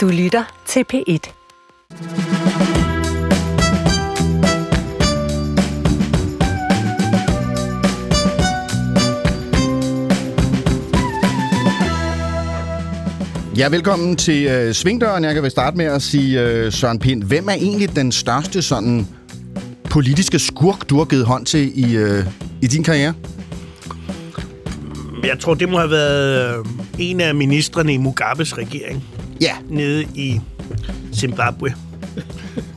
Du lytter til P1. Ja, velkommen til uh, Svingdøren. Jeg kan vel starte med at sige, uh, Søren Pind, hvem er egentlig den største sådan politiske skurk, du har givet hånd til i, uh, i din karriere? Jeg tror, det må have været øh, en af ministerne i Mugabes regering Ja, nede i Zimbabwe,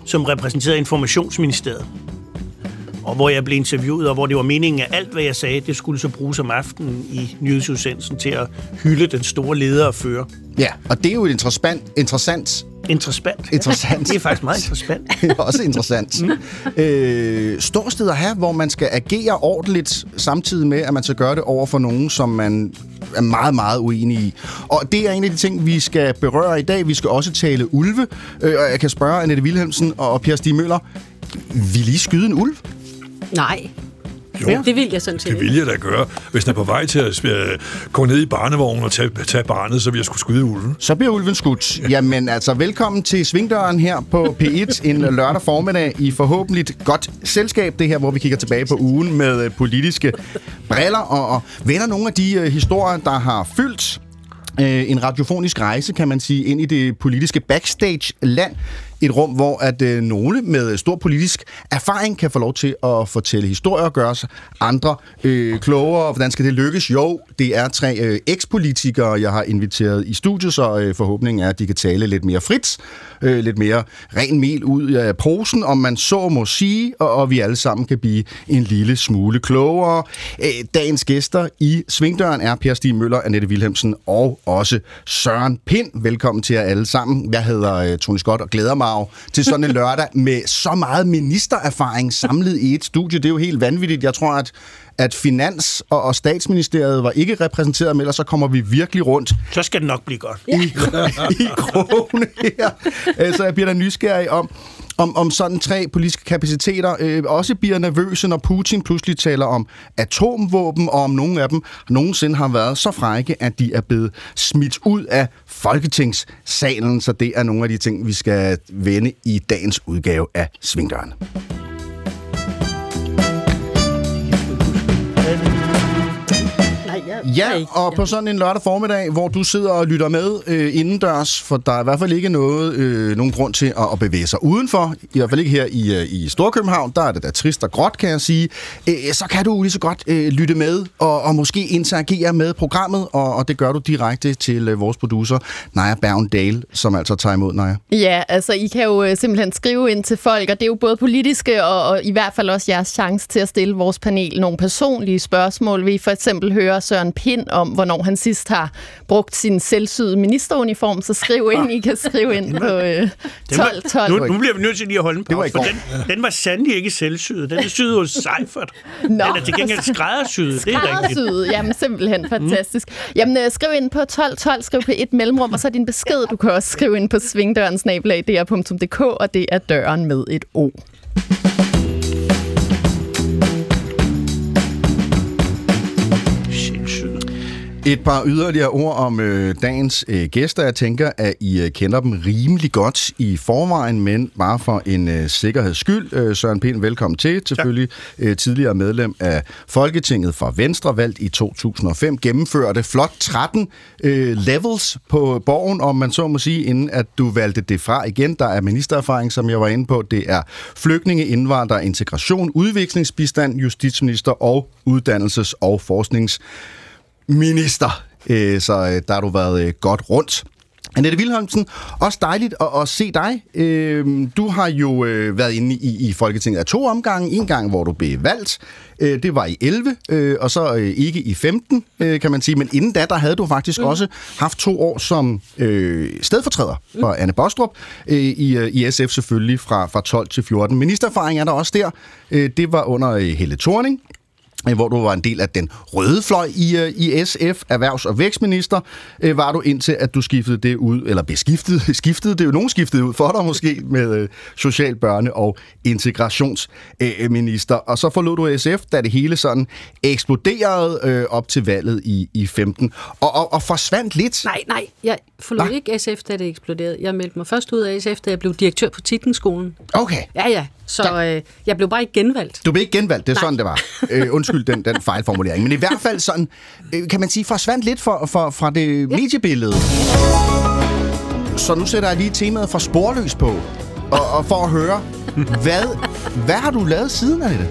som repræsenterede Informationsministeriet. Og hvor jeg blev interviewet, og hvor det var meningen, at alt, hvad jeg sagde, det skulle så bruges om aftenen i nyhedsudsendelsen til at hylde den store leder og fører. ja. Og det er jo et interessant, interessant Interessant. Interessant. Det er faktisk meget interessant. også interessant. Mm. Øh, ståsted at have, hvor man skal agere ordentligt, samtidig med, at man skal gøre det over for nogen, som man er meget, meget uenig i. Og det er en af de ting, vi skal berøre i dag. Vi skal også tale ulve. Øh, og jeg kan spørge Annette Wilhelmsen og Per Stig Møller, vil I skyde en ulv? Nej, Jo, det vil jeg sådan set det vil jeg da gøre. Hvis den er på vej til at øh, gå ned i barnevognen og tage, tage barnet, så vil jeg skulle skyde ulven. Så bliver ulven skudt. Jamen altså, velkommen til Svingdøren her på P1 en lørdag formiddag i forhåbentlig godt selskab. Det her, hvor vi kigger tilbage på ugen med øh, politiske briller og, og vender nogle af de uh, historier, der har fyldt øh, en radiofonisk rejse, kan man sige, ind i det politiske backstage-land. Et rum, hvor at øh, nogle med stor politisk erfaring kan få lov til at fortælle historier og gøre sig andre øh, klogere. Hvordan skal det lykkes? Jo, det er tre øh, ekspolitikere, jeg har inviteret i studiet, så øh, forhåbningen er, at de kan tale lidt mere frit, øh, lidt mere ren mel ud af posen, om man så må sige, og, og vi alle sammen kan blive en lille smule klogere. Øh, dagens gæster i Svingdøren er Per Stig Møller, Annette Wilhelmsen og også Søren Pind. Velkommen til jer alle sammen. Jeg hedder øh, Tony Scott og glæder mig jo til sådan en lørdag med så meget ministererfaring samlet i et studie. Det er jo helt vanvittigt. Jeg tror, at at Finans og, og Statsministeriet var ikke repræsenteret, men ellers så kommer vi virkelig rundt Så skal det nok blive godt. i, i krogene her. Øh, Så jeg bliver da nysgerrig om, om, om sådan tre politiske kapaciteter øh, også bliver nervøse, når Putin pludselig taler om atomvåben, og om nogle af dem nogensinde har været så frække, at de er blevet smidt ud af Folketingssalen. Så det er nogle af de ting, vi skal vende i dagens udgave af Svingdøren. Ja, og på sådan en lørdag formiddag, hvor du sidder og lytter med øh, indendørs, for der er i hvert fald ikke noget, øh, nogen grund til at, at bevæge sig udenfor. I hvert fald ikke her i, øh, i Storkøbenhavn, der er det da trist og gråt, kan jeg sige. Øh, så kan du lige så godt øh, lytte med og, og måske interagere med programmet, og, og det gør du direkte til øh, vores producer, Naja Bergendale, som altså tager imod Naja. Ja, altså I kan jo øh, simpelthen skrive ind til folk, og det er jo både politiske og, og i hvert fald også jeres chance til at stille vores panel nogle personlige spørgsmål. Vi for eksempel høre Søren Pind om, hvornår han sidst har brugt sin selvsyede ministeruniform, så skriv ind, I kan skrive ind på øh, Den var- 12 12. Nu, nu bliver vi nødt til lige at holde pause, for den, den var sandelig ikke selvsyet. Den er syet hos Seifert. Nå. Den er til gengæld skræddersyet, det er rigtigt. Skræddersyet. Jamen simpelthen fantastisk. Jamen øh, skriv ind på 1212, skriv på et mellemrum, og så din besked. Du kan også skrive ind på svingdørensnabelag.dr.dk, og det er døren med et O. Et par yderligere ord om øh, dagens øh, gæster. Jeg tænker, at I øh, kender dem rimelig godt i forvejen, men bare for en øh, sikkerheds skyld. Øh, Søren Pind, velkommen til. Selvfølgelig øh, tidligere medlem af Folketinget for Venstre, valgt i 2005. Gennemførte flot 13 øh, levels på borgen, om man så må sige, inden at du valgte det fra igen. Der er ministererfaring, som jeg var inde på. Det er flygtninge, indvandrer, integration, udviklingsbistand, justitsminister og uddannelses- og forsknings minister. Øh, Så øh, der har du været øh, godt rundt. Annette Wilhelmsen, også dejligt at, at se dig. Øh, Du har jo øh, været inde i, i Folketinget af to omgange. En gang, hvor du blev valgt. Øh, Det var i 11, øh, og så øh, ikke i 15, øh, kan man sige. Men inden da, der havde du faktisk mm. også haft to år som øh, stedfortræder for Anne Bostrup. Øh, I, øh, I SF selvfølgelig fra, fra 12 til 14. Ministererfaring er der også der. Øh, Det var under øh, Helle Thorning. Øh, hvor du var en del af den røde fløj i, øh, i SF, erhvervs- og vækstminister, øh, var du indtil, at du skiftede det ud, eller beskiftede, skiftede det jo, nogen skiftede ud for dig måske, med social børne- og integrationsminister. Og så forlod du SF, da det hele sådan eksploderede øh, op til valget i, i 15, og, og, og forsvandt lidt. Nej, nej, jeg forlod Hva? ikke SF, da det eksploderede. Jeg meldte mig først ud af SF, da jeg blev direktør på Tittenskolen. Okay. Ja, ja. Så øh, jeg blev bare ikke genvalgt. Du blev ikke genvalgt, det er Nej. sådan, det var. Øh, undskyld den, den fejlformulering. Men i hvert fald sådan, øh, kan man sige, forsvandt lidt for, for, fra det ja. mediebillede. Så nu sætter jeg lige temaet for sporløs på, og, og for at høre, hvad, hvad har du lavet siden af det?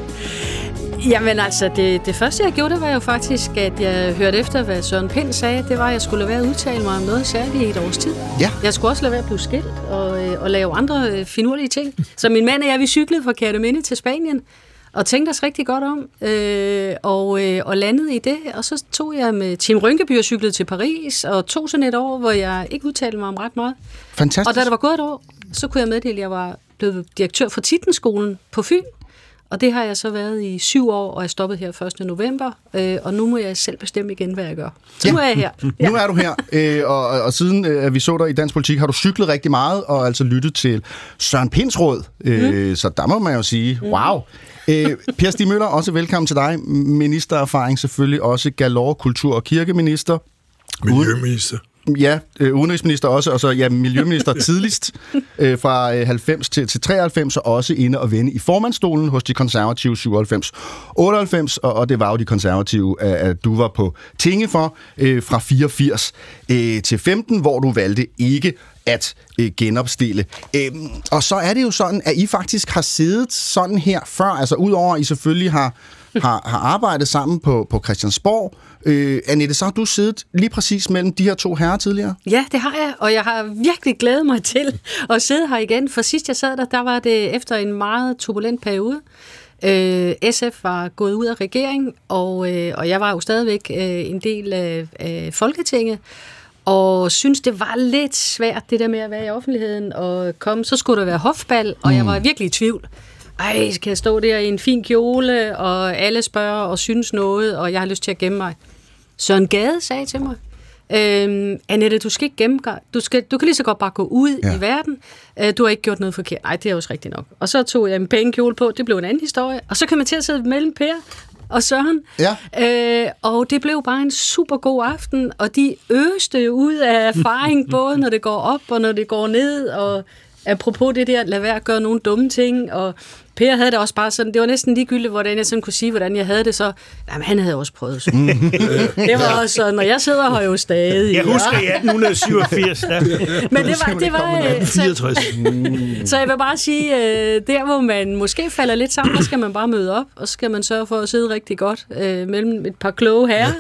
Jamen altså, det, det første jeg gjorde, det var jo faktisk, at jeg hørte efter, hvad Søren Pind sagde. Det var, at jeg skulle lade være at udtale mig om noget særligt i et års tid. Ja. Jeg skulle også lade være at blive skilt og, øh, og lave andre øh, finurlige ting. Så min mand og jeg, vi cyklede fra Kærteminde til Spanien og tænkte os rigtig godt om, øh, og, øh, og landede i det. Og så tog jeg med Tim Rynkeby og cyklede til Paris, og tog sådan et år, hvor jeg ikke udtalte mig om ret meget. Fantastisk. Og da det var gået et år, så kunne jeg meddele, at jeg var blevet direktør for Tittenskolen på Fyn. Og det har jeg så været i syv år, og jeg stoppet her 1. november. Øh, og nu må jeg selv bestemme igen, hvad jeg gør. Så Ja. nu er jeg her. Ja. Nu er du her, øh, og, og siden øh, at vi så dig i dansk politik, har du cyklet rigtig meget, og altså lyttet til Søren Pinds råd. Øh, Mm. Så der må man jo sige, wow. Øh, per Stig Møller, også velkommen til dig. Ministererfaring selvfølgelig også galore kultur- og kirkeminister. Miljøminister. Ja, øh, udenrigsminister også, og så ja, miljøminister tidligst øh, fra øh, 90 til, til 93, og også inde og vende i formandstolen hos de konservative 97 98, og, og det var jo de konservative, at, at du var på tinge for øh, fra 84 øh, til 15, hvor du valgte ikke at øh, genopstille. Øh, og så er det jo sådan, at I faktisk har siddet sådan her før, altså udover at I selvfølgelig har, har, har arbejdet sammen på, på Christiansborg. Øh, Annette, så har du siddet lige præcis mellem de her to herrer tidligere? Ja, det har jeg, og jeg har virkelig glædet mig til at sidde her igen. For sidst jeg sad der, der var det efter en meget turbulent periode. Øh, SF var gået ud af regeringen, og, øh, og jeg var jo stadigvæk øh, en del af, af Folketinget, og synes det var lidt svært, det der med at være i offentligheden og komme. Så skulle der være hofbal, og jeg var virkelig i tvivl. Ej, skal jeg stå der i en fin kjole, og alle spørger og synes noget, og jeg har lyst til at gemme mig. Søren Gade sagde til mig, øhm, Annette, du skal ikke gemme dig. Du, skal, du kan lige så godt bare gå ud Ja. i verden. Øh, du har ikke gjort noget forkert. Nej, det er også rigtigt nok. Og så tog jeg en pæn kjole på. Det blev en anden historie. Og så kom jeg til at sidde mellem Per og Søren. Ja. Øh, og det blev bare en super god aften. Og de øste ud af erfaring, både når det går op og når det går ned. Og apropos det der, lad være at gøre nogle dumme ting. Og Per havde det også bare sådan, det var næsten ligegyldigt, hvordan jeg sådan kunne sige, hvordan jeg havde det, så jamen, han havde også prøvet sådan. det var også sådan, og jeg sidder her jo stadig. Jeg husker i 1887, der Men det var, det var øh, så, 64. så jeg vil bare sige, øh, der hvor man måske falder lidt sammen, der skal man bare møde op, og så skal man sørge for at sidde rigtig godt øh, mellem et par kloge herrer,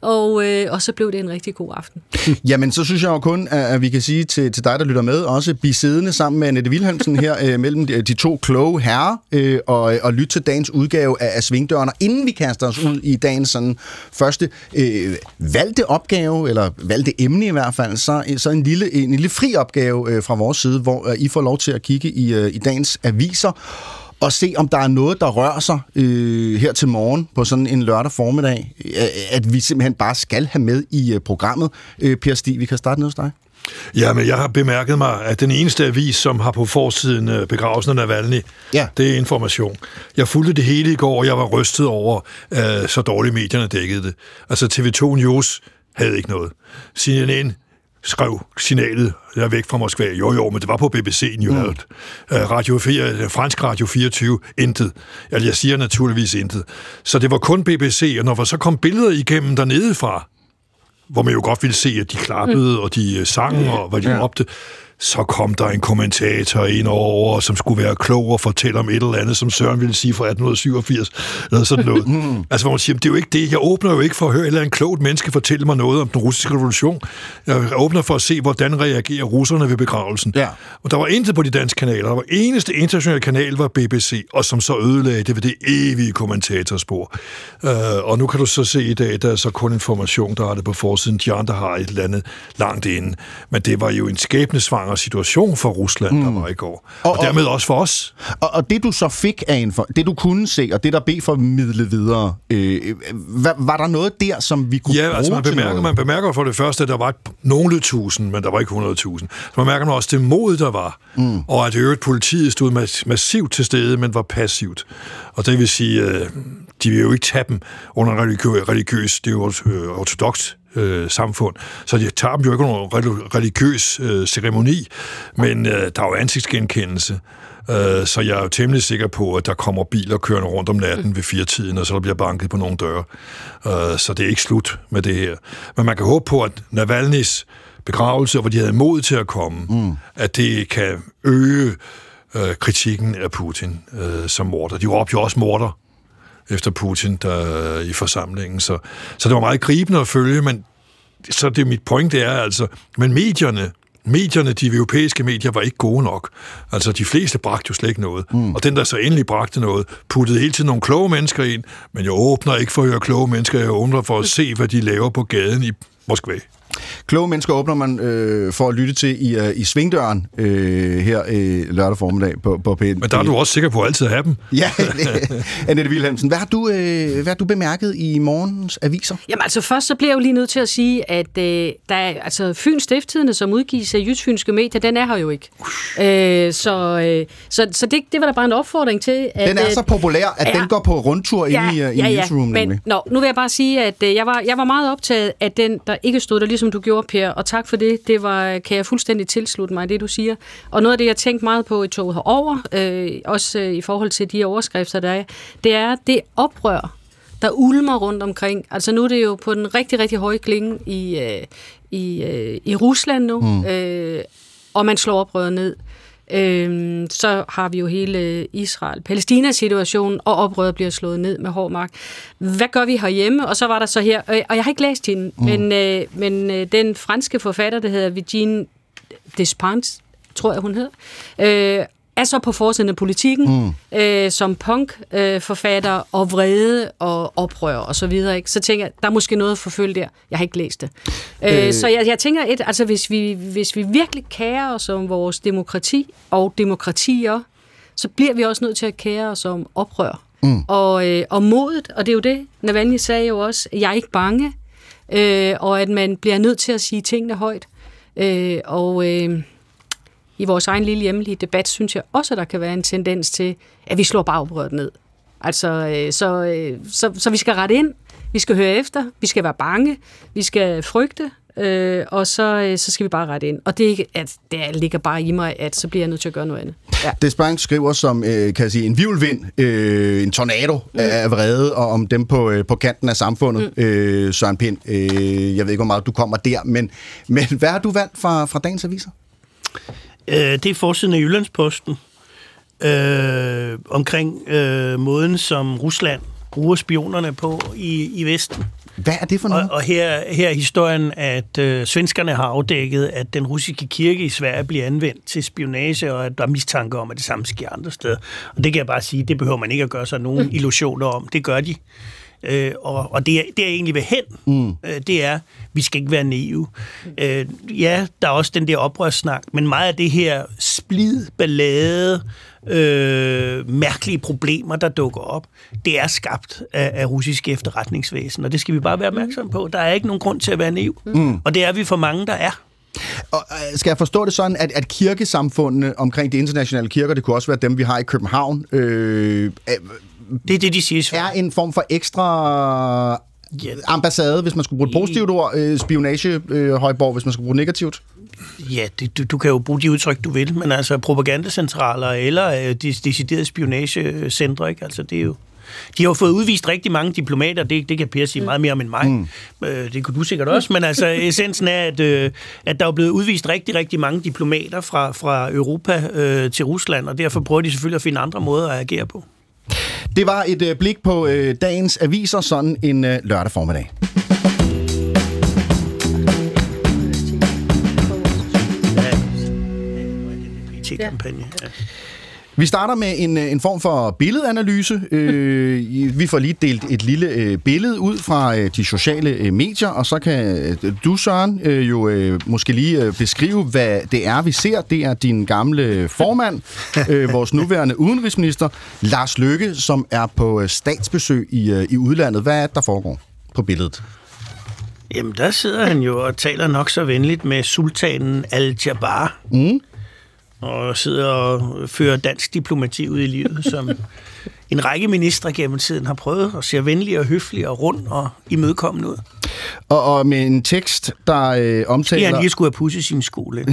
og, øh, og så blev det en rigtig god aften. Jamen, så synes jeg jo kun, at, at vi kan sige til, til dig, der lytter med, også blive siddende sammen med Annette Wilhelmsen her øh, mellem de, de to kloge herrer, øh, og, og lytte til dagens udgave af, af Svingdøren. Og inden vi kaster os ud i dagens sådan, første øh, valgte opgave, eller valgte emne i hvert fald, så, så en, lille, en lille fri opgave øh, fra vores side, hvor øh, I får lov til at kigge i, øh, i dagens aviser, og se, om der er noget, der rører sig øh, her til morgen på sådan en lørdag formiddag, øh, at vi simpelthen bare skal have med i øh, programmet. Øh, per Stig, vi kan starte ned hos dig. Ja, men jeg har bemærket mig, at den eneste avis, som har på forsiden øh, begravelsen af Navalny, Ja. det er information. Jeg fulgte det hele i går, og jeg var rystet over, øh, så dårligt medierne dækkede det. Altså TV2 News havde ikke noget. CNN skrev signalet, jeg er væk fra Moskva. Jo, jo, men det var på BBC News. Mm. Radio 4, øh, fransk Radio 24, intet. Altså, jeg siger naturligvis intet. Så det var kun BBC, og når så kom billeder igennem dernede fra, hvor man jo godt ville se, at de klappede, mm. og de øh, sang, og hvad de Ja. råbte, så kom der en kommentator ind over, som skulle være klog og fortælle om et eller andet, som Søren ville sige fra 1887, eller sådan noget. Mm. Altså, hvor man siger, det er jo ikke det. Jeg åbner jo ikke for at høre et eller andet klogt menneske fortælle mig noget om den russiske revolution. Jeg åbner for at se, hvordan reagerer russerne ved begravelsen. Ja. Og der var intet på de danske kanaler. Der var eneste internationale kanal var BBC, og som så ødelagde det ved det evige kommentatorspor. Uh, og nu kan du så se i dag, der er så kun information, der har det på forsiden. De andre har et eller andet langt inde. Men det var jo en skæbnesvanger interessant situation for Rusland, mm. der var i går. Og, og dermed også for os. Og, og det du så fik af info, det du kunne se, og det der blev formidlet videre, øh, var, var der noget der, som vi kunne Ja, bruge altså man bemærker, man bemærker for det første, at der var nogle tusind, men der var ikke 100.000. Så man mærker man også det mod, der var, mm. og at øvrigt politiet stod mas- massivt til stede, men var passivt. Og det vil sige, øh, de vil jo ikke tage dem under religiøs, religiøs det er jo øh, ortodox øh, samfund, så de tager dem jo ikke under en reli- religiøs øh, ceremoni, men øh, der er jo ansigtsgenkendelse. Øh, Så jeg er jo temmelig sikker på, at der kommer biler kørende rundt om natten ved fire tiden, og så der bliver banket på nogle døre. Øh, Så det er ikke slut med det her. Men man kan håbe på, at Navalny's begravelse, hvor de havde mod til at komme, mm. at det kan øge øh, kritikken af Putin øh, som morder. De råbte jo også morder efter Putin der, i forsamlingen, så, så det var meget gribende at følge, men så det mit point det er altså, men medierne, medierne, de europæiske medier, var ikke gode nok. Altså, de fleste bragte jo slet ikke noget. Mm. Og den, der så endelig bragte noget, puttede hele tiden nogle kloge mennesker ind, men jeg åbner ikke for at høre kloge mennesker, jeg åbner for at se, hvad de laver på gaden i Moskva. Kloge mennesker åbner man øh, for at lytte til i, øh, i svingdøren øh, her øh, lørdag formiddag på, på P1. Men der er du også sikker på altid at have dem. Ja, Annette Wilhelmsen. Hvad har, du, øh, hvad har du bemærket i morgens aviser? Jamen altså først så bliver jeg jo lige nødt til at sige, at øh, der er, altså Fyns Stifttidende, som udgives af Jysfynske Medier, den er her jo ikke. Øh, så øh, så, så det, det var der bare en opfordring til. At, Den er øh, så populær, at ja. den går på rundtur inde i, øh, i newsroom, men nemlig. nå, nu vil jeg bare sige, at øh, jeg var, jeg var meget optaget af den, der ikke stod der, ligesom du gjorde, Per, og tak for det. Det var, kan jeg fuldstændig tilslutte mig, det du siger. Og noget af det, jeg tænkte meget på i toget herover, øh, også øh, i forhold til de overskrifter, der er, det er det oprør, der ulmer rundt omkring. Altså nu er det jo på den rigtig, rigtig høje klinge i, øh, i, øh, i Rusland nu, mm. øh, og man slår oprøret ned. Øhm, så har vi jo hele Israel-Palæstina-situationen, og oprøret bliver slået ned med hård magt. Hvad gør vi herhjemme? Og så var der så her, øh, og jeg har ikke læst hende, mm. men, øh, men øh, den franske forfatter, der hedder Virginie Despentes, tror jeg hun hedder, øh, er så på forsiden af politikken mm. øh, som punk-forfatter øh, forfatter og vrede og oprør og så videre. Ikke? Så tænker jeg, der er måske noget at forfølge der. Jeg har ikke læst det. Øh. Øh, så jeg, jeg tænker, et, altså hvis vi, hvis vi virkelig kærer os om vores demokrati og demokratier, så bliver vi også nødt til at kære os om oprør. Mm. Og, øh, og modet, og det er jo det, Navalny sagde jo også, jeg er ikke bange, øh, og at man bliver nødt til at sige tingene højt. Øh, og... Øh, i vores egen lille hjemlige debat, synes jeg også, at der kan være en tendens til, at vi slår bare oprøret ned. Altså, øh, så, øh, så, så vi skal rette ind, vi skal høre efter, vi skal være bange, vi skal frygte, øh, og så, øh, så skal vi bare rette ind. Og det, er ikke, at det ligger bare i mig, at så bliver jeg nødt til at gøre noget andet. Ja. Despang skriver som, øh, kan jeg sige, en vivlvind, øh, en tornado mm. af vrede, og om dem på, øh, på kanten af samfundet, mm. øh, Søren Pind. Øh, jeg ved ikke, hvor meget du kommer der, men, men hvad har du valgt fra, fra dagens aviser? Øh, det er forsiden af Jyllandsposten øh, omkring øh, måden, som Rusland bruger spionerne på i, i Vesten. Hvad er det for noget? Og, og her, her er historien, at øh, svenskerne har afdækket, at den russiske kirke i Sverige bliver anvendt til spionage, og at der er mistanke om, at det samme sker andre steder. Og det kan jeg bare sige, det behøver man ikke at gøre sig nogen illusioner om. Det gør de. Øh, og og det, er, det er egentlig ved hen, mm. øh, det er, vi skal ikke være naive. Øh, ja, der er også den der oprørssnak, men meget af det her splid, ballade, øh, mærkelige problemer, der dukker op, det er skabt af, af russisk efterretningsvæsen, og det skal vi bare være opmærksom på. Der er ikke nogen grund til at være naiv, mm. og det er vi for mange, der er. Og, øh, skal jeg forstå det sådan, at, at kirkesamfundene omkring de internationale kirker, det kunne også være dem, vi har i København, øh, Det er det, de siger. er en form for ekstra Ja. ambassade, hvis man skulle bruge et positivt ord, øh, spionage, øh, Højborg, hvis man skulle bruge negativt. Ja, det, du, du kan jo bruge de udtryk, du vil, men altså propagandacentraler eller øh, de deciderede spionagecentre, ikke? Altså, det er jo... De har jo fået udvist rigtig mange diplomater, det, det kan Per sige meget mere om end mig. Mm. Øh, det kunne du sikkert også, men altså essensen er, at, øh, at der er blevet udvist rigtig, rigtig mange diplomater fra, fra Europa øh, til Rusland, og derfor prøver de selvfølgelig at finde andre måder at agere på. Det var et øh, blik på øh, dagens aviser sådan en øh, lørdag formiddag. PT-kampagne. Ja. Vi starter med en, øh, en form for billedanalyse. Øh, vi får lige delt et lille øh, billede ud fra øh, de sociale øh, medier, og så kan øh, du, Søren, øh, jo øh, måske lige øh, beskrive, hvad det er, vi ser. Det er din gamle formand, øh, vores nuværende udenrigsminister, Lars Løkke, som er på øh, statsbesøg i, øh, i udlandet. Hvad er det, der foregår på billedet? Jamen, der sidder han jo og taler nok så venligt med sultanen Al-Jabbar. Mm. Og sidder og fører dansk diplomati ud i livet, som en række ministre gennem tiden har prøvet at se venlig og høflig og rund og imødekommende ud. Og, og med en tekst, der øh, omtaler... Ja, han lige skulle have pudset sin skole.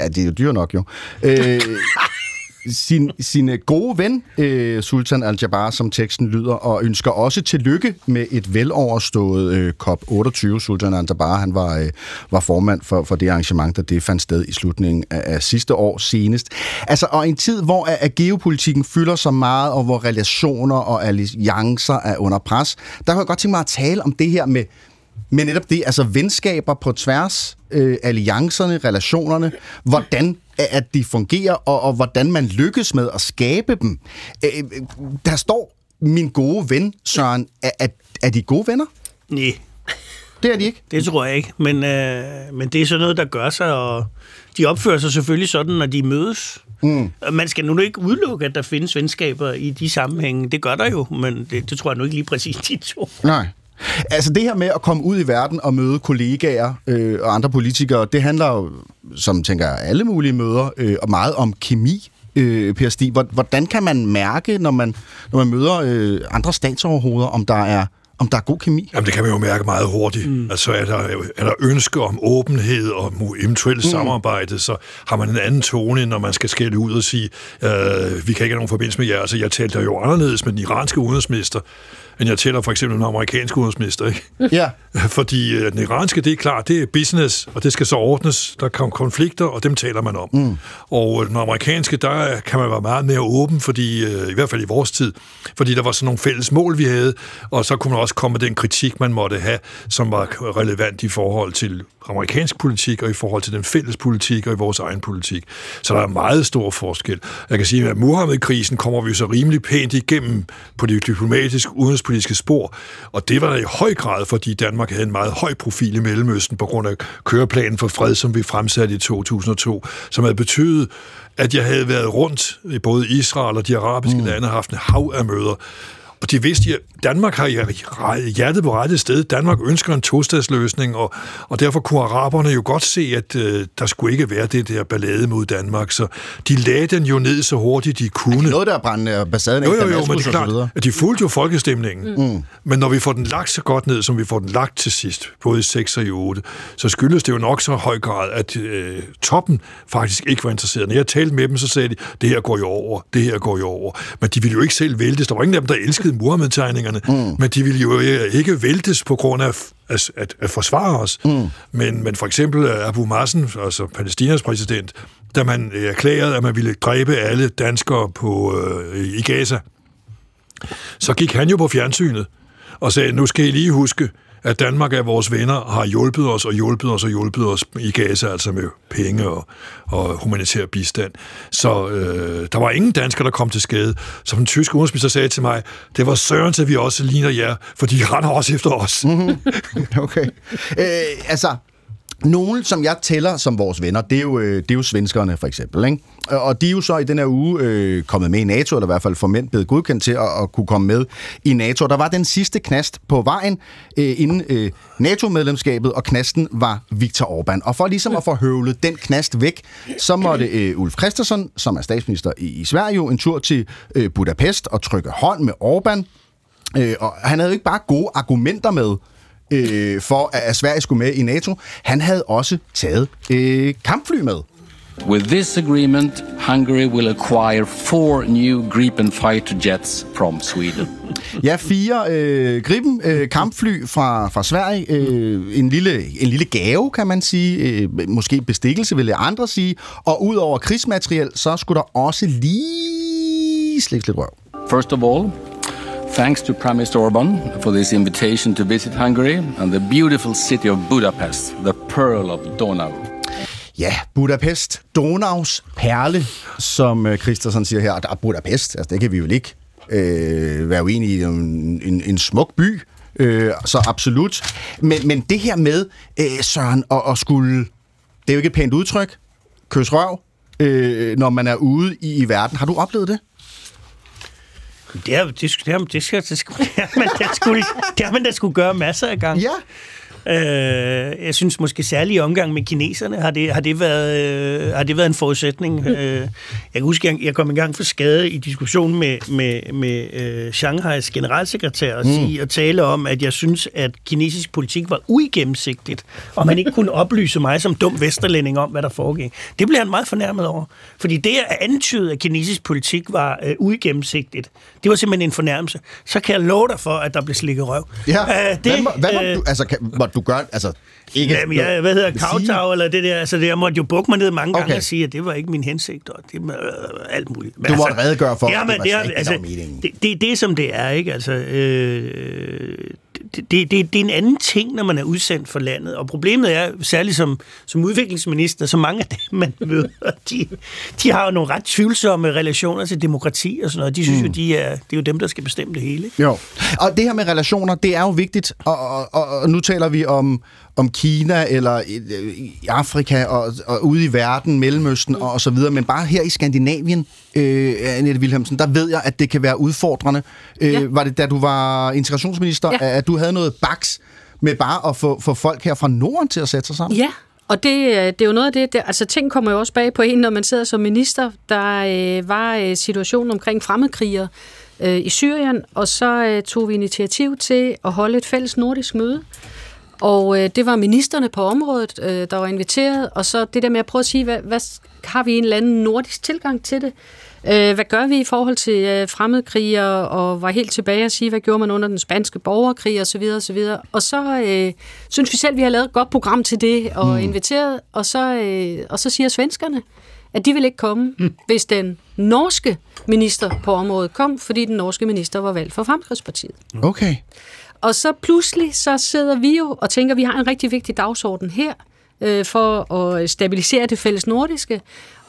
ja, det er jo dyr nok jo. Øh, sin, sin gode ven, øh, Sultan Al-Jabbar, som teksten lyder, og ønsker også tillykke med et veloverstået øh, COP28. Sultan Al-Jabbar, han var, øh, var formand for, for det arrangement, der det fandt sted i slutningen af, af sidste år senest. Altså, og en tid, hvor at, at geopolitikken fylder så meget, og hvor relationer og alliancer er under pres, der kunne jeg godt tænke mig at tale om det her med, men netop det, altså venskaber på tværs, øh, alliancerne, relationerne, hvordan at de fungerer, og, og hvordan man lykkes med at skabe dem. Øh, øh der står min gode ven, Søren. Er, er, er de gode venner? Nej. Det er de ikke? Det tror jeg ikke, men, øh, men det er sådan noget, der gør sig, og de opfører sig selvfølgelig sådan, når de mødes. Mm. Man skal nu ikke udelukke, at der findes venskaber i de sammenhænge. Det gør der jo, men det, det tror jeg nu ikke lige præcis de to. Nej. Altså det her med at komme ud i verden og møde kollegaer øh, og andre politikere, det handler jo, som tænker alle mulige møder, øh, og meget om kemi. Øh, per Stig, hvordan kan man mærke, når man, når man møder øh, andre statsoverhoveder, om der er om der er god kemi? Jamen, det kan man jo mærke meget hurtigt. Mm. Altså, er der, er der ønske om åbenhed og eventuelt mm. samarbejde, så har man en anden tone, når man skal skælde ud og sige, øh, vi kan ikke have nogen forbindelse med jer. Altså, jeg talte jo anderledes med den iranske udenrigsminister, end jeg tæller for eksempel den amerikanske udenrigsminister. Ikke? Ja. Fordi øh, den iranske, det er klart, det er business, og det skal så ordnes. Der kommer konflikter, og dem taler man om. Mm. Og øh, den amerikanske, der kan man være meget mere åben, fordi, øh, i hvert fald i vores tid, fordi der var sådan nogle fælles mål, vi havde, og så kunne man også komme med den kritik, man måtte have, som var relevant i forhold til amerikansk politik og i forhold til den fælles politik og i vores egen politik. Så der er meget stor forskel. Jeg kan sige, at Muhammed-krisen kommer vi så rimelig pænt igennem på det diplomatiske udenrigspolitiske spor, og det var der i høj grad, fordi Danmark havde en meget høj profil i Mellemøsten på grund af køreplanen for fred, som vi fremsatte i 2002, som havde betydet, at jeg havde været rundt i både Israel og de arabiske mm. lande og haft en hav af møder, og de vidste, at Danmark har hjertet på rette sted. Danmark ønsker en tostadsløsning, og, og derfor kunne araberne jo godt se, at øh, der skulle ikke være det der ballade mod Danmark. Så de lagde den jo ned så hurtigt de kunne. Er det noget, der brændte ambassaden Jo, jo, jo, men det er klart, at de fulgte jo folkestemningen. Mm. Men når vi får den lagt så godt ned, som vi får den lagt til sidst, både i 6 og i 8, så skyldes det jo nok så høj grad, at øh, toppen faktisk ikke var interesseret. Når jeg talte med dem, så sagde de, det her går jo over, det her går jo over. Men de ville jo ikke selv vælge Der var ingen af dem, der elskede elskede Muhammed-tegningerne, mm. men de ville jo ikke væltes på grund af at, at, at forsvare os. Mm. Men, men for eksempel øh, Abu Mazen, altså Palæstinas præsident, da man erklærede, at man ville dræbe alle danskere på, øh, i Gaza, så gik han jo på fjernsynet og sagde, nu skal I lige huske, at Danmark er vores venner og har hjulpet os og hjulpet os og hjulpet os i Gaza, altså med penge og, og humanitær bistand. Så øh, der var ingen dansker, der kom til skade. Som den tyske udenrigsminister sagde til mig, det var søren til, vi også ligner jer, for de render også efter os. Mm-hmm. Okay. Øh, altså, nogle, som jeg tæller som vores venner, det er jo, øh, det er jo svenskerne for eksempel. Ikke? Og de er jo så i den her uge øh, kommet med i NATO, eller i hvert fald formelt blevet godkendt til at, at kunne komme med i NATO. Der var den sidste knast på vejen øh, inden øh, NATO-medlemskabet, og knasten var Viktor Orbán. Og for ligesom at få høvlet den knast væk, så måtte øh, Ulf Christensen, som er statsminister i, i Sverige, jo en tur til øh, Budapest og trykke hånd med Orbán. Øh, og han havde jo ikke bare gode argumenter med øh, for, at Sverige skulle med i NATO. Han havde også taget øh, kampfly med. With this agreement, Hungary will acquire four new Gripen fighter jets from Sweden. Ja, fire øh, Gripen øh, kampfly fra, fra Sverige. Øh, en, lille, en lille gave, kan man sige. Øh, måske bestikkelse, vil andre sige. Og ud over krigsmateriel, så skulle der også lige slikkes lidt røv. First of all, Thanks to Prime Minister Orban for this invitation to visit Hungary and the beautiful city of Budapest, the pearl of Donau. Ja, Budapest, Donaus perle, som øh, Christensen siger her. Der er Budapest, altså det kan vi jo ikke øh, være uenige i. En, en, en smuk by, øh, så absolut. Men, men det her med, øh, Søren, at, at skulle... Det er jo ikke et pænt udtryk. Kys røv, øh, når man er ude i, i verden. Har du oplevet det? Det, er, det, det, det, skal, det, skal, det, har man, det, skulle, det har man da skulle gøre masser af gange. Ja. Øh, jeg synes måske særlig i omgang med kineserne har det, har det, været, øh, har det været en forudsætning. Øh, jeg kan huske, jeg, jeg kom i gang for skade i diskussion med, med, med øh, Shanghais generalsekretær og, sige, og tale om, at jeg synes, at kinesisk politik var uigennemsigtigt, og man ikke kunne oplyse mig som dum vesterlænding om, hvad der foregik. Det blev han meget fornærmet over. Fordi det at antyde, at kinesisk politik var øh, uigennemsigtigt, det var simpelthen en fornærmelse. Så kan jeg love dig for, at der blev slikket røv. Ja. Øh, det, hvad, hvad øh, du, altså, kan, du gøre, altså, ikke... Jamen, jeg, hvad hedder kavtag, eller det der, altså det, jeg måtte jo bukke mig ned mange gange Okay. og sige, at det var ikke min hensigt, og det var øh, alt muligt. Men Du måtte redegøre for, ja, at det det, altså, det, det, det er som det er, ikke? Altså, øh, det, det, det, er en anden ting, når man er udsendt for landet, og problemet er, særligt som, som udviklingsminister, så mange af dem, man møder, de, de har jo nogle ret tvivlsomme relationer til demokrati og sådan noget. De synes mm. jo, de er, det er jo dem, der skal bestemme det hele. Jo. Og det her med relationer, det er jo vigtigt, og, og, og, og nu taler vi om, om Kina eller i Afrika og, og ude i verden, Mellemøsten og, og så videre, men bare her i Skandinavien, øh, Annette Wilhelmsen, der ved jeg, at det kan være udfordrende. Øh, Ja. Var det, da du var integrationsminister, Ja. at du havde noget baks med bare at få, få folk her fra Norden til at sætte sig sammen? Ja, og det, øh, det er jo noget af det, der, altså ting kommer jo også bag på en, når man sidder som minister. Der øh, var øh, situationen omkring fremmedkrigere øh, i Syrien, og så øh, tog vi initiativ til at holde et fælles nordisk møde. Og øh, det var ministerne på området, øh, der var inviteret, og så det der med at prøve at sige, hvad, hvad har vi en eller anden nordisk tilgang til det? Øh, hvad gør vi i forhold til øh, fremmedkrigere, og var helt tilbage at sige, hvad gjorde man under den spanske borgerkrig, og så videre, og så videre. Og så øh, synes vi selv, vi har lavet et godt program til det, og mm. inviteret, og så, øh, og så siger svenskerne, at de vil ikke komme, mm. hvis den norske minister på området kom, fordi den norske minister var valgt for Fremskridspartiet. Okay. Og så pludselig så sidder vi jo og tænker, at vi har en rigtig vigtig dagsorden her øh, for at stabilisere det fælles nordiske.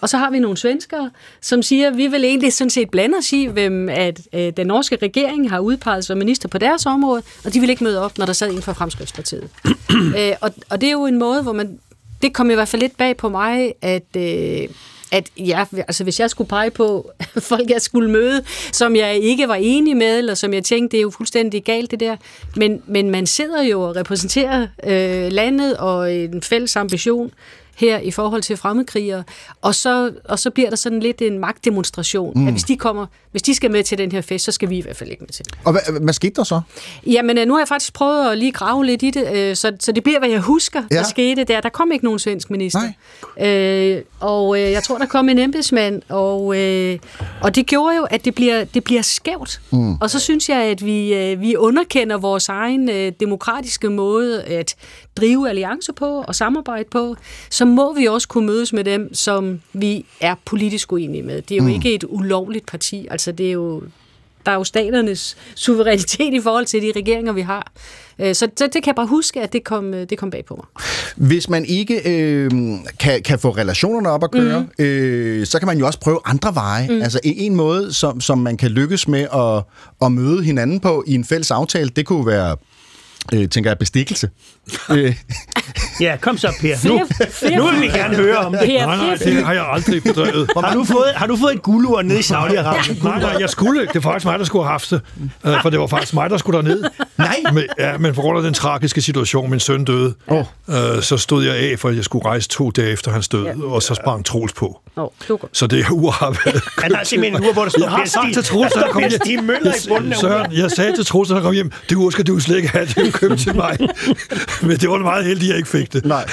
Og så har vi nogle svenskere, som siger, at vi vil egentlig sådan set blande os i, hvem at, øh, den norske regering har udpeget som minister på deres område, og de vil ikke møde op, når der sad en fra Fremskridspartiet. øh, og, og det er jo en måde, hvor man... Det kom i hvert fald lidt bag på mig, at... Øh, at ja, altså hvis jeg skulle pege på folk, jeg skulle møde, som jeg ikke var enig med, eller som jeg tænkte, det er jo fuldstændig galt det der. Men, men man sidder jo og repræsenterer øh, landet og en fælles ambition her i forhold til fremmedkrigere, og så, og så bliver der sådan lidt en magtdemonstration, mm. at hvis de kommer, hvis de skal med til den her fest, så skal vi i hvert fald ikke med til. Og hvad, hvad skete der så? Jamen, øh, nu har jeg faktisk prøvet at lige grave lidt i det, øh, så, så det bliver, hvad jeg husker. Ja. der skete der. Der kom ikke nogen svensk minister. Nej. Øh, og øh, jeg tror, der kom en embedsmand, og, øh, og det gjorde jo, at det bliver, det bliver skævt. Mm. Og så synes jeg, at vi, øh, vi underkender vores egen øh, demokratiske måde at drive alliancer på og samarbejde på. Så må vi også kunne mødes med dem, som vi er politisk uenige med. Det er jo mm. ikke et ulovligt parti. Altså, det er jo der er jo staternes suverænitet i forhold til de regeringer, vi har. Øh, Så så det kan jeg bare huske, at det kom, øh, det kom bag på mig. Hvis man ikke øh, kan, kan få relationerne op at køre, mm. øh, så kan man jo også prøve andre veje. Mm. Altså en, en måde, som, som man kan lykkes med at, at møde hinanden på i en fælles aftale, det kunne være, øh, tænker jeg, bestikkelse. Øh, Ja, kom så, Per. Nu, Flere- nu vil vi gerne høre om det. Per, Nej, nej, det har jeg aldrig bedrevet. Har du fået, har du fået et guldur nede i Saudi-Arabien? Nej, nej, jeg skulle. Det er faktisk mig, der skulle have haft det. Øh, For det var faktisk mig, der skulle derned. Nej. Men, ja, men på grund af den tragiske situation, min søn døde, Oh. øh, så stod jeg af, for jeg skulle rejse to dage efter hans død, og så sprang Troels på. Var godt. Så det ur har været Han har simpelthen en ur, hvor der står Jeg har sagt til Troels, der kom hjem. Stig Møller i bunden af uret. Søren, jeg sagde til Troels, han kom hjem, det ur skal du slet ikke have, det er købt til mig. Men det var meget heldigt, at jeg ikke fik det. nej.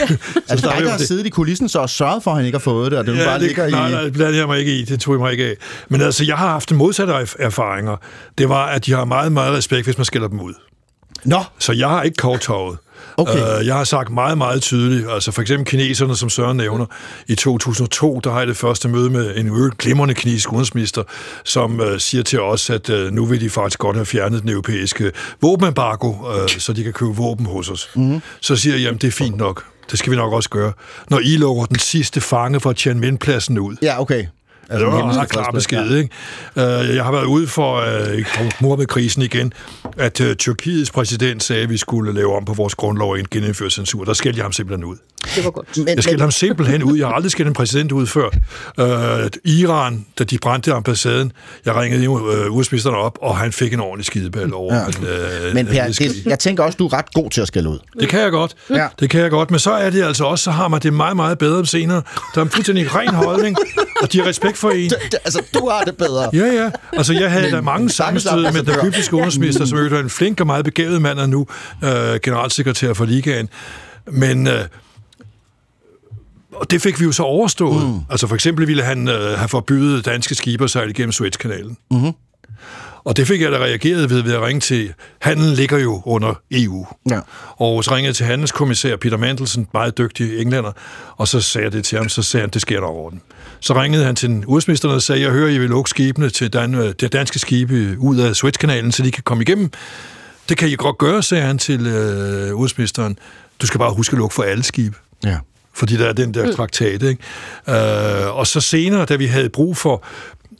Altså, der der er har det. siddet i kulissen så og sørget for, at han ikke har fået det, og det ja, bare det, ligger nej, i... nej, det blandede jeg mig ikke i. Det tog jeg mig ikke af. Men altså, jeg har haft modsatte erf- erfaringer. Det var, at de har meget, meget respekt, hvis man skælder dem ud. Nå, Så jeg har ikke kovtovet. Okay. Øh, jeg har sagt meget, meget tydeligt, altså for eksempel kineserne, som Søren nævner, i 2002, der har jeg det første møde med en glimrende kinesisk udenrigsminister, som øh, siger til os, at øh, nu vil de faktisk godt have fjernet den europæiske våbenembargo, øh, så de kan købe våben hos os. Mm. Så siger jeg, jamen det er fint nok. Det skal vi nok også gøre. Når I lukker den sidste fange fra Tiananmen-pladsen ud. Ja, okay. Altså, det var en meget klar besked, ikke? Uh, jeg har været ude for uh, mor med krisen igen, at uh, Tyrkiets præsident sagde, at vi skulle lave om på vores grundlov og genindføre censur. Der skældte jeg ham simpelthen ud. Det var godt. Men, Jeg skældte ham simpelthen ud. Jeg har aldrig skældt en præsident ud før. Uh, Iran, da de brændte ambassaden, jeg ringede uh, udenrigsministeren op, og han fik en ordentlig skideball over. Ja. at, uh, men Per, det, jeg tænker også, du er ret god til at skælde ud. det kan jeg godt. Ja. Det kan jeg godt. Men så er det altså også, så har man det meget, meget bedre senere. Der er en fuldstændig ren holdning, og de har respekt for en. Altså, du har det bedre. Ja, ja. Altså, jeg havde da mange sammenstød med den egyptiske udenrigsminister, som jo er en flink og meget begavet mand, og nu øh, generalsekretær for ligaen. Men øh, og det fik vi jo så overstået. Mm. Altså for eksempel ville han øh, have forbydet danske skibe at sejle igennem Suezkanalen. Mm-hmm. Og det fik jeg da reageret ved ved at ringe til... Handelen ligger jo under EU. Ja. Og så ringede jeg til handelskommissær Peter Mandelsen, meget dygtig englænder, og så sagde jeg det til ham, så sagde han, det sker nok over den. Så ringede han til udenrigsministeren og sagde, jeg hører, I vil lukke skibene til Dan, det danske skibe ud af Suezkanalen, så de kan komme igennem. Det kan I godt gøre, sagde han til øh, udenrigsministeren. Du skal bare huske at lukke for alle skibe Ja. fordi der er den der traktat. Ikke? Øh, og så senere, da vi havde brug for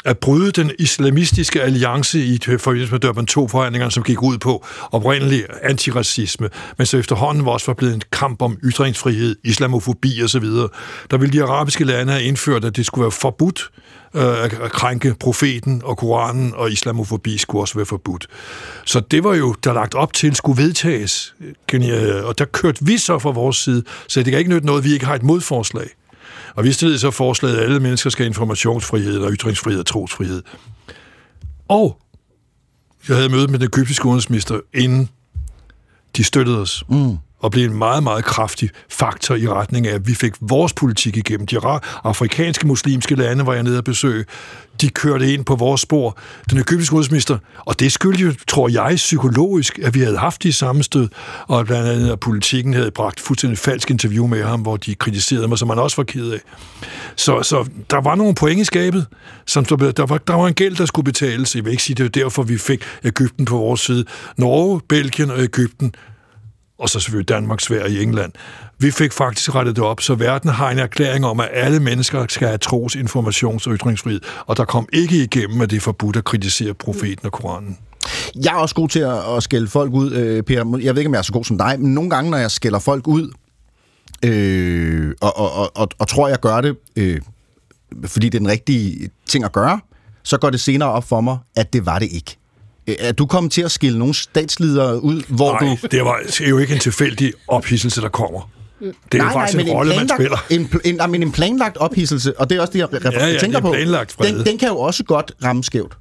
at bryde den islamistiske alliance i forbindelse med Durban 2-forhandlingerne, som gik ud på oprindelig antiracisme, men så efterhånden var også var blevet en kamp om ytringsfrihed, islamofobi osv., der ville de arabiske lande have indført, at det skulle være forbudt øh, at krænke profeten og Koranen, og islamofobi skulle også være forbudt. Så det var jo, der lagt op til, skulle vedtages, og der kørte vi så fra vores side, så det kan ikke nytte noget, vi ikke har et modforslag. Og vi stillede så forslaget, at alle mennesker skal have informationsfrihed og ytringsfrihed og trosfrihed. Og jeg havde møde med den egyptiske udenrigsminister, inden de støttede os. Mm. Og blev en meget, meget kraftig faktor i retning af, at vi fik vores politik igennem. De afrikanske muslimske lande var jeg nede at besøge. De kørte ind på vores spor. Den egyptiske udenrigsminister, og det skyldte jo, tror jeg, psykologisk, at vi havde haft de sammenstød, og blandt andet, at politikken havde bragt fuldstændig falsk interview med ham, hvor de kritiserede mig, som man også var ked af. Så, så der var nogle point i skabet, som der, der, var, der var en gæld, der skulle betales. Jeg vil ikke sige, det er derfor, vi fik Ægypten på vores side. Norge, Belgien og Ægypten og så selvfølgelig Danmark, Sverige og England. Vi fik faktisk rettet det op, så verden har en erklæring om, at alle mennesker skal have tros, informations- og ytringsfrihed, og der kom ikke igennem, at det er forbudt at kritisere profeten og Koranen. Jeg er også god til at, at skælde folk ud, Peter. Per. Jeg ved ikke, om jeg er så god som dig, men nogle gange, når jeg skælder folk ud, øh, og, og, og, og, og tror, jeg gør det, øh, fordi det er den rigtige ting at gøre, så går det senere op for mig, at det var det ikke. Øh, Er du kommet til at skille nogle statsledere ud, hvor Nej, du... det, var, det er jo ikke en tilfældig ophidselse, der kommer. Det er jo faktisk en rolle, man spiller. En, en, nej, men en planlagt ophidselse, og det er også det, jeg refer- Ja, ja, tænker er på. den, den kan jo også godt ramme skævt.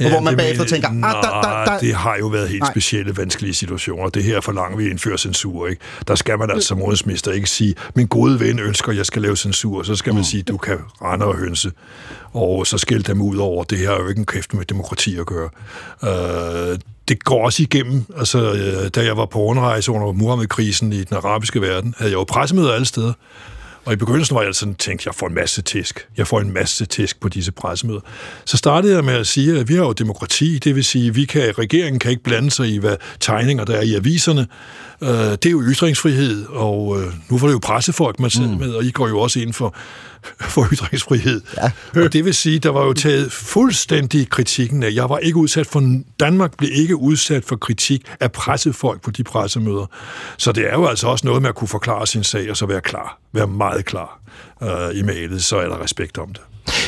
Ja, hvor man bagefter mener- tænker, ah, der, der, der, det har jo været helt Nej. specielle, vanskelige situationer. Det her forlanger vi indfører censur, ikke? Der skal man altså som udenrigsminister ikke sige, min gode ven ønsker, at jeg skal lave censur. Så skal man sige, du kan rende og hønse. Og så skælde dem ud over, det her er jo ikke en kæft med demokrati at gøre. Øh, det går også igennem. Altså, øh, da jeg var på rundrejse under Muhammed-krisen i den arabiske verden, havde jeg jo pressemøder alle steder. Og i begyndelsen var jeg sådan tænkt, jeg får en masse tæsk. Jeg får en masse tæsk på disse pressemøder. Så startede jeg med at sige, at vi har jo demokrati, det vil sige, vi kan, regeringen kan ikke blande sig i, hvad tegninger der er i aviserne. Øh, det er jo ytringsfrihed, og øh, nu var det jo pressefolk, man sidder mm. med, og I går jo også ind for, for ytringsfrihed. Ja. Og det vil sige, der var jo taget fuldstændig kritikken af. Jeg var ikke udsat for, Danmark blev ikke udsat for kritik af pressefolk på de pressemøder. Så det er jo altså også noget med at kunne forklare sin sag, og så være klar. Være meget klar øh, i mailet, så er der respekt om det.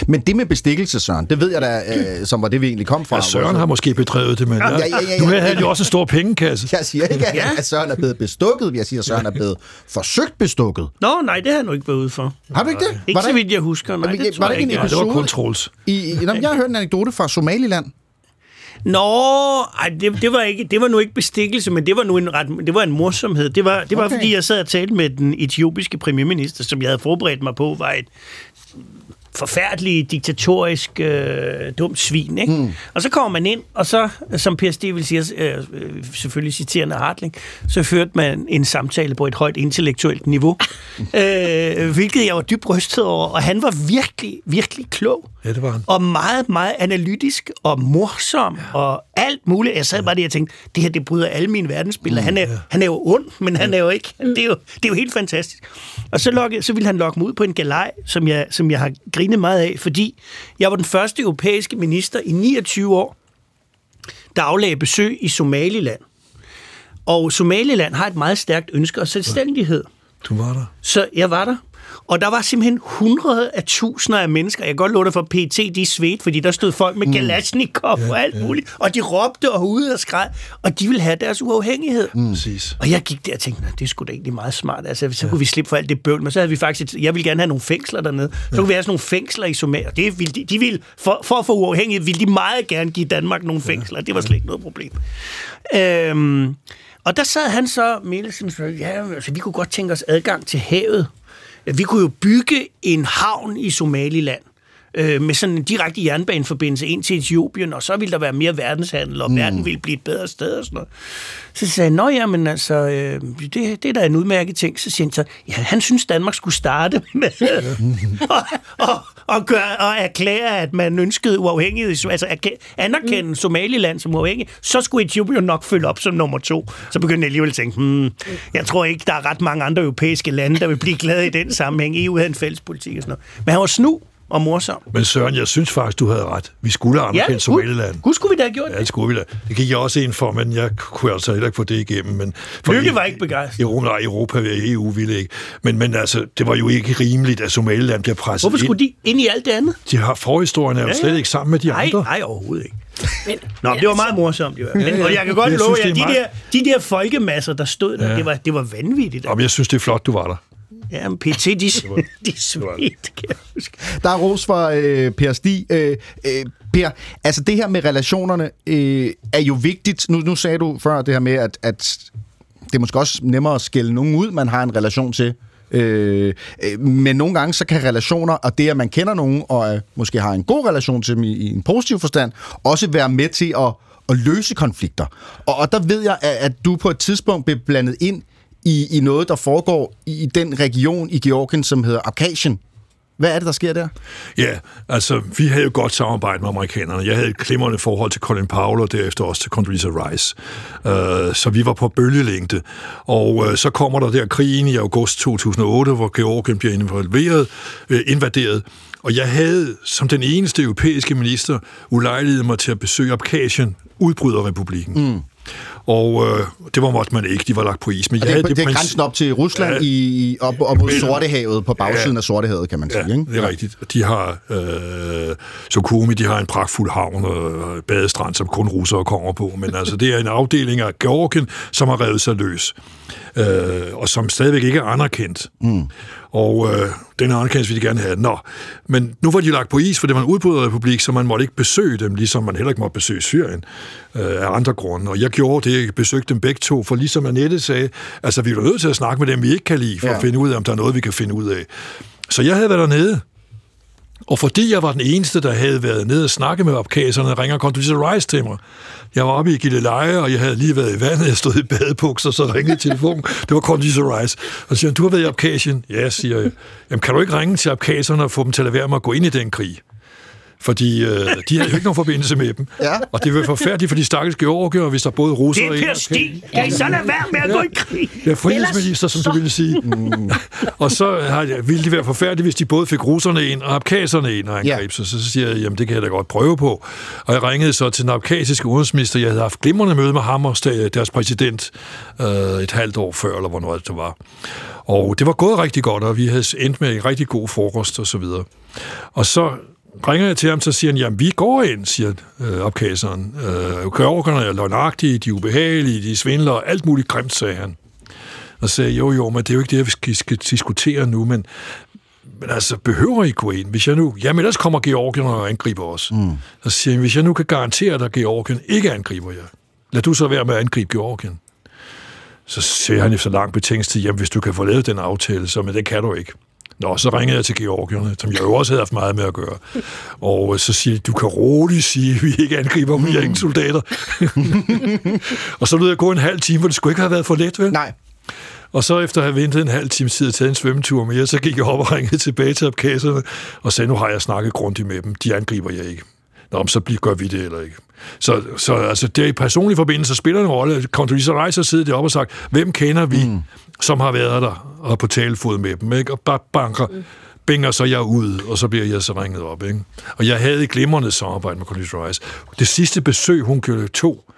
Men det med bestikkelse, Søren, det ved jeg da, øh, som var det, vi egentlig kom fra. Ja, Søren har måske bedrevet det, men ja, ja, ja, ja, nu ja. havde han jo også en stor pengekasse. Jeg siger ikke, at, at Søren er blevet bestukket. Jeg siger, at Søren er blevet forsøgt bestukket. Nå, nej, det har jeg nu ikke været ude for. Har du ikke det? Ikke var så vidt jeg husker. Nej, Var det- det var jeg ikke en. Nej, det var episode? kun Troels. i, i, jeg har hørt en anekdote fra Somaliland. Nå, ej, det, det, var ikke, det var nu ikke bestikkelse, men det var nu en, ret, det var en morsomhed. Det var, det var Okay. fordi, jeg sad og talte med den etiopiske premierminister, som jeg havde forberedt mig på, var et forfærdelig, diktatorisk, øh, dumt svin. Ikke? Mm. Og så kommer man ind, og så, som Per Stig siger, øh, selvfølgelig citerende Hartling, så førte man en samtale på et højt intellektuelt niveau, øh, hvilket jeg var dybt rystet over, og han var virkelig, virkelig klog. Ja, det var han. Og meget, meget analytisk og morsom ja. og alt muligt. Jeg sad bare der og tænkte, det her, det bryder alle mine verdensbilleder. Mm, han, er, ja. han er jo ond, men han er jo ikke. Det er jo, det er jo helt fantastisk. Og så, lokke, så ville han lokke mig ud på en galej, som jeg, som jeg har grinet meget af, fordi jeg var den første europæiske minister i 29 år, der aflagde besøg i Somaliland. Og Somaliland har et meget stærkt ønske om selvstændighed. Du var der. Så jeg var der. Og der var simpelthen hundrede af tusinder af mennesker. Jeg kan godt love dig for PT, de svedt, fordi der stod folk med mm. Kalashnikov ja, og alt ja. muligt. Og de råbte og ude og skreg, og de ville have deres uafhængighed. Mm. Præcis. Og jeg gik der og tænkte, det skulle da egentlig meget smart. Altså, så ja. kunne vi slippe for alt det bøvl, men så havde vi faktisk, et, jeg ville gerne have nogle fængsler dernede. Så ja. kunne vi have sådan nogle fængsler i Somalia. Det ville de, de ville, for, for at få uafhængighed, ville de meget gerne give Danmark nogle fængsler. Ja. Det var slet ikke noget problem. Øhm, og der sad han så, Mielsen, ja, altså, vi kunne godt tænke os adgang til havet. Vi kunne jo bygge en havn i Somaliland øh, med sådan en direkte jernbaneforbindelse ind til Etiopien, og så ville der være mere verdenshandel, og mm. verden ville blive et bedre sted og sådan noget. Så sagde jeg, nå ja, men altså, øh, det, det er da en udmærket ting. Så siger han så, ja, han synes, Danmark skulle starte med og, og, og, gøre, og erklære, at man ønskede uafhængighed, altså anerkende mm. Somaliland som uafhængig, så skulle Etiopien nok følge op som nummer to. Så begyndte jeg alligevel at tænke, hmm, jeg tror ikke, der er ret mange andre europæiske lande, der vil blive glade i den sammenhæng. EU havde en fælles politik og sådan noget. Men han var snu, og morsom. Men Søren, jeg synes faktisk, du havde ret. Vi skulle anerkende ja, Somaliland. Gud skulle vi da have gjort Ja, det skulle vi da. Det gik jeg også ind for, men jeg kunne altså heller ikke få det igennem. Men Lykke var ikke begejstret. Europa, nej, Europa og EU ville ikke. Men, men altså, det var jo ikke rimeligt, at Somaliland bliver presset Hvorfor skulle ind. de ind i alt det andet? De har forhistorien er jo ja, ja. slet ikke sammen med de nej, andre. Nej, overhovedet ikke. Men, Nå, det var meget morsomt i hvert fald. Og jeg kan godt love jer, de, meget... der, de der folkemasser, der stod der, ja. det, var, det var vanvittigt. Jamen, jeg synes, det er flot, du var der. Ja, men PT, de, de svedt, kan jeg huske. Der er ros for øh, Per Stig. Øh, øh, Per, altså det her med relationerne øh, er jo vigtigt. Nu, nu sagde du før det her med, at, at det er måske også nemmere at skælde nogen ud, man har en relation til. Øh, øh, men nogle gange så kan relationer, og det at man kender nogen, og øh, måske har en god relation til dem i, i en positiv forstand, også være med til at, at løse konflikter. Og, og der ved jeg, at, at du på et tidspunkt blev blandet ind i, i noget, der foregår i den region i Georgien, som hedder Abkhazien. Hvad er det, der sker der? Ja, altså, vi havde jo godt samarbejde med amerikanerne. Jeg havde et klimrende forhold til Colin Powell, og derefter også til Condoleezza Rice. Uh, så vi var på bølgelængde. Og uh, så kommer der der krigen i august 2008, hvor Georgien bliver involveret, uh, invaderet. Og jeg havde som den eneste europæiske minister ulejlighed mig til at besøge Abkhazien, udbryderrepublikken. Mm. Og øh, det var måtte man ikke, de var lagt på is. Men jeg det, det, det er grænsen op til Rusland ja, i, op, op mod Sortehavet, på bagsiden ja, af Sortehavet, kan man sige. Ja, ikke? det er rigtigt. De har, øh, Sukumi, de har en pragtfuld havn og badestrand, som kun russere kommer på. Men altså, det er en afdeling af Georgien, som har revet sig løs. Øh, og som stadigvæk ikke er anerkendt. Mm. Og øh, den anerkendelse ville de gerne have. Nå, men nu var de lagt på is, for det var en udbryderrepublik, så man måtte ikke besøge dem, ligesom man heller ikke måtte besøge Syrien øh, af andre grunde. Og jeg gjorde det, jeg besøgte dem begge to, for ligesom Annette sagde, altså vi er nødt til at snakke med dem, vi ikke kan lide, for ja. at finde ud af, om der er noget, vi kan finde ud af. Så jeg havde været dernede, og fordi jeg var den eneste, der havde været nede og snakke med opkaserne, ringer Condoleezza Rice til mig. Jeg var oppe i Gilleleje, og jeg havde lige været i vandet. Jeg stod i badebukser, så ringede telefonen. Det var Condoleezza Rice. Og så siger han, du har været i Abkhazien? Ja, siger jeg. Jamen, kan du ikke ringe til opkaserne og få dem til at være med at gå ind i den krig? Fordi øh, de har jo ikke nogen forbindelse med dem. Ja. Og det vil forfærdeligt for de stakkels georgier, hvis der både russer og... Det er Per Stig! Kan I så lade være med at gå i krig? Ja, frihedsminister, som så... du ville sige. Mm. og så har, ville det være forfærdeligt, hvis de både fik russerne ind og abkaserne ind og angreb. Ja. Så, så siger jeg, jamen det kan jeg da godt prøve på. Og jeg ringede så til den abkasiske udenrigsminister. Jeg havde haft glimrende møde med ham og deres præsident øh, et halvt år før, eller hvornår det var. Og det var gået rigtig godt, og vi havde endt med en rigtig god frokost og så videre. Og så ringer jeg til ham, så siger han, jamen vi går ind, siger øh, opkaseren. Øh, Georgerne er løgnagtige, de er ubehagelige, de svindler, alt muligt grimt, sagde han. Og sagde, jo jo, men det er jo ikke det, vi skal, skal diskutere nu, men, men altså, behøver I gå ind? Hvis jeg nu, jamen ellers kommer Georgien og angriber os. Mm. Så siger han, hvis jeg nu kan garantere dig, at Georgien ikke angriber jer, lad du så være med at angribe Georgien. Så siger han efter lang betænkningstid, jamen hvis du kan få lavet den aftale, så men det kan du ikke. Nå, så ringede jeg til Georgierne, som jeg jo også havde haft meget med at gøre. Og øh, så siger de, du kan roligt sige, at vi ikke angriber dem, vi er ingen soldater. og så lød jeg gå en halv time, hvor det skulle ikke have været for let, vel? Nej. Og så efter at have ventet en halv time tid og taget en svømmetur mere, så gik jeg op og ringede tilbage til opkaserne og sagde, nu har jeg snakket grundigt med dem. De angriber jeg ikke. Nå, så gør vi det eller ikke. Så, så altså, det er i personlig forbindelse spiller en rolle. Condoleezza Rice har siddet deroppe og sagt, hvem kender vi, mm. som har været der og på talefod med dem, ikke? og bare banker, mm. binger så jeg ud, og så bliver jeg så ringet op. Ikke? Og jeg havde et glimrende samarbejde med Condoleezza Rice. Det sidste besøg, hun gjorde to,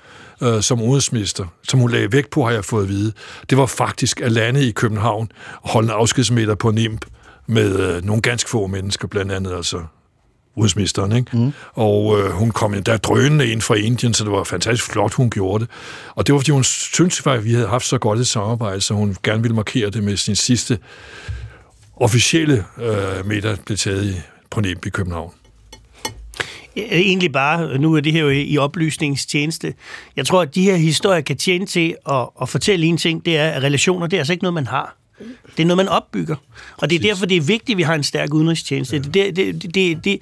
øh, som udenrigsminister, som hun lagde vægt på, har jeg fået at vide, det var faktisk at lande i København og holde en afskedsmiddag på NIMP med øh, nogle ganske få mennesker, blandt andet altså udenrigsministeren, ikke? Mm. Og øh, hun kom der drønende ind fra Indien, så det var fantastisk flot, hun gjorde det. Og det var, fordi hun syntes, at vi havde haft så godt et samarbejde, så hun gerne ville markere det med sin sidste officielle øh, middag, blev taget i, på NIMP i København. Egentlig bare, nu er det her jo i oplysningstjeneste. Jeg tror, at de her historier kan tjene til at, at fortælle en ting, det er, at relationer, det er altså ikke noget, man har. Det er noget, man opbygger. Og det er derfor, det er vigtigt, at vi har en stærk udenrigstjeneste. Ja. Det, det, det, det,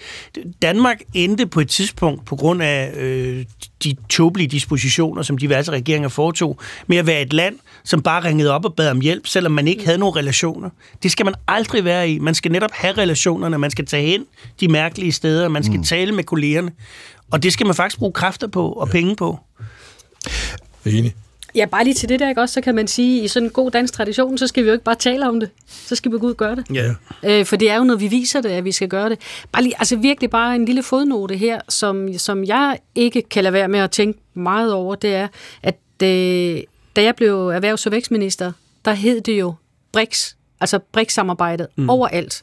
Danmark endte på et tidspunkt, på grund af øh, de tåbelige dispositioner, som diverse regeringer foretog, med at være et land, som bare ringede op og bad om hjælp, selvom man ikke havde nogen relationer. Det skal man aldrig være i. Man skal netop have relationerne, man skal tage hen de mærkelige steder, man skal mm. tale med kollegerne. Og det skal man faktisk bruge kræfter på og ja. penge på. Enig. Ja, bare lige til det der, ikke også, så kan man sige, i sådan en god dansk tradition, så skal vi jo ikke bare tale om det, så skal vi gå ud og gøre det. Ja. Øh, for det er jo noget, vi viser det, at vi skal gøre det. Bare lige, altså virkelig bare en lille fodnote her, som, som jeg ikke kan lade være med at tænke meget over, det er, at øh, da jeg blev erhvervs- og vækstminister, der hed det jo BRICS, altså BRICS-samarbejdet mm. overalt.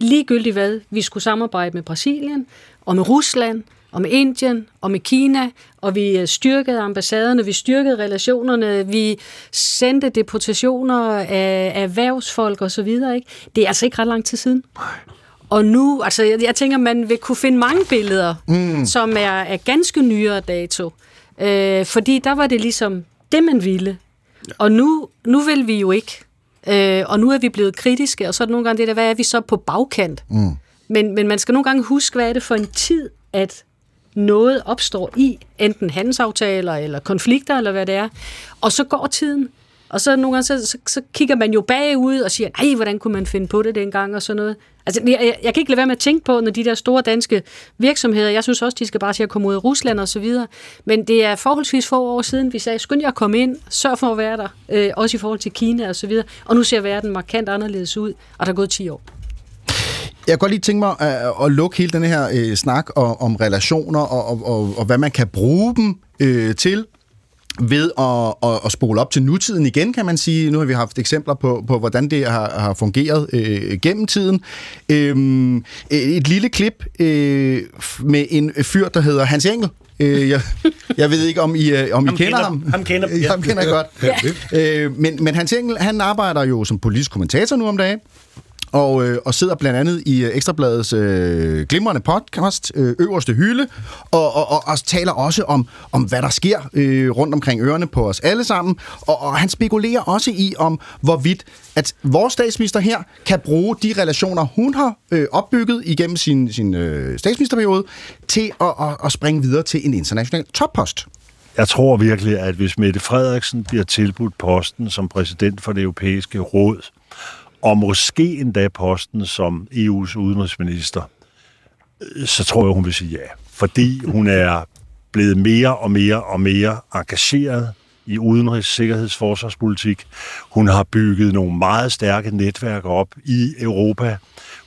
Ligegyldigt hvad, vi skulle samarbejde med Brasilien og med Rusland, og med Indien og med Kina, og vi øh, styrkede ambassaderne, vi styrkede relationerne, vi sendte deportationer af, erhvervsfolk og så videre. Ikke? Det er altså ikke ret lang tid siden. Og nu, altså jeg, jeg tænker, man vil kunne finde mange billeder, mm. som er af ganske nyere dato. Øh, fordi der var det ligesom det, man ville. Ja. Og nu, nu vil vi jo ikke. Øh, og nu er vi blevet kritiske, og så er det nogle gange det der, hvad er vi så på bagkant? Mm. Men, men man skal nogle gange huske, hvad er det for en tid, at noget opstår i, enten handelsaftaler eller konflikter, eller hvad det er. Og så går tiden, og så nogle gange, så, så, så kigger man jo bagud og siger, nej, hvordan kunne man finde på det dengang, og sådan noget. Altså, jeg, jeg, jeg kan ikke lade være med at tænke på, når de der store danske virksomheder, jeg synes også, de skal bare sige at komme ud af Rusland og så videre, men det er forholdsvis få år siden, vi sagde, skynd jer at komme ind, sørg for at være der, øh, også i forhold til Kina og så videre, og nu ser verden markant anderledes ud, og der er gået 10 år. Jeg kan godt lige tænke mig at, at lukke hele den her øh, snak om, om relationer og, og, og, og hvad man kan bruge dem øh, til ved at, at, at spole op til nutiden igen, kan man sige. Nu har vi haft eksempler på, på hvordan det har, har fungeret øh, gennem tiden. Øh, et lille klip øh, med en fyr, der hedder Hans Engel. Øh, jeg, jeg ved ikke, om I, øh, om I ham kender, kender ham. Ham kender, ja. ham kender jeg godt. Ja. Øh, men, men Hans Engel, han arbejder jo som politisk kommentator nu om dagen og, øh, og sidder blandt andet i øh, Ekstrabladets øh, glimrende podcast, øh, Øverste Hylde, og, og, og, og taler også om, om hvad der sker øh, rundt omkring ørerne på os alle sammen, og, og han spekulerer også i, om hvorvidt at vores statsminister her kan bruge de relationer, hun har øh, opbygget igennem sin, sin øh, statsministerperiode, til at, at, at springe videre til en international toppost. Jeg tror virkelig, at hvis Mette Frederiksen bliver tilbudt posten som præsident for det europæiske råd, og måske endda posten som EU's udenrigsminister, så tror jeg, hun vil sige ja. Fordi hun er blevet mere og mere og mere engageret i udenrigs-, sikkerheds- forsvarspolitik. Hun har bygget nogle meget stærke netværk op i Europa.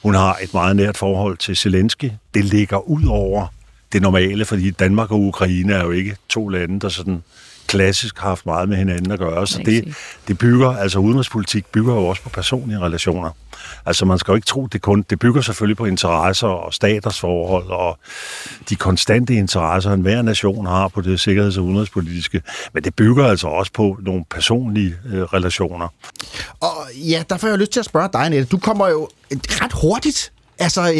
Hun har et meget nært forhold til Zelensky. Det ligger ud over det normale, fordi Danmark og Ukraine er jo ikke to lande, der sådan klassisk haft meget med hinanden at gøre. Så det, det bygger, altså udenrigspolitik bygger jo også på personlige relationer. Altså man skal jo ikke tro, det kun, det bygger selvfølgelig på interesser og staters forhold og de konstante interesser, en hver nation har på det sikkerheds- og udenrigspolitiske, men det bygger altså også på nogle personlige øh, relationer. Og ja, der får jeg lyst til at spørge dig, Nette. Du kommer jo ret hurtigt altså, øh,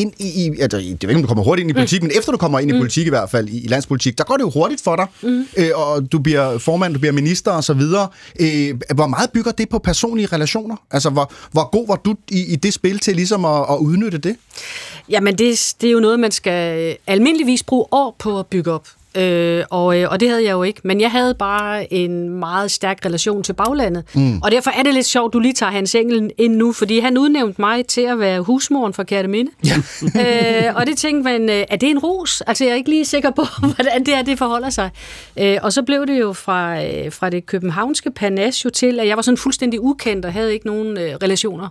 ind i, i altså, det ved ikke, om du kommer hurtigt ind i politik, mm. men efter du kommer ind i politik i hvert fald, i, i landspolitik, der går det jo hurtigt for dig, mm. øh, og du bliver formand, du bliver minister og så videre. Øh, hvor meget bygger det på personlige relationer? Altså, hvor, hvor god var du i, i det spil til ligesom at, at udnytte det? Jamen, det, det er jo noget, man skal almindeligvis bruge år på at bygge op. Øh, og, øh, og det havde jeg jo ikke. Men jeg havde bare en meget stærk relation til baglandet. Mm. Og derfor er det lidt sjovt, du lige tager Hans Engel ind nu, fordi han udnævnte mig til at være husmoren for Kærteminde. Ja. øh, og det tænkte man, øh, er det en ros? Altså, jeg er ikke lige sikker på, hvordan det her det forholder sig. Øh, og så blev det jo fra, øh, fra det københavnske Panache til, at jeg var sådan fuldstændig ukendt og havde ikke nogen øh, relationer.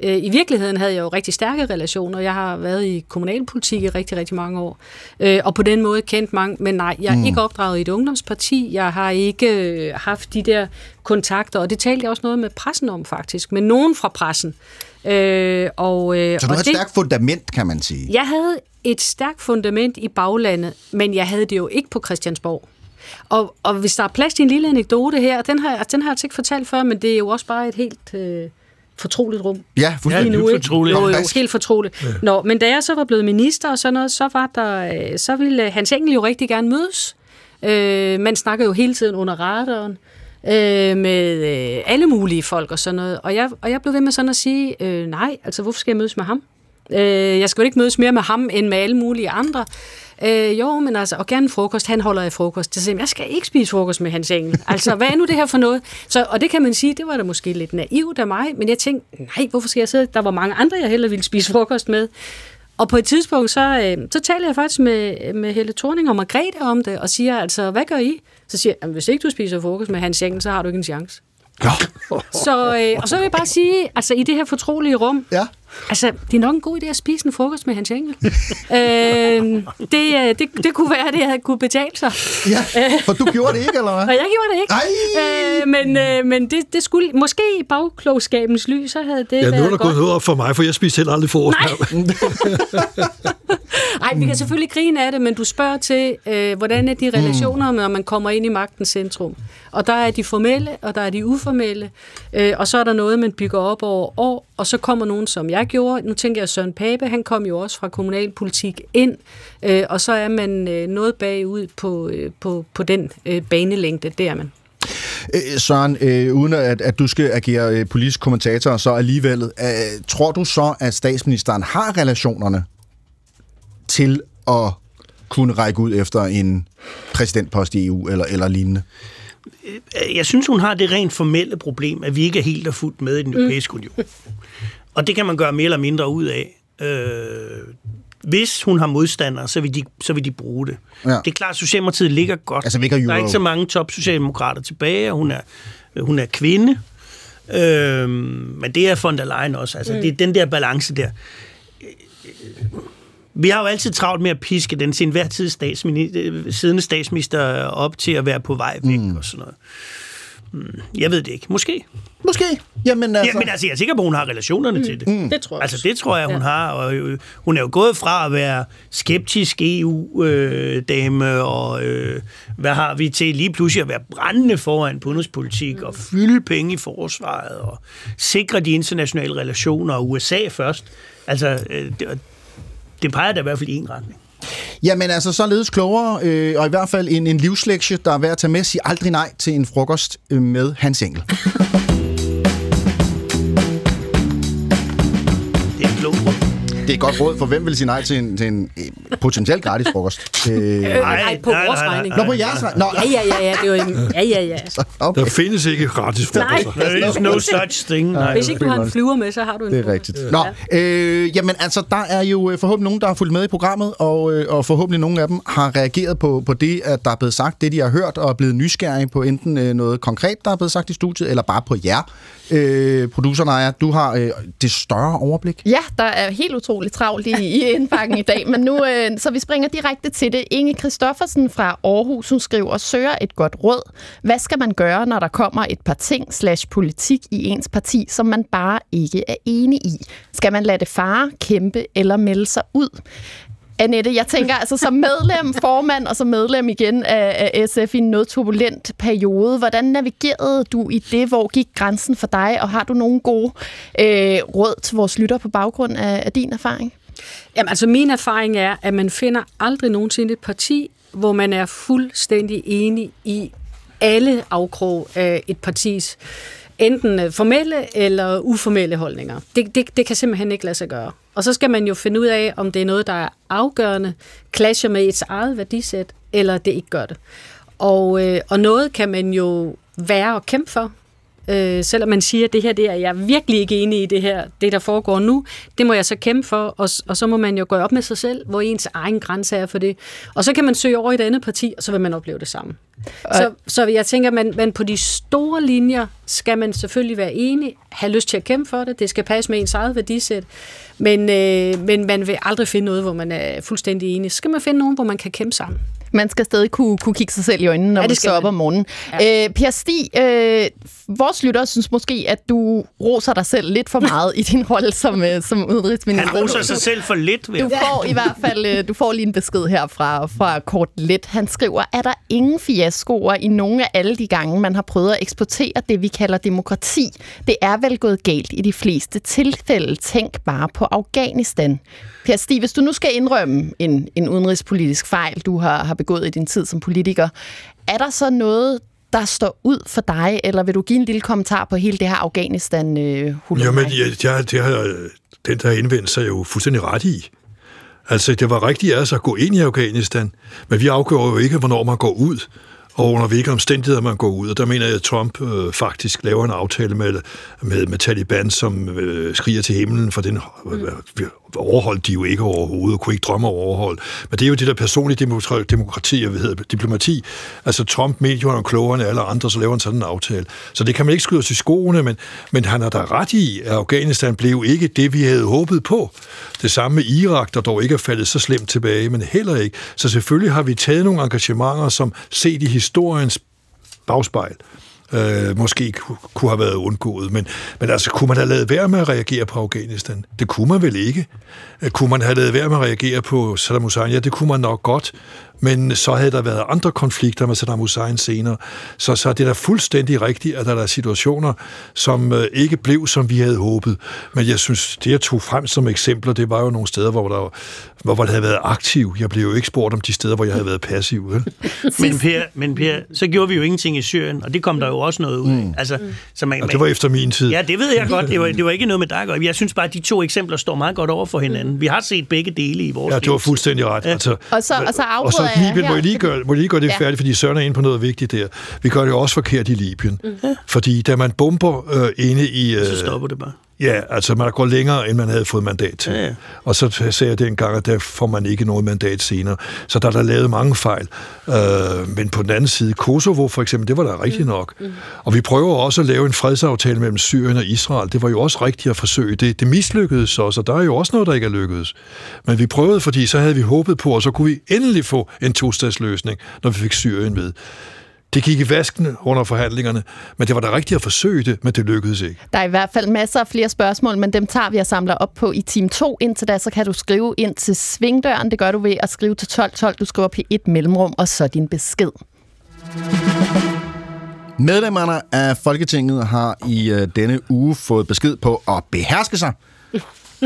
Øh, I virkeligheden havde jeg jo rigtig stærke relationer. Jeg har været i kommunalpolitik i rigtig, rigtig mange år. Øh, og på den måde kendt mange. Men nej, jeg er mm. ikke opdraget i et ungdomsparti. Jeg har ikke øh, haft de der kontakter. Og det talte jeg også noget med pressen om, faktisk. Med nogen fra pressen. Øh, og, øh, Så du har et det, stærkt fundament, kan man sige? Jeg havde et stærkt fundament i baglandet, men jeg havde det jo ikke på Christiansborg. Og, og hvis der er plads til en lille anekdote her, den har, den har jeg altså ikke fortalt før, men det er jo også bare et helt... Øh, fortroligt rum. Ja, fuldstændig. Ja, fortroligt. Jo, jo, helt fortroligt. Ja. Nå, men da jeg så var blevet minister og sådan noget, så, var der, øh, så ville Hans Engel jo rigtig gerne mødes. Øh, man snakker jo hele tiden under radaren øh, med øh, alle mulige folk og sådan noget. Og jeg, og jeg blev ved med sådan at sige, øh, nej, altså hvorfor skal jeg mødes med ham? Øh, jeg skal jo ikke mødes mere med ham end med alle mulige andre. Øh, jo, men altså, og gerne frokost. Han holder af frokost. Så siger jeg skal ikke spise frokost med hans engel. Altså, hvad er nu det her for noget? Så, og det kan man sige, det var da måske lidt naivt af mig, men jeg tænkte, nej, hvorfor skal jeg sidde? Der var mange andre, jeg heller ville spise frokost med. Og på et tidspunkt, så, øh, så taler jeg faktisk med, med Helle Thorning og Margrethe om det, og siger altså, hvad gør I? Så siger jeg, hvis ikke du spiser frokost med hans engel, så har du ikke en chance. Ja. Så, øh, og så vil jeg bare sige, altså i det her fortrolige rum, ja. Altså det er nok en god idé at spise en frokost med Hans Engel. øh, det, det, det kunne være, det havde kunne betale sig. Ja, for du gjorde det ikke, eller hvad? Nej, jeg gjorde det ikke. Øh, men øh, men det, det skulle, måske i bagklogskabens lys, så havde det Ja, nu er der gået noget op for mig, for jeg spiste heller aldrig frokost. Nej. Nej, vi kan selvfølgelig grine af det, men du spørger til, øh, hvordan er de relationer, når man kommer ind i magtens centrum. Og der er de formelle, og der er de uformelle, øh, og så er der noget, man bygger op over år, og så kommer nogen, som jeg gjorde. Nu tænker jeg, Søren Pape, han kom jo også fra kommunalpolitik ind, øh, og så er man øh, noget bagud på, øh, på, på den øh, banelængde, der man. Øh, Søren, øh, uden at, at du skal agere øh, politisk kommentator, så alligevel, øh, tror du så, at statsministeren har relationerne til at kunne række ud efter en præsidentpost i EU eller, eller lignende? Øh, jeg synes, hun har det rent formelle problem, at vi ikke er helt og fuldt med i den europæiske union. Og det kan man gøre mere eller mindre ud af. Øh, hvis hun har modstandere, så vil de, så vil de bruge det. Ja. Det er klart, at Socialdemokratiet ligger godt. Altså, der er ikke så mange top-socialdemokrater tilbage, og hun er, hun er kvinde. Øh, men det er von der Leyen også. Altså, mm. Det er den der balance der. Vi har jo altid travlt med at piske den sin hver tid statsminister, siddende statsminister op til at være på vej væk mm. og sådan noget. Mm, jeg ved det ikke. Måske. Måske. Jamen, altså... Ja, men altså, jeg er sikker på, at hun har relationerne mm. til det. Mm. Det tror jeg Altså, det tror jeg, hun ja. har. Og øh, hun er jo gået fra at være skeptisk EU-dame, øh, og øh, hvad har vi til lige pludselig at være brændende foran på udenrigspolitik, mm. og fylde penge i forsvaret, og sikre de internationale relationer, og USA først. Altså, øh, det, peger da i hvert fald i en retning. Jamen altså, således klogere, øh, og i hvert fald en, en livslektie, der er værd at tage med. Sig aldrig nej til en frokost øh, med Hans Engel. Det er et godt råd, for hvem vil sige nej til en, til en potentielt gratis frokost? Øh, nej, på vores regning. Nå, på jeres regning. Ja, ja, ja, ja, det var, ja, ja, ja. Okay. Der findes ikke gratis frokost. There is no such thing. Nej, Hvis ikke du har en flyver med, så har du en Det er rigtigt. Nå, øh, jamen altså, der er jo øh, forhåbentlig nogen, der har fulgt med i programmet, og, øh, og forhåbentlig nogle af dem har reageret på, på det, at der er blevet sagt, det de har hørt, og er blevet nysgerrige på enten øh, noget konkret, der er blevet sagt i studiet, eller bare på jer. Øh, producer Naja, du har øh, det større overblik. Ja, der er helt utroligt travlt i, i indbakken i dag, men nu, øh, så vi springer direkte til det. Inge Kristoffersen fra Aarhus, hun skriver, søger et godt råd. Hvad skal man gøre, når der kommer et par ting slash politik i ens parti, som man bare ikke er enig i? Skal man lade det fare, kæmpe eller melde sig ud? Annette, jeg tænker altså som medlem, formand og som medlem igen af, af SF i en noget turbulent periode, hvordan navigerede du i det? Hvor gik grænsen for dig, og har du nogle gode øh, råd til vores lytter på baggrund af, af din erfaring? Jamen, altså min erfaring er, at man finder aldrig nogensinde et parti, hvor man er fuldstændig enig i alle afkrog af et partis enten øh, formelle eller uformelle holdninger. Det, det, det kan simpelthen ikke lade sig gøre. Og så skal man jo finde ud af, om det er noget, der er afgørende, clasher med et eget værdisæt, eller det ikke gør det. Og, øh, og noget kan man jo være og kæmpe for, Øh, selvom man siger, at det her det er jeg virkelig ikke enig i det her, det der foregår nu, det må jeg så kæmpe for, og, og så må man jo gå op med sig selv, hvor ens egen grænse er for det. Og så kan man søge over i et andet parti, og så vil man opleve det samme. Så, så jeg tænker, at man, man på de store linjer skal man selvfølgelig være enig, have lyst til at kæmpe for det, det skal passe med ens eget værdisæt, men, øh, men man vil aldrig finde noget, hvor man er fuldstændig enig. Så skal man finde nogen, hvor man kan kæmpe sammen. Man skal stadig kunne, kunne kigge sig selv i øjnene, når ja, man står op om morgenen. Ja. Øh, per Stig, øh, vores lytter synes måske, at du roser dig selv lidt for meget i din rolle som, øh, som udenrigsminister. Han roser sig selv for lidt. Du får i hvert fald øh, du får lige en besked her fra, fra Kort Let. Han skriver, er der ingen fiaskoer i nogle af alle de gange, man har prøvet at eksportere det, vi kalder demokrati? Det er vel gået galt i de fleste tilfælde. Tænk bare på Afghanistan. Per Stig, hvis du nu skal indrømme en, en udenrigspolitisk fejl, du har, har begået i din tid som politiker, er der så noget, der står ud for dig, eller vil du give en lille kommentar på hele det her afghanistan øh, Jamen, ja, jeg, det har, den der indvendt sig jo fuldstændig ret i. Altså, det var rigtigt altså at gå ind i Afghanistan, men vi afgør jo ikke, hvornår man går ud og under hvilke omstændigheder man går ud. Og der mener jeg, at Trump øh, faktisk laver en aftale med, med, med Taliban, som øh, skriger til himlen, for den øh, overholdt de jo ikke overhovedet, og kunne ikke drømme overhold. Men det er jo det der personlige demokrati, jeg hedder, diplomati. Altså Trump mente jo, han klogere end alle andre, så laver han sådan en aftale. Så det kan man ikke skyde os i skoene, men, men han har da ret i, at Afghanistan blev ikke det, vi havde håbet på. Det samme med Irak, der dog ikke er faldet så slemt tilbage, men heller ikke. Så selvfølgelig har vi taget nogle engagementer, som set i historiens bagspejl, øh, måske kunne have været undgået. Men, men altså, kunne man have lavet være med at reagere på Afghanistan? Det kunne man vel ikke. Øh, kunne man have lavet være med at reagere på Saddam Hussein? Ja, det kunne man nok godt men så havde der været andre konflikter med Saddam Hussein senere. Så, så det er da fuldstændig rigtigt, at der er situationer, som øh, ikke blev, som vi havde håbet. Men jeg synes, det jeg tog frem som eksempler, det var jo nogle steder, hvor der, hvor, hvor der havde været aktiv. Jeg blev jo ikke spurgt om de steder, hvor jeg havde været passiv. Vel? men, per, men Per, så gjorde vi jo ingenting i Syrien, og det kom der jo også noget ud af. Mm. Altså, så man, og det var efter min tid. Ja, det ved jeg godt. Det var, det var ikke noget med dig. Og jeg synes bare, at de to eksempler står meget godt over for hinanden. Vi har set begge dele i vores Ja, det var fuldstændig ret. Altså, og så, og så afbryder Libyen, må jeg lige gøre, må jeg lige gøre det ja. færdigt, fordi Søren er inde på noget vigtigt der. Vi gør det også forkert i Libyen. Mm. Fordi da man bomber øh, inde i... Øh, så stopper det bare. Ja, altså man går længere, end man havde fået mandat til. Ja, ja. Og så sagde jeg dengang, at der får man ikke noget mandat senere. Så der er der lavet mange fejl. Øh, men på den anden side, Kosovo for eksempel, det var da rigtigt mm. nok. Mm. Og vi prøver også at lave en fredsaftale mellem Syrien og Israel. Det var jo også rigtigt at forsøge. Det, det mislykkedes også, og der er jo også noget, der ikke er lykkedes. Men vi prøvede, fordi så havde vi håbet på, og så kunne vi endelig få en to-statsløsning, når vi fik Syrien med. Det gik i vasken under forhandlingerne, men det var da rigtigt at forsøge det, men det lykkedes ikke. Der er i hvert fald masser af flere spørgsmål, men dem tager vi og samler op på i time 2. Indtil da, så kan du skrive ind til Svingdøren. Det gør du ved at skrive til 1212. Du skriver på et mellemrum, og så din besked. Medlemmerne af Folketinget har i øh, denne uge fået besked på at beherske sig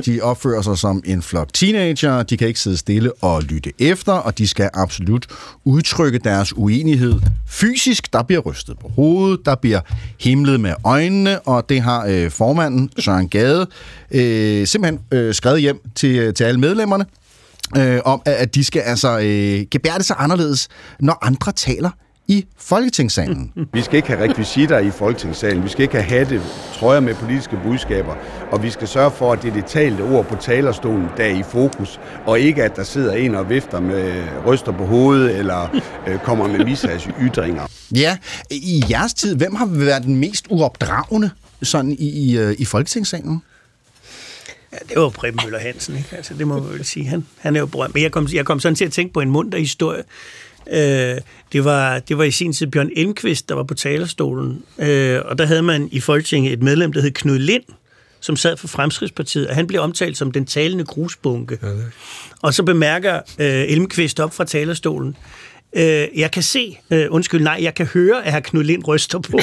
de opfører sig som en flok teenager, de kan ikke sidde stille og lytte efter, og de skal absolut udtrykke deres uenighed fysisk. Der bliver rystet på hovedet, der bliver himlet med øjnene, og det har øh, formanden Søren Gade øh, simpelthen øh, skrevet hjem til, øh, til alle medlemmerne, øh, om at de skal altså øh, gebærde sig anderledes, når andre taler i Folketingssalen. Vi skal ikke have rekvisitter i Folketingssalen. Vi skal ikke have hatte, trøjer med politiske budskaber. Og vi skal sørge for, at det er det talte ord på talerstolen, der er i fokus. Og ikke, at der sidder en og vifter med ryster på hovedet, eller øh, kommer med mishags ytringer. Ja, i jeres tid, hvem har været den mest uopdragende sådan i, i, øh, i Folketingssalen? Ja, det var Preben Møller Hansen, ikke? Altså, det må man vel sige. Han, han er jo berømt. Men jeg kom, jeg kom sådan til at tænke på en munter historie. Øh, det, var, det var i sin tid Bjørn Elmqvist, der var på talerstolen, øh, og der havde man i Folketinget et medlem, der hed Knud Lind, som sad for Fremskridspartiet, og han blev omtalt som den talende grusbunke. Ja, og så bemærker øh, Elmqvist op fra talerstolen, Øh, jeg kan se, øh, undskyld, nej, jeg kan høre, at herr Knud Lind ryster på.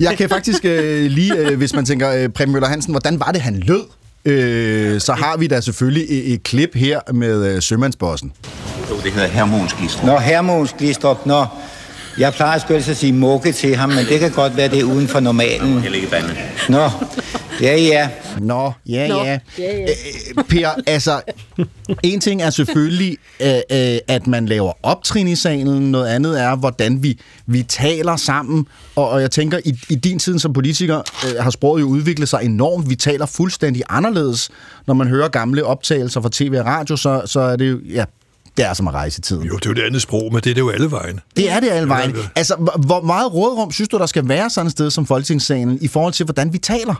jeg kan faktisk øh, lige, øh, hvis man tænker, øh, Preben Møller Hansen, hvordan var det, han lød? Øh, så har vi da selvfølgelig et, et klip her med øh, Sømandsbossen. Jo, det hedder Hermons Glistrup. Nå, Hermons Glistrup, nå. Jeg plejer sgu at sige mukke til ham, men det kan godt være, det er uden for normalen. Jeg ligger bande. Nå, ja, ja. Nå, ja, Nå, ja. ja, ja. Øh, Per, altså, en ting er selvfølgelig, øh, øh, at man laver optrin i salen. Noget andet er, hvordan vi, vi taler sammen. Og, og jeg tænker, i, i din tid som politiker øh, har sproget jo udviklet sig enormt. Vi taler fuldstændig anderledes. Når man hører gamle optagelser fra tv og radio, så, så er det jo, ja, det er som at rejse i tiden. Jo, det er jo det andet sprog, men det er det jo alle vejen. Det er det alle vejen. Altså, hvor- meget rådrum synes du, der skal være sådan et sted som Folketingssalen i forhold til, hvordan vi taler?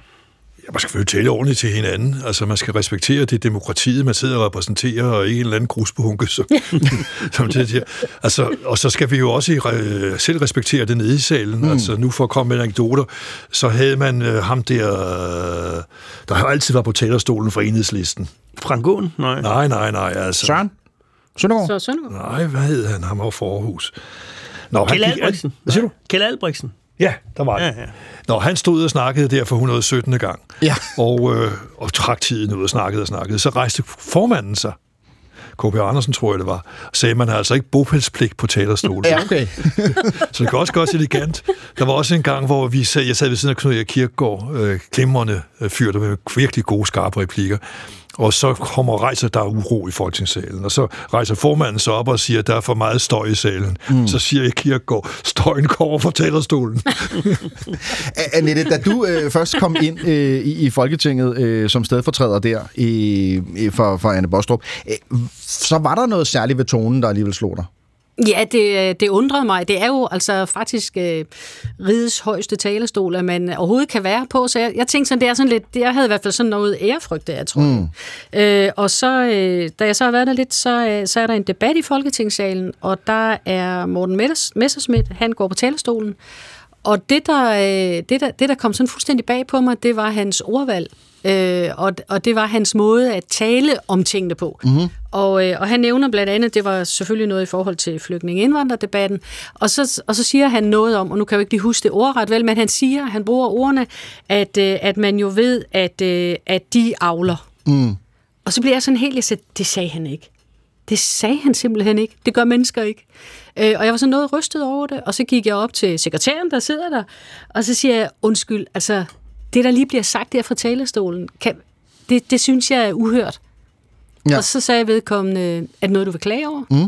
Ja, man skal selvfølgelig tale ordentligt til hinanden. Altså, man skal respektere det demokratiet, man sidder og repræsenterer, og ikke en eller anden grusbunke, som, som det der. Altså, og så skal vi jo også selv respektere det nede i salen. Mm. Altså, nu for at komme med anekdoter, så havde man øh, ham der, øh, der har altid været på talerstolen for enhedslisten. Frank Aaen? Nej. Nej, nej, nej, altså. Søren? Søndergaard? Så Søndergaard. Nej, hvad hed han? Han var fra Aarhus. Nå, Kjeld han gik- Albrechtsen. Hvad siger du? Kjeld Albrechtsen. Ja, der var Ja, ja, ja. Nå, han stod og snakkede der for 117. gang. Ja. Og, øh, og trak tiden ud og snakkede og snakkede. Så rejste formanden sig. K.P. Andersen, tror jeg det var, sagde, man har altså ikke bopælspligt på talerstolen. Ja, okay. Så det kan også godt elegant. Der var også en gang, hvor vi sad, jeg sad ved siden af Knud Erik Kirkegaard, øh, glimrende øh, fyr, der var virkelig gode, skarpe replikker. Og så kommer rejser der er uro i folketingssalen, og så rejser formanden sig op og siger, at der er for meget støj i salen. Mm. Så siger jeg Kirkegaard, støjen kommer fra talerstolen. Annette, da du øh, først kom ind øh, i, i Folketinget øh, som stedfortræder der i, for, for Anne Bostrup, øh, så var der noget særligt ved tonen, der alligevel slog dig? Ja, det, det undrede mig. Det er jo altså faktisk øh, rigets højeste talerstol, at man overhovedet kan være på. Så jeg, jeg tænkte sådan, det er sådan lidt, jeg havde i hvert fald sådan noget ærefrygt der, jeg tror. Mm. Øh, og så, øh, da jeg så har været der lidt, så, øh, så er der en debat i Folketingssalen, og der er Morten Messers- han går på talerstolen. Og det der, øh, det, der, det, der kom sådan fuldstændig bag på mig, det var hans ordvalg. Øh, og, og det var hans måde at tale om tingene på. Mm-hmm. Og, øh, og han nævner blandt andet, det var selvfølgelig noget i forhold til flygtninge-indvandrerdebatten, og så, og så siger han noget om, og nu kan jeg jo ikke lige huske det ordret vel, men han siger, han bruger ordene, at, øh, at man jo ved, at, øh, at de avler. Mm. Og så bliver jeg sådan helt, jeg sagde, det sagde han ikke. Det sagde han simpelthen ikke. Det gør mennesker ikke. Øh, og jeg var så noget rystet over det, og så gik jeg op til sekretæren, der sidder der, og så siger jeg, undskyld, altså, det der lige bliver sagt der fra talerstolen, kan, det, det synes jeg er uhørt. Ja. Og så sagde vedkommende, er det noget, du vil klage over? Mm.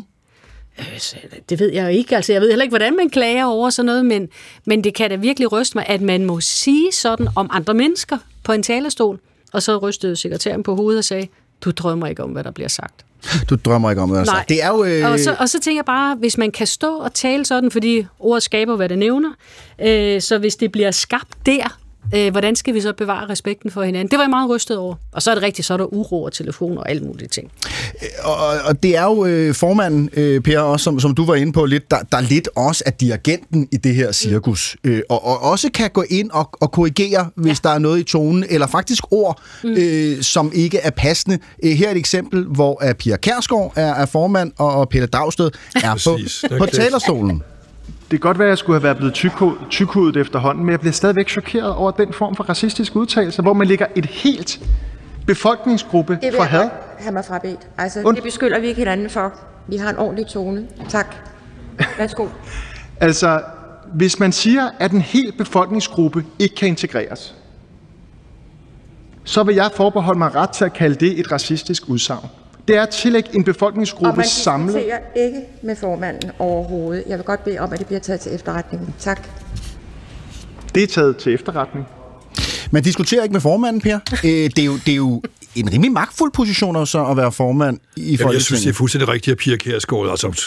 Øh, det ved jeg jo ikke. Altså, jeg ved heller ikke, hvordan man klager over sådan noget, men, men det kan da virkelig ryste mig, at man må sige sådan om andre mennesker på en talerstol. Og så rystede sekretæren på hovedet og sagde, du drømmer ikke om, hvad der bliver sagt. Du drømmer ikke om, hvad der er Nej. sagt. Det er jo... Øh, Og, så, og så tænker jeg bare, hvis man kan stå og tale sådan, fordi ordet skaber, hvad det nævner, øh, så hvis det bliver skabt der, øh, hvordan skal vi så bevare respekten for hinanden? Det var jeg meget rystet over. Og så er det rigtigt, så er der uro og telefon og alle mulige ting. og, og det er jo øh, formanden, øh, Per, også, som, som du var inde på lidt, der, der lidt også er dirigenten i det her cirkus, mm. øh, og, og også kan gå ind og, og korrigere, hvis ja. der er noget i tonen, eller faktisk ord, mm. øh, som ikke er passende. Øh, her er et eksempel, hvor uh, Pia Kærsgaard er, er formand, og, og Pelle Dragsted er på, Præcis. På talerstolen. Det kan godt være, at jeg skulle have været blevet tykhudet, efterhånden, men jeg bliver stadigvæk chokeret over den form for racistisk udtalelse, hvor man lægger et helt befolkningsgruppe Det for had. have mig frabedt. Altså, Und- det beskylder vi ikke hinanden for. Vi har en ordentlig tone. Tak. Værsgo. Altså, hvis man siger, at en hel befolkningsgruppe ikke kan integreres, så vil jeg forbeholde mig ret til at kalde det et racistisk udsagn. Det er at tillægge en Og befolkningsgruppe man samlet. diskuterer ikke med formanden overhovedet. Jeg vil godt bede om, at det bliver taget til efterretning. Tak. Det er taget til efterretning. Man diskuterer ikke med formanden, Per. Øh, det, er jo, det er jo en rimelig magtfuld position også at være formand i Jamen, jeg Folketinget. synes, det er fuldstændig rigtigt, at Pia Kjærsgaard, altså,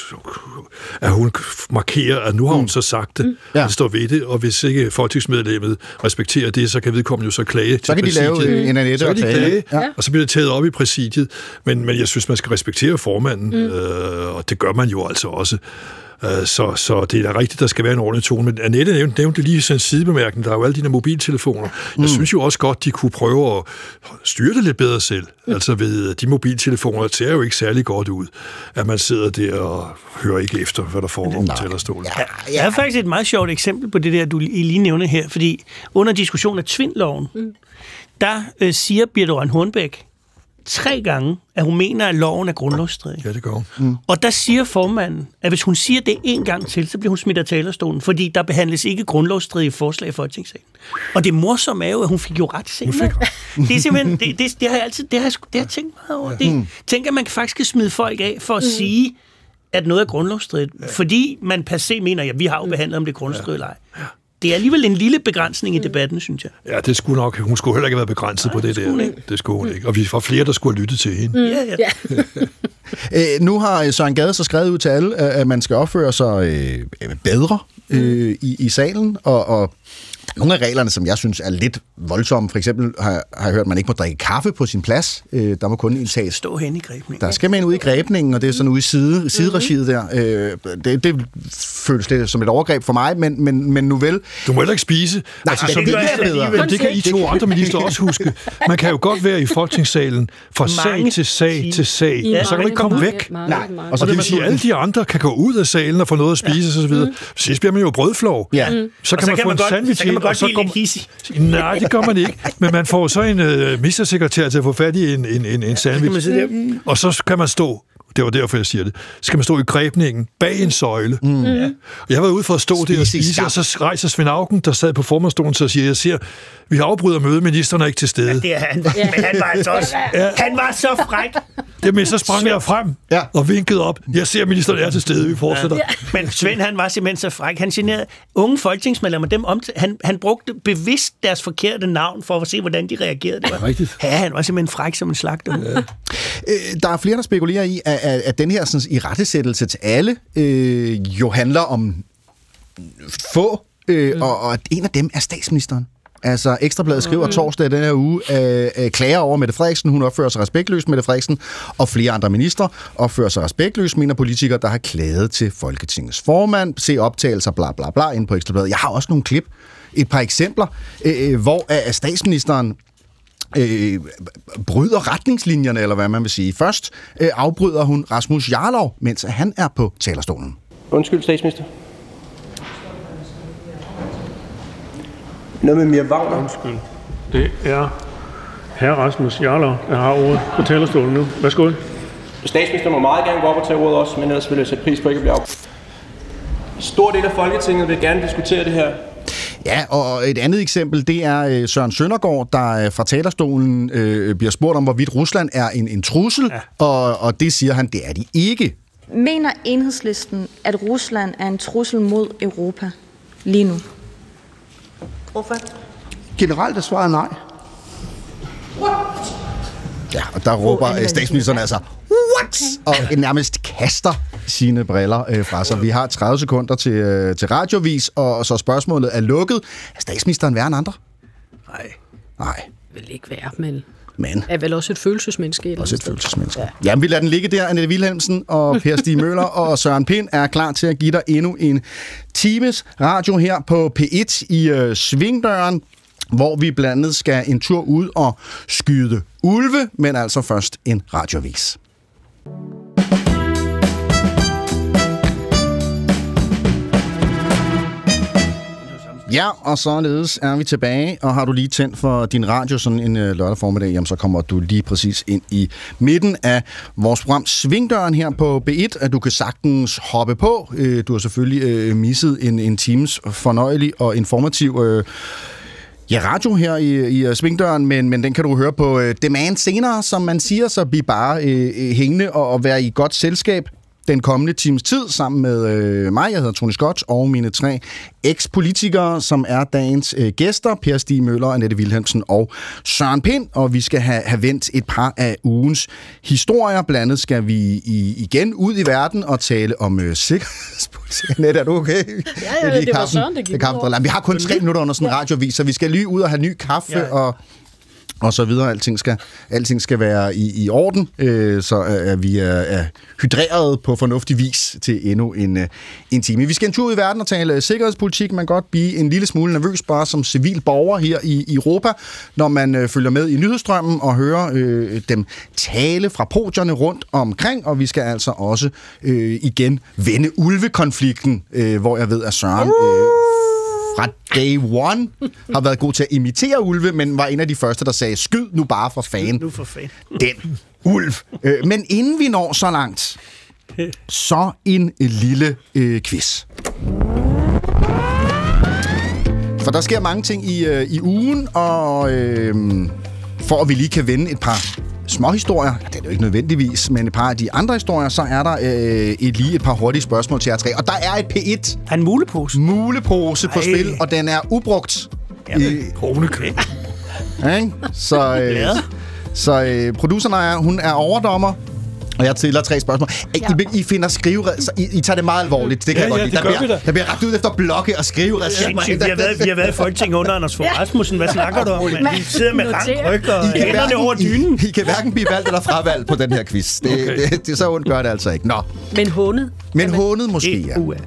at hun markerer, at nu har hun så sagt det, mm. Ja. står ved det, og hvis ikke folketingsmedlemmet respekterer det, så kan vedkommende jo så klage Så kan de til lave en Annette Så og klage, ja. og så bliver det taget op i præsidiet. Men, men jeg synes, man skal respektere formanden, mm. øh, og det gør man jo altså også. Øh, Så, så det er da rigtigt, der skal være en ordentlig tone. Men Annette nævnte, nævnte lige sådan en sidebemærkning. Der er jo alle de der mobiltelefoner. Jeg Mm. synes jo også godt, de kunne prøve at styre det lidt bedre selv. Altså ved de mobiltelefoner, ser jo ikke særlig godt ud, at man sidder der og hører ikke efter, hvad der foregår på talerstolen. Ja, jeg har faktisk et meget sjovt eksempel på det der, du lige nævner her, fordi under diskussionen af tvindloven, mm. der øh, siger Birte Røn Hornbæk tre gange, at hun mener, at loven er grundlovsstridig. Ja, det gør hun. Mm. Og der siger formanden, at hvis hun siger det en gang til, så bliver hun smidt af talerstolen, fordi der behandles ikke grundlovsstridige forslag i Folketingssalen. Og det morsomme er jo, at hun fik jo ret senere. Det er simpelthen, det, det, det har jeg altid, det har jeg, det har jeg tænkt meget over. Det, Mm. tænker, at man faktisk kan smide folk af for at sige, at noget er grundlovsstridigt, fordi man per se mener, at vi har jo behandlet, om det er grundlovsstridigt eller ej. Det er alligevel en lille begrænsning i debatten, synes jeg. Ja, det skulle nok. Hun skulle heller ikke have været begrænset på det, der. Det skulle hun ikke. Og vi var flere, der skulle have lyttet til hende. Mm. Ja, ja. Øh, nu har Søren Gade så skrevet ud til alle, at at man skal opføre sig øh, bedre øh, i, i salen, og, og nogle af reglerne, som jeg synes er lidt voldsomme, for eksempel har, har jeg hørt, at man ikke må drikke kaffe på sin plads. Øh, der må kun indtages. Stå hen i grebningen. Der skal man ud i grebningen, og det er sådan ude i side, sideregiet der. Øh, det, det føles lidt som et overgreb for mig, men, men, men nu vel. Du må heller ikke spise. Nej, altså, men som det det, jeg bedre. Jamen, det kan I to andre minister også huske. Man kan jo godt være i folketingssalen fra Mange sag til sag til sag, Ja, og så kan du ikke komme mange, væk. mange, Nej. mange. Og så det vil sige, at alle de andre kan gå ud af salen og få noget at spise og så videre. Sidst bliver man jo brødflov. Ja. Så Og kan så man kan få man en godt- sandwich så kan man godt og så går hissig. Nej, det gør man ikke. Men man får så en øh, ministersekretær til at få fat i en, en, en, en sandwich. man. Og så kan man stå det var derfor, jeg siger det. Skal man stå i grebningen bag en søjle. Mm. Ja. Jeg har været ude for at stå der og Spise spise, og så rejser Svend Auken, der sad på formandstolen, så siger, jeg siger, vi har afbryder mødet, ministeren er ikke til stede. Det er han. Men han var altså også... Han var så fræk. Jamen, så sprang jeg frem Ja. og vinkede op. Jeg ser, at ministeren er til stede. Vi fortsætter. Ja. Men Svend, han var simpelthen så fræk. Han generede unge folketingsmedlemmer. Dem om, han, han brugte bevidst deres forkerte navn for at se, hvordan de reagerede. Det var, Rigtigt. Ja, han var simpelthen fræk som en slagter. Ja. Øh, der er flere, der spekulerer i, at, at, at den her sådan, i rettesættelse til alle øh, jo handler om få, øh, mm. og, og at en af dem er statsministeren. Altså, Ekstrabladet skriver torsdag den her uge, øh, øh, klager over Mette Frederiksen. Hun opfører sig respektløst, Mette Frederiksen, og flere andre minister opfører sig respektløst, mener politikere, der har klaget til Folketingets formand. Se optagelser, bla bla bla, inde på Ekstrabladet. Jeg har også nogle klip, et par eksempler, øh, hvor øh, statsministeren øh, bryder retningslinjerne, eller hvad man vil sige. Først øh, afbryder hun Rasmus Jarlov, mens han er på talerstolen. Undskyld, statsminister. Noget med Mia Wagner. Undskyld. Det er herre Rasmus Jarlov, der har ordet på talerstolen nu. Værsgo. Statsminister må meget gerne gå op og tage ordet også, men ellers vil jeg sætte pris på ikke at blive af. Stor del af Folketinget vil gerne diskutere det her. Ja, og et andet eksempel, det er øh, Søren Søndergaard, der øh, fra talerstolen øh, bliver spurgt om, hvorvidt Rusland er en, en trussel, ja. og, og det siger han, det er de ikke. Mener enhedslisten, at Rusland er en trussel mod Europa lige nu? Hvorfor? Generelt er svaret nej. Ja, og der råber øh, statsministeren altså, what? Og nærmest kaster sine briller øh, fra sig. Vi har 30 sekunder til, øh, til radiovis, og, så spørgsmålet er lukket. Er statsministeren værre end andre? Nej. Nej, Vil ikke være, men men er vel også et følelsesmenneske. eller også et følelsesmenneske. Ja. Jamen, vi lader den ligge der. Annette Wilhelmsen og Per Stig Møller og Søren Pind er klar til at give dig endnu en times radio her på P1 i øh, Svingdøren hvor vi blandt andet skal en tur ud og skyde ulve, men altså først en radiovis. Ja, og således er vi tilbage, og har du lige tændt for din radio sådan en øh, lørdag formiddag, jamen så kommer du lige præcis ind i midten af vores program Svingdøren her på B1, at du kan sagtens hoppe på. Øh, du har selvfølgelig øh, misset en, en times fornøjelig og informativ øh, Ja, radio her i, i øh, Svingdøren, men, men den kan du høre på øh, demand senere, som man siger, så bliv bare øh, øh hængende og, og være i godt selskab den kommende times tid sammen med uh, mig, jeg hedder Tony Scott, og mine tre eks-politikere, som er dagens uh, gæster, Per Stig Møller, Annette Wilhelmsen og Søren Pind, og vi skal have, have vendt et par af ugens historier. Blandt andet skal vi i, igen ud i verden og tale om uh, sikkerhedspolitik. Annette, er du okay? ja, lige det var kampen. Søren, der gik Det kampen, Vi har kun tre minutter under sådan en radiovis, så vi skal lige ud og have ny kaffe Ja. ja. og og så videre. Alting skal, alting skal være i, i orden, øh, så er vi er, er hydreret på fornuftig vis til endnu en, øh, en time. Vi skal en tur ud i verden og tale øh, sikkerhedspolitik. Man kan godt blive en lille smule nervøs bare som civil borger her i Europa, når man øh, følger med i nyhedsstrømmen og hører øh, dem tale fra podierne rundt omkring, og vi skal altså også øh, igen vende ulvekonflikten, øh, hvor jeg ved, at Søren... Øh, fra day one har været god til at imitere ulve, men var en af de første, der sagde, skyd nu bare for fan. Nu for fan. Den ulv. Øh, men inden vi når så langt, så en lille øh, quiz. For der sker mange ting i, øh, i ugen, og øh, for at vi lige kan vende et par små historier, det er jo ikke nødvendigvis, men et par af de andre historier, så er der øh, et, lige et par hurtige spørgsmål til jer tre. Og der er et P1. Er en mulepose? Mulepose Ej. på spil, og den er ubrugt. Jamen, okay. Ikke? Så, øh, Ja. så øh, produceren er, hun er overdommer, og jeg stiller tre spørgsmål. Ja. I, I finder skrivered, så I, I tager det meget alvorligt. Det kan Ja, jeg godt ja, lide. det Der bliver, der bliver ret ud efter blokke og skrive Sindssygt. Vi har været, vi har været i Folketinget under Anders Fogh Rasmussen. Hvad snakker du om? mand? Vi sidder med rank ryg og I kan, hænderne over dynen. hverken, I, I kan hverken blive valgt eller fravalgt på den her quiz. Det, okay. det, det, så ondt gør det altså ikke. Nå, Men hundet. men hånet måske, ja.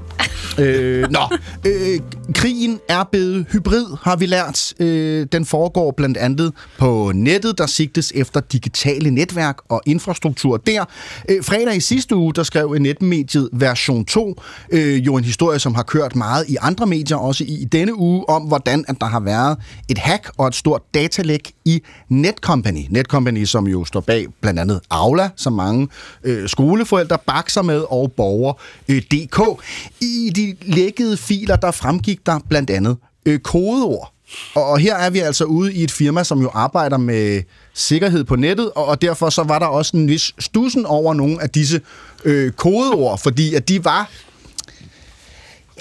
Øh, nå, øh, krigen er blevet hybrid, har vi lært. Øh, den foregår blandt andet på nettet, der sigtes efter digitale netværk og infrastruktur der. Øh, fredag i sidste uge, der skrev netmediet version 2 øh, jo en historie, som har kørt meget i andre medier, også i, i denne uge, om hvordan at der har været et hack og et stort datalæk i Netcompany. Netcompany, som jo står bag blandt andet Aula, som mange øh, skoleforældre bakser med, og Borger.dk. Øh, I de lækkede filer, der fremgik der blandt andet øh, kodeord. Og her er vi altså ude i et firma, som jo arbejder med sikkerhed på nettet, og, og derfor så var der også en vis stussen over nogle af disse øh, kodeord, fordi at de var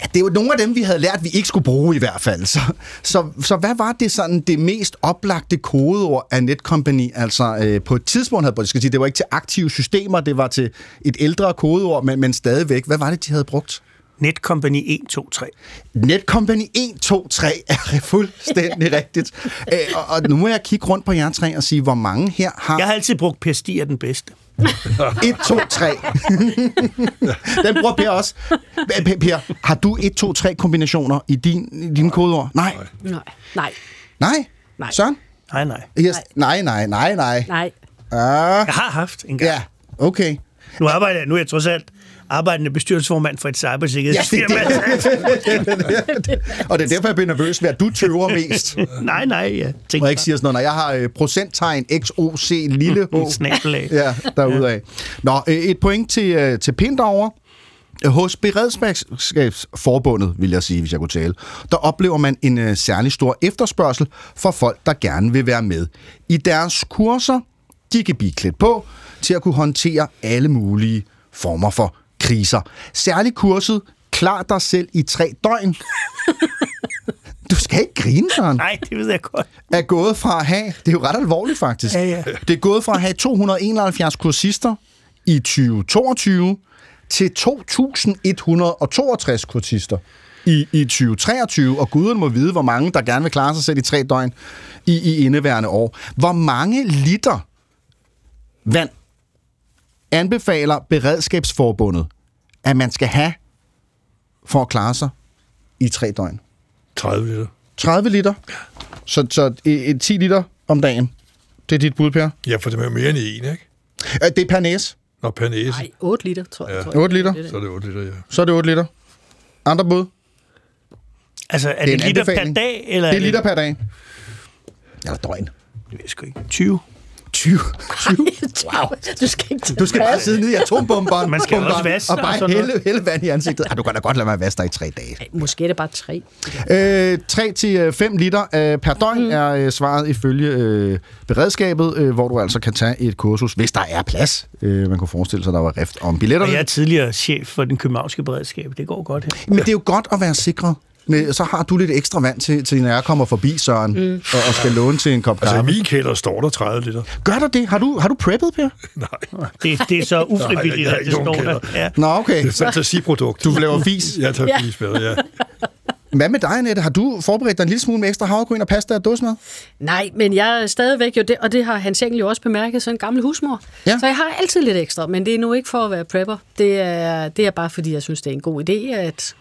Ja, det er jo nogle af dem, vi havde lært, vi ikke skulle bruge i hvert fald. Så, så, så hvad var det sådan det mest oplagte kodeord af Netcompany? Altså øh, på et tidspunkt havde, jeg skal sige, det var ikke til aktive systemer, det var til et ældre kodeord, men, men stadigvæk. Hvad var det, de havde brugt? Netcompany 1, 2, 3. Netcompany 1, 2, 3 er fuldstændig rigtigt. Æ, og, og nu må jeg kigge rundt på jer tre og sige, hvor mange her har... Jeg har altid brugt Per Stig er den bedste. 1, 2, 3. Den bruger Per også. Per, per, har du 1, 2, 3 kombinationer i din, i dine kodeord? Nej. Nej. Nej. Nej? Nej. Søren? Nej, nej. Yes. Nej, nej, nej, nej. Nej. Ah. Jeg har haft en gang. Ja, okay. Nu arbejder jeg, nu er jeg trods alt arbejdende bestyrelsesformand for et cybersikkerhedsfirma. Og det er derfor, jeg bliver nervøs ved, at du tøver mest. nej, nej, ja. Tænk Må jeg ikke sige sådan noget, når jeg har øh, procenttegn XOC lille h. Snabelag. Ja, derudaf. Nå, øh, et point til, øh, til Pind derovre. Hos Beredskabsforbundet, vil jeg sige, hvis jeg kunne tale, der oplever man en øh, særlig stor efterspørgsel for folk, der gerne vil være med. I deres kurser, de kan blive klædt på til at kunne håndtere alle mulige former for kriser. Særligt kurset, klar dig selv i tre døgn. Du skal ikke grine, Søren. Nej, det ved jeg godt. Er gået fra at have, det er jo ret alvorligt faktisk, Ja, ja. det er gået fra at have 271 kursister i 2022 til 2.162 kursister i, i 2023, og guderne må vide, hvor mange, der gerne vil klare sig selv i tre døgn i, i indeværende år. Hvor mange liter vand anbefaler Beredskabsforbundet, at man skal have for at klare sig i tre døgn? 30 liter. 30 liter? Så, så et, et 10 liter om dagen? Det er dit bud, Per? Ja, for det er jo mere end en, ikke? Øh, Det er per næse. Nå, per næse. Nej, 8 liter, tror jeg. Ja. tror jeg. 8 liter? Så er det 8 liter, ja. Så er det 8 liter. Andre bud? Altså, er Det det, er en liter per anbefaling. dag? Eller Det er liter per dag. Eller døgn. Det ved jeg sgu ikke. 20. 20. 20. Wow. Du skal ikke Du skal bare sidde nede i atombomberen Man skal også vaske og og bare noget. hælde, hælde vand i ansigtet. Ah, du kan da godt lade mig at vaske dig i tre dage. Måske er det bare 3. Øh, 3-5 liter øh, per døgn mm. er øh, svaret ifølge øh, beredskabet, øh, hvor du altså kan tage et kursus, hvis der er plads. Øh, man kunne forestille sig, at der var rift om Og billetterne. jeg er tidligere chef for den københavnske beredskab. Det går godt her. Men det er jo godt at være sikret. Så har du lidt ekstra vand til, til når jeg kommer forbi, Søren, mm. og, og skal låne til en kop Altså, i kaffe. min kælder står der 30 liter. Gør der det? Har du, har du preppet, Per? Nej. Det, det er så ufrivilligt, at det ikke står nogen der. kælder. Ja. Nå, okay. Det er et fantasiprodukt. Du laver fis. Jeg tager Ja. ja. fis med, ja. Hvad med dig, Annette? Har du forberedt dig en lille smule med ekstra havregryn og pasta og dåsemad? Nej, men jeg er stadigvæk jo det, og det har Hans Engel jo også bemærket, sådan en gammel husmor. Ja. Så jeg har altid lidt ekstra, men det er nu ikke for at være prepper. Det er, det er bare fordi, jeg synes, det er en god idé at,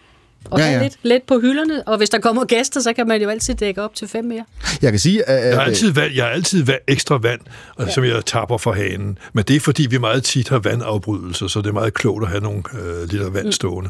at Ja, ja, ja. ja. Lidt, lidt på hylderne. Og hvis der kommer gæster, så kan man jo altid dække op til fem mere. Jeg kan sige, at... Jeg har altid, vand, jeg har altid vand, ekstra vand, ja. som jeg tapper fra hanen. Men det er, fordi vi meget tit har vandafbrydelser, så det er meget klogt at have nogle øh, liter vand stående.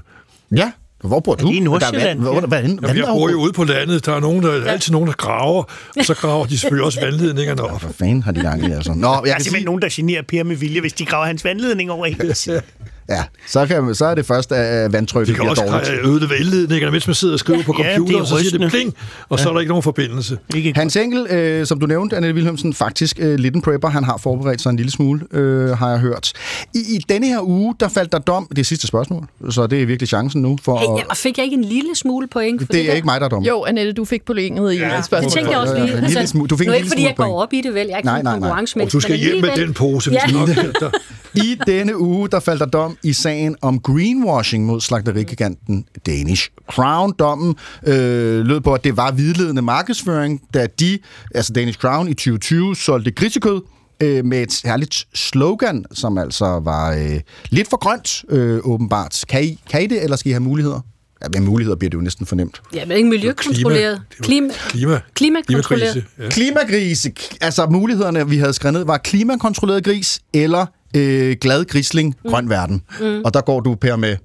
Ja, hvor bor du? i Nordsjælland? Hvor, hvad, Jamen, jeg bor jo ude på landet. Der er nogen, der, ja. altid nogen, der graver, og så graver de selvfølgelig også vandledningerne op. Hvad fanden har de gang i, altså? Nå, jeg Der er simpelthen sige, nogen, der generer Per med vilje, hvis de graver hans vandledning over helt. ja, så, kan, så er det først, at vandtrykket De kan bliver også dårligt. øde vandledningerne, mens man sidder og skriver på Ja, det computer, er og så siger det pling, og så er der ikke nogen forbindelse. Hans Engel, øh, som du nævnte, Annette Wilhelmsen, faktisk øh, lidt en prepper. Han har forberedt sig en lille smule, øh, har jeg hørt. I, I denne her uge, der faldt der dom. Det er sidste spørgsmål, så det er virkelig chancen nu for Hey, at... ja, og fik jeg ikke en lille smule point for det, Det er der? ikke mig, der er dommer. Jo, Annette, du fik pointet i ja, spørgsmålet. Det tænkte jeg også Ja, ja, lige. en lille smule- du fik nu en er ikke, lille fordi smule jeg går point. op i det, vel? Jeg er ikke Nej, nej, nej. Og du skal hjem med den pose, vi Ja. nok. I denne uge, der faldt der dom i sagen om greenwashing mod slagterigiganten Danish Crown. Dommen øh, lød på, at det var vidledende markedsføring, da de, altså Danish Crown i 2020, solgte grisekød øh, med et særligt slogan, som altså var øh, lidt for grønt, øh, åbenbart. Kan I, kan I det, eller skal I have muligheder? Ja, med muligheder bliver det jo næsten fornemt. Ja, men ikke miljøkontrolleret. Klima, Klima. klimakontrolleret. Ja. Klimagrise, altså mulighederne, vi havde skrevet ned, var klimakontrolleret gris eller øh, glad grisling, mm. grøn verden. Mm. Og der går du, Per, med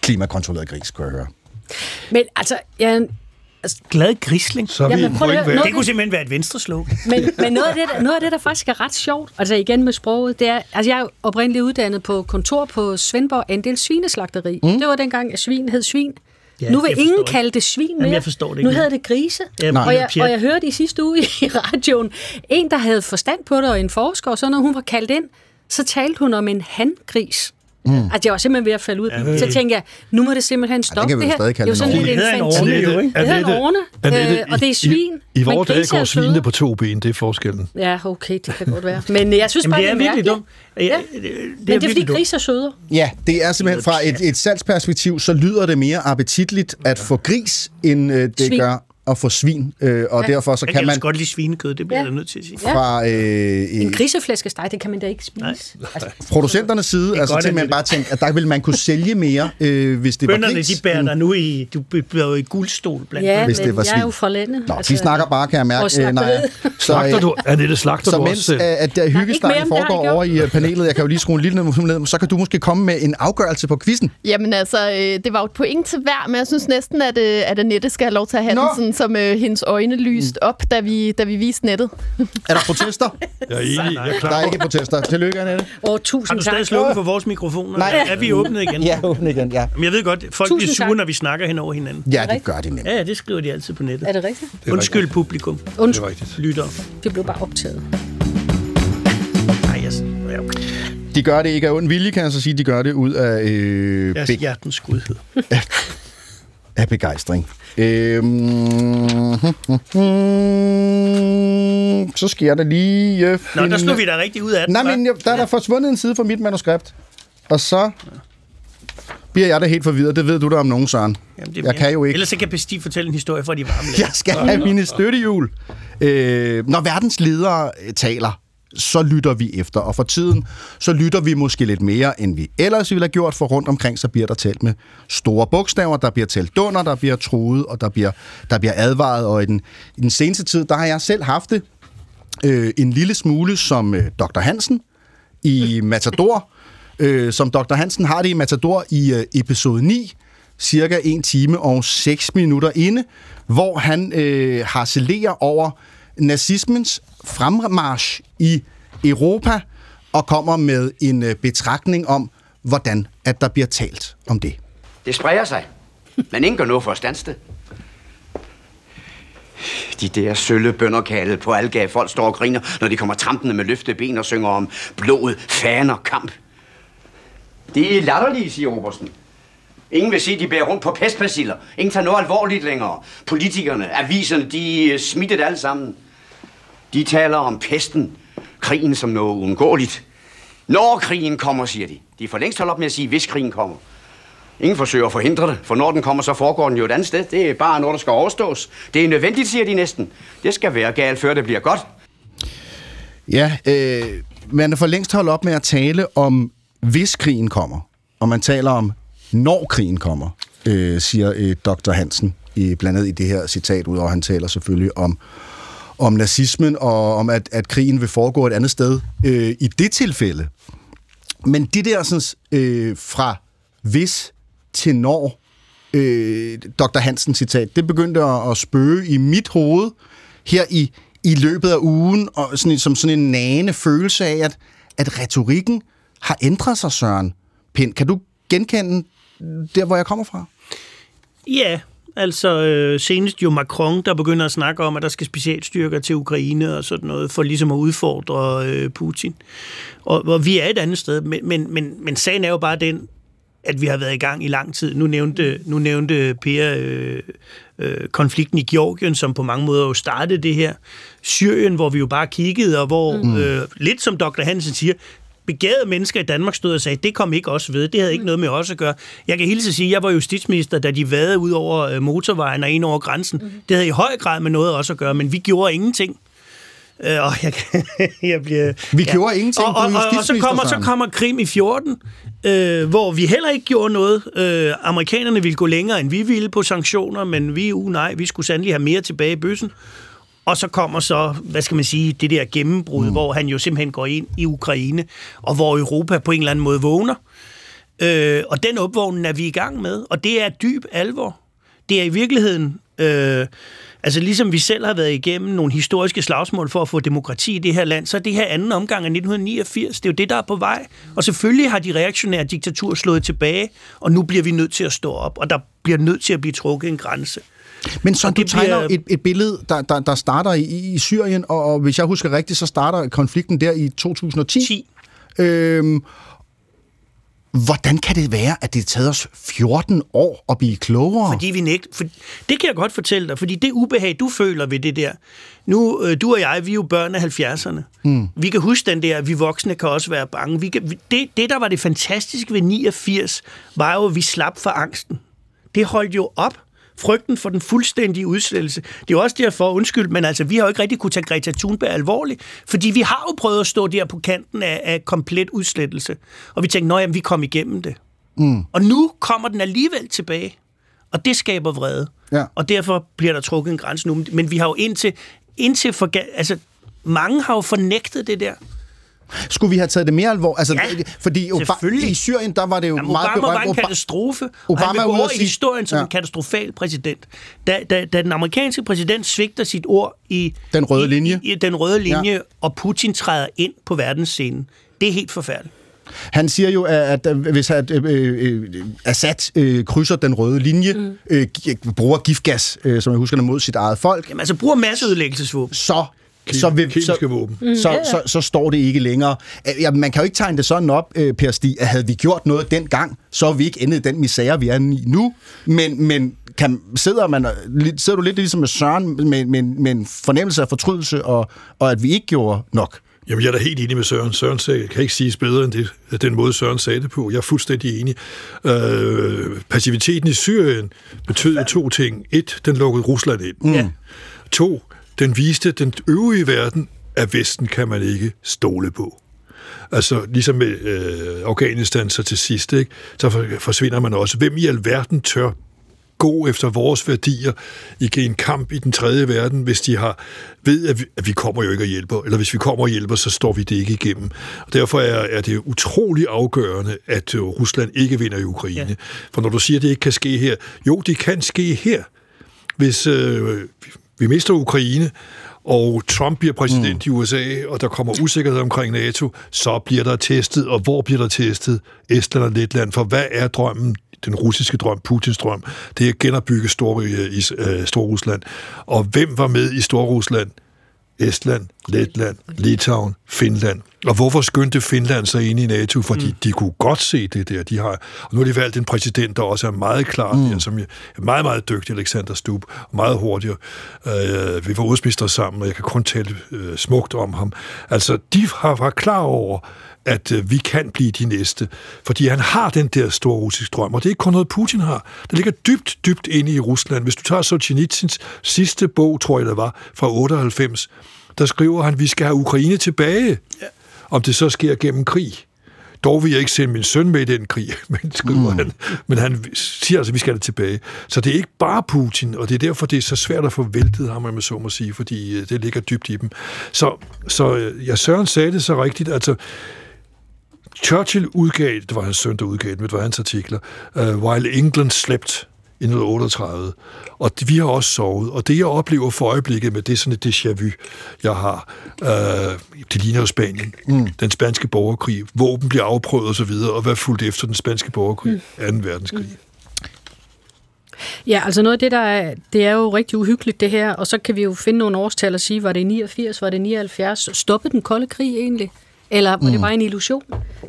klimakontrolleret gris, kan jeg høre. Men altså, jeg, Glad grisling. Så vi Jamen, en prøv point noget- Det kunne simpelthen være et venstre slogan. men, men noget, af det, der, noget af det, der faktisk er ret sjovt, altså igen med sproget, det er, altså jeg er oprindeligt uddannet på kontor på Svendborg Andel Svineslagteri. Mm. Det var dengang, at svin hed svin. Ja, nu vil ingen ikke. kalde det svin mere. Jamen, jeg forstår det ikke Nu hedder det grise. Ja, og, jeg, og jeg hørte i sidste uge i radioen, en, der havde forstand på det, og en forsker, og så når hun var kaldt ind, så talte hun om en hangris. Mm. Altså, jeg var simpelthen ved at falde ud. Ja, så tænkte jeg, nu må det simpelthen stoppe vi det jo her. det er jo en sådan lidt. Det infantil. Det hedder en orne, øh, og det er svin. I, i vores dage er går søde. svinene på to ben, det er forskellen. Ja, okay, det kan godt være. Men jeg synes Jamen, bare, det er virkelig mærkeligt. dumt. Ja, Ja. det, det, Men det er fordi virkelig grise er sødere. Ja, det er simpelthen fra et, et salgsperspektiv, så lyder det mere appetitligt at få gris, end øh, det Svin. gør at få svin. Øh, og Ja. derfor så Jeg kan kan man også godt lide svinekød, det bliver Ja. jeg nødt til at sige. Ja. fra øh, En øh, griseflæskesteg, det kan man da ikke spise. Nej. Altså, producenternes side, altså godt, simpelthen at bare tænke, at der ville man kunne sælge mere, øh, hvis det var Bønderne, gris. de bærer end- dig nu i, du bliver jo i guldstol blandt ja, Hvis men det var jeg er svin. jo fra landet. Nå, vi snakker bare, kan jeg mærke. Og slagteriet. så, øh, du, Annette, slagter så du mens også øh, at der ikke hyggestarten det foregår jeg over i øh, panelet, jeg kan jo lige skrue en lille ned, så kan du måske komme med en afgørelse på quizzen. Jamen altså, øh, det var jo et point til hver, men jeg synes næsten, at, øh, at Annette skal have lov til at have den, sådan, som øh, hendes øjne lyste op, da vi, da vi viste nettet. Er der protester? Jeg er enig, jeg er Der er klar. ikke protester. Tillykke, Annette. Åh, Har tusind du tak. stadig slukket for vores mikrofoner? Nej. Er vi åbnet igen? Ja, åbne igen, ja. Men jeg ved godt, folk Tusind bliver sure, tak. når vi snakker hen over hinanden. Ja, det gør de nemlig. Ja, det skriver de altid på nettet. Er det rigtigt? Undskyld publikum. Det er Undskyld, rigtigt. Lytter. det blev bare optaget. Nej, jeg, ja, okay. De gør det ikke af ond vilje, kan jeg så sige. De gør det ud af, øh, er be- hjertens godhed. af begejstring. Øhm, så jeg da lige... Øh, Nå, der slog vi da rigtig ud af den, Nej, men jeg, der er der forsvundet en side fra mit manuskript. Og så bliver jeg da helt forvirret. Det ved du da om nogen, Søren. Jamen, det jeg kan jo ikke. Ellers så kan Bestig fortælle en historie fra de varme. Jeg skal have mine støttehjul. Øh, når verdens ledere øh, taler, så lytter vi efter. Og for tiden, så lytter vi måske lidt mere, end vi ellers ville have gjort, for rundt omkring, så bliver der talt med store bogstaver, der bliver talt dunder, der bliver truet, og der bliver, der bliver advaret. Og i den, i den seneste tid, der har jeg selv haft det øh, en lille smule som øh, Dr. Hansen i Matador, øh, som Dr. Hansen har det i Matador i øh, episode 9, cirka 1 time og 6 minutter inde, hvor han øh, harcelerer over nazismens fremmarsch i Europa og kommer med en øh, betragtning om, hvordan at der bliver talt om det. Det spreder sig, men ingen gør noget for at standse det. De der sølle bønderkalde på algave folk står og griner, når de kommer trampende med løftede ben og synger om blod, faner, kamp. Det er latterlige, siger Obersten. Ingen vil sige, at de bærer rundt på pestbaciller. Ingen tager noget alvorligt længere. Politikerne, aviserne, de er smittet alle sammen. De taler om pesten, krigen som noget uundgåeligt. Når krigen kommer, siger de. De er for længst holdt op med at sige, hvis krigen kommer. Ingen forsøger at forhindre det, for når den kommer, så foregår den jo et andet sted. Det er bare noget, der skal overstås. Det er nødvendigt, siger de næsten. Det skal være galt, før det bliver godt. Ja, øh, man er for længst holdt op med at tale om, hvis krigen kommer. Og man taler om, når krigen kommer, øh, siger øh, Dr. Hansen, i, blandt andet i det her citat, udover han taler selvfølgelig om, om nazismen, og om, at, at krigen vil foregå et andet sted øh, i det tilfælde. Men det der sådan, øh, fra hvis til når, øh, Dr. Hansen citat, det begyndte at, at spøge i mit hoved her i, i løbet af ugen, og sådan, som sådan en nagende følelse af, at, at retorikken har ændret sig, Søren Pind. Kan du genkende der, hvor jeg kommer fra? Ja, altså øh, senest jo Macron, der begynder at snakke om, at der skal specialstyrker til Ukraine og sådan noget, for ligesom at udfordre øh, Putin. Og, og vi er et andet sted, men, men, men, men sagen er jo bare den, at vi har været i gang i lang tid. Nu nævnte, nu nævnte Per øh, øh, konflikten i Georgien, som på mange måder jo startede det her. Syrien, hvor vi jo bare kiggede, og hvor, mm. øh, lidt som Dr. Hansen siger, begavede mennesker i Danmark stod og sagde, det kom ikke også ved, det havde ikke noget med os at gøre. Jeg kan hilse at sige, at jeg var justitsminister, da de vadede ud over øh, motorvejen og ind over grænsen. Mm. Det havde i høj grad med noget også at gøre, men vi gjorde ingenting. Øh, og jeg, jeg bliver, vi ja. gjorde ingenting og, og, og, og så kommer så kommer Krim i 14, øh, hvor vi heller ikke gjorde noget. Øh, amerikanerne ville gå længere, end vi ville på sanktioner, men vi, uh, nej, vi skulle sandelig have mere tilbage i bøssen. Og så kommer så, hvad skal man sige, det der gennembrud, mm. hvor han jo simpelthen går ind i Ukraine, og hvor Europa på en eller anden måde vågner. Øh, og den opvågning er vi i gang med, og det er dyb alvor. Det er i virkeligheden... Øh, Altså ligesom vi selv har været igennem nogle historiske slagsmål for at få demokrati i det her land, så er det her anden omgang af 1989. Det er jo det, der er på vej. Og selvfølgelig har de reaktionære diktaturer slået tilbage, og nu bliver vi nødt til at stå op, og der bliver nødt til at blive trukket en grænse. Men så du tegner bliver... et, et billede, der, der, der starter i, i Syrien, og, og hvis jeg husker rigtigt, så starter konflikten der i 2010. 10. Øhm, Hvordan kan det være, at det har taget os 14 år at blive klogere? Fordi vi nægt... For, det kan jeg godt fortælle dig, fordi det ubehag, du føler ved det der... Nu, øh, du og jeg, vi er jo børn af 70'erne. Mm. Vi kan huske den der, vi voksne kan også være bange. Vi kan, det, det, der var det fantastiske ved 89, var jo, at vi slap for angsten. Det holdt jo op frygten for den fuldstændige udslettelse. Det er også derfor, undskyld, men altså, vi har jo ikke rigtig kunne tage Greta Thunberg alvorligt, fordi vi har jo prøvet at stå der på kanten af, af komplet udslettelse. Og vi tænkte, at vi kom igennem det. Mm. Og nu kommer den alligevel tilbage. Og det skaber vrede. Ja. Og derfor bliver der trukket en grænse nu. Men vi har jo indtil, indtil for, altså, mange har jo fornægtet det der. Skulle vi have taget det mere alvor? Altså, ja, fordi Oba- i Syrien, der var det jo Jamen, meget Obama var en katastrofe, Obama og han vil gå over i historien som ja. en katastrofal præsident. Da, da, da den amerikanske præsident svigter sit ord i den røde linje, i, i den røde linje ja. og Putin træder ind på verdensscenen, det er helt forfærdeligt. Han siger jo, at, at hvis at, øh, øh, Assad øh, krydser den røde linje, mm. øh, bruger giftgas, øh, som jeg husker, mod sit eget folk. Jamen altså bruger masseødelæggelsesvåben. Så så, vil, så, våben. Mm, så, så, så står det ikke længere. Ja, man kan jo ikke tegne det sådan op, øh, Per Stig, at havde vi gjort noget dengang, så er vi ikke endet i den misære, vi er i nu. Men, men kan, sidder, man, sidder du lidt ligesom med Søren med, med, med en fornemmelse af fortrydelse, og, og at vi ikke gjorde nok? Jamen, jeg er da helt enig med Søren. Søren sagde, kan ikke siges bedre end det, den måde, Søren sagde det på. Jeg er fuldstændig enig. Øh, passiviteten i Syrien betød to ting. Et, den lukkede Rusland ind. Mm. To, den viste den øvrige verden, at Vesten kan man ikke stole på. Altså, ligesom med øh, Afghanistan så til sidst, ikke? så forsvinder man også. Hvem i alverden tør gå efter vores værdier i en kamp i den tredje verden, hvis de har ved, at vi, at vi kommer jo ikke og hjælper, eller hvis vi kommer og hjælper, så står vi det ikke igennem. Og derfor er, er det utrolig afgørende, at øh, Rusland ikke vinder i Ukraine. Ja. For når du siger, at det ikke kan ske her, jo, det kan ske her. Hvis øh, vi mister Ukraine, og Trump bliver præsident mm. i USA, og der kommer usikkerhed omkring NATO, så bliver der testet, og hvor bliver der testet? Estland og Letland, for hvad er drømmen? Den russiske drøm, Putins drøm, det er at genopbygge Stor, i, uh, Storrusland. Og hvem var med i Storrusland? Estland, Letland, Litauen, Finland. Og hvorfor skyndte Finland sig ind i NATO? Fordi mm. de kunne godt se det der. De har, og nu har de valgt en præsident, der også er meget klar, mm. der, som er meget, meget dygtig, Alexander Stubb, og meget hurtigere. Øh, vi var udsminister sammen, og jeg kan kun tale øh, smukt om ham. Altså, de har været klar over, at øh, vi kan blive de næste. Fordi han har den der store russiske drøm, og det er ikke kun noget, Putin har. Det ligger dybt, dybt inde i Rusland. Hvis du tager Solzhenitsyns sidste bog, tror jeg det var, fra 98, der skriver han, at vi skal have Ukraine tilbage. Ja. Om det så sker gennem krig. Dog vil jeg ikke sende min søn med i den krig, men, skriver mm. han. men han siger altså, at vi skal det tilbage. Så det er ikke bare Putin, og det er derfor, det er så svært at få væltet ham, man så må sige, fordi øh, det ligger dybt i dem. Så, så øh, ja, Søren sagde det så rigtigt, altså Churchill udgav, det var hans søn, der udgav det, det var hans artikler, uh, While England Slept i 1938. Og vi har også sovet. Og det, jeg oplever for øjeblikket med det er sådan et déjà vu, jeg har, uh, det ligner jo Spanien. Mm. Den spanske borgerkrig. Våben bliver afprøvet osv., og, og hvad fuldt efter den spanske borgerkrig? Mm. 2. verdenskrig. Mm. Ja, altså noget af det, der er, det er jo rigtig uhyggeligt det her, og så kan vi jo finde nogle årstal og sige, var det 89, var det 79, stoppede den kolde krig egentlig? Eller var det Mm. bare en illusion?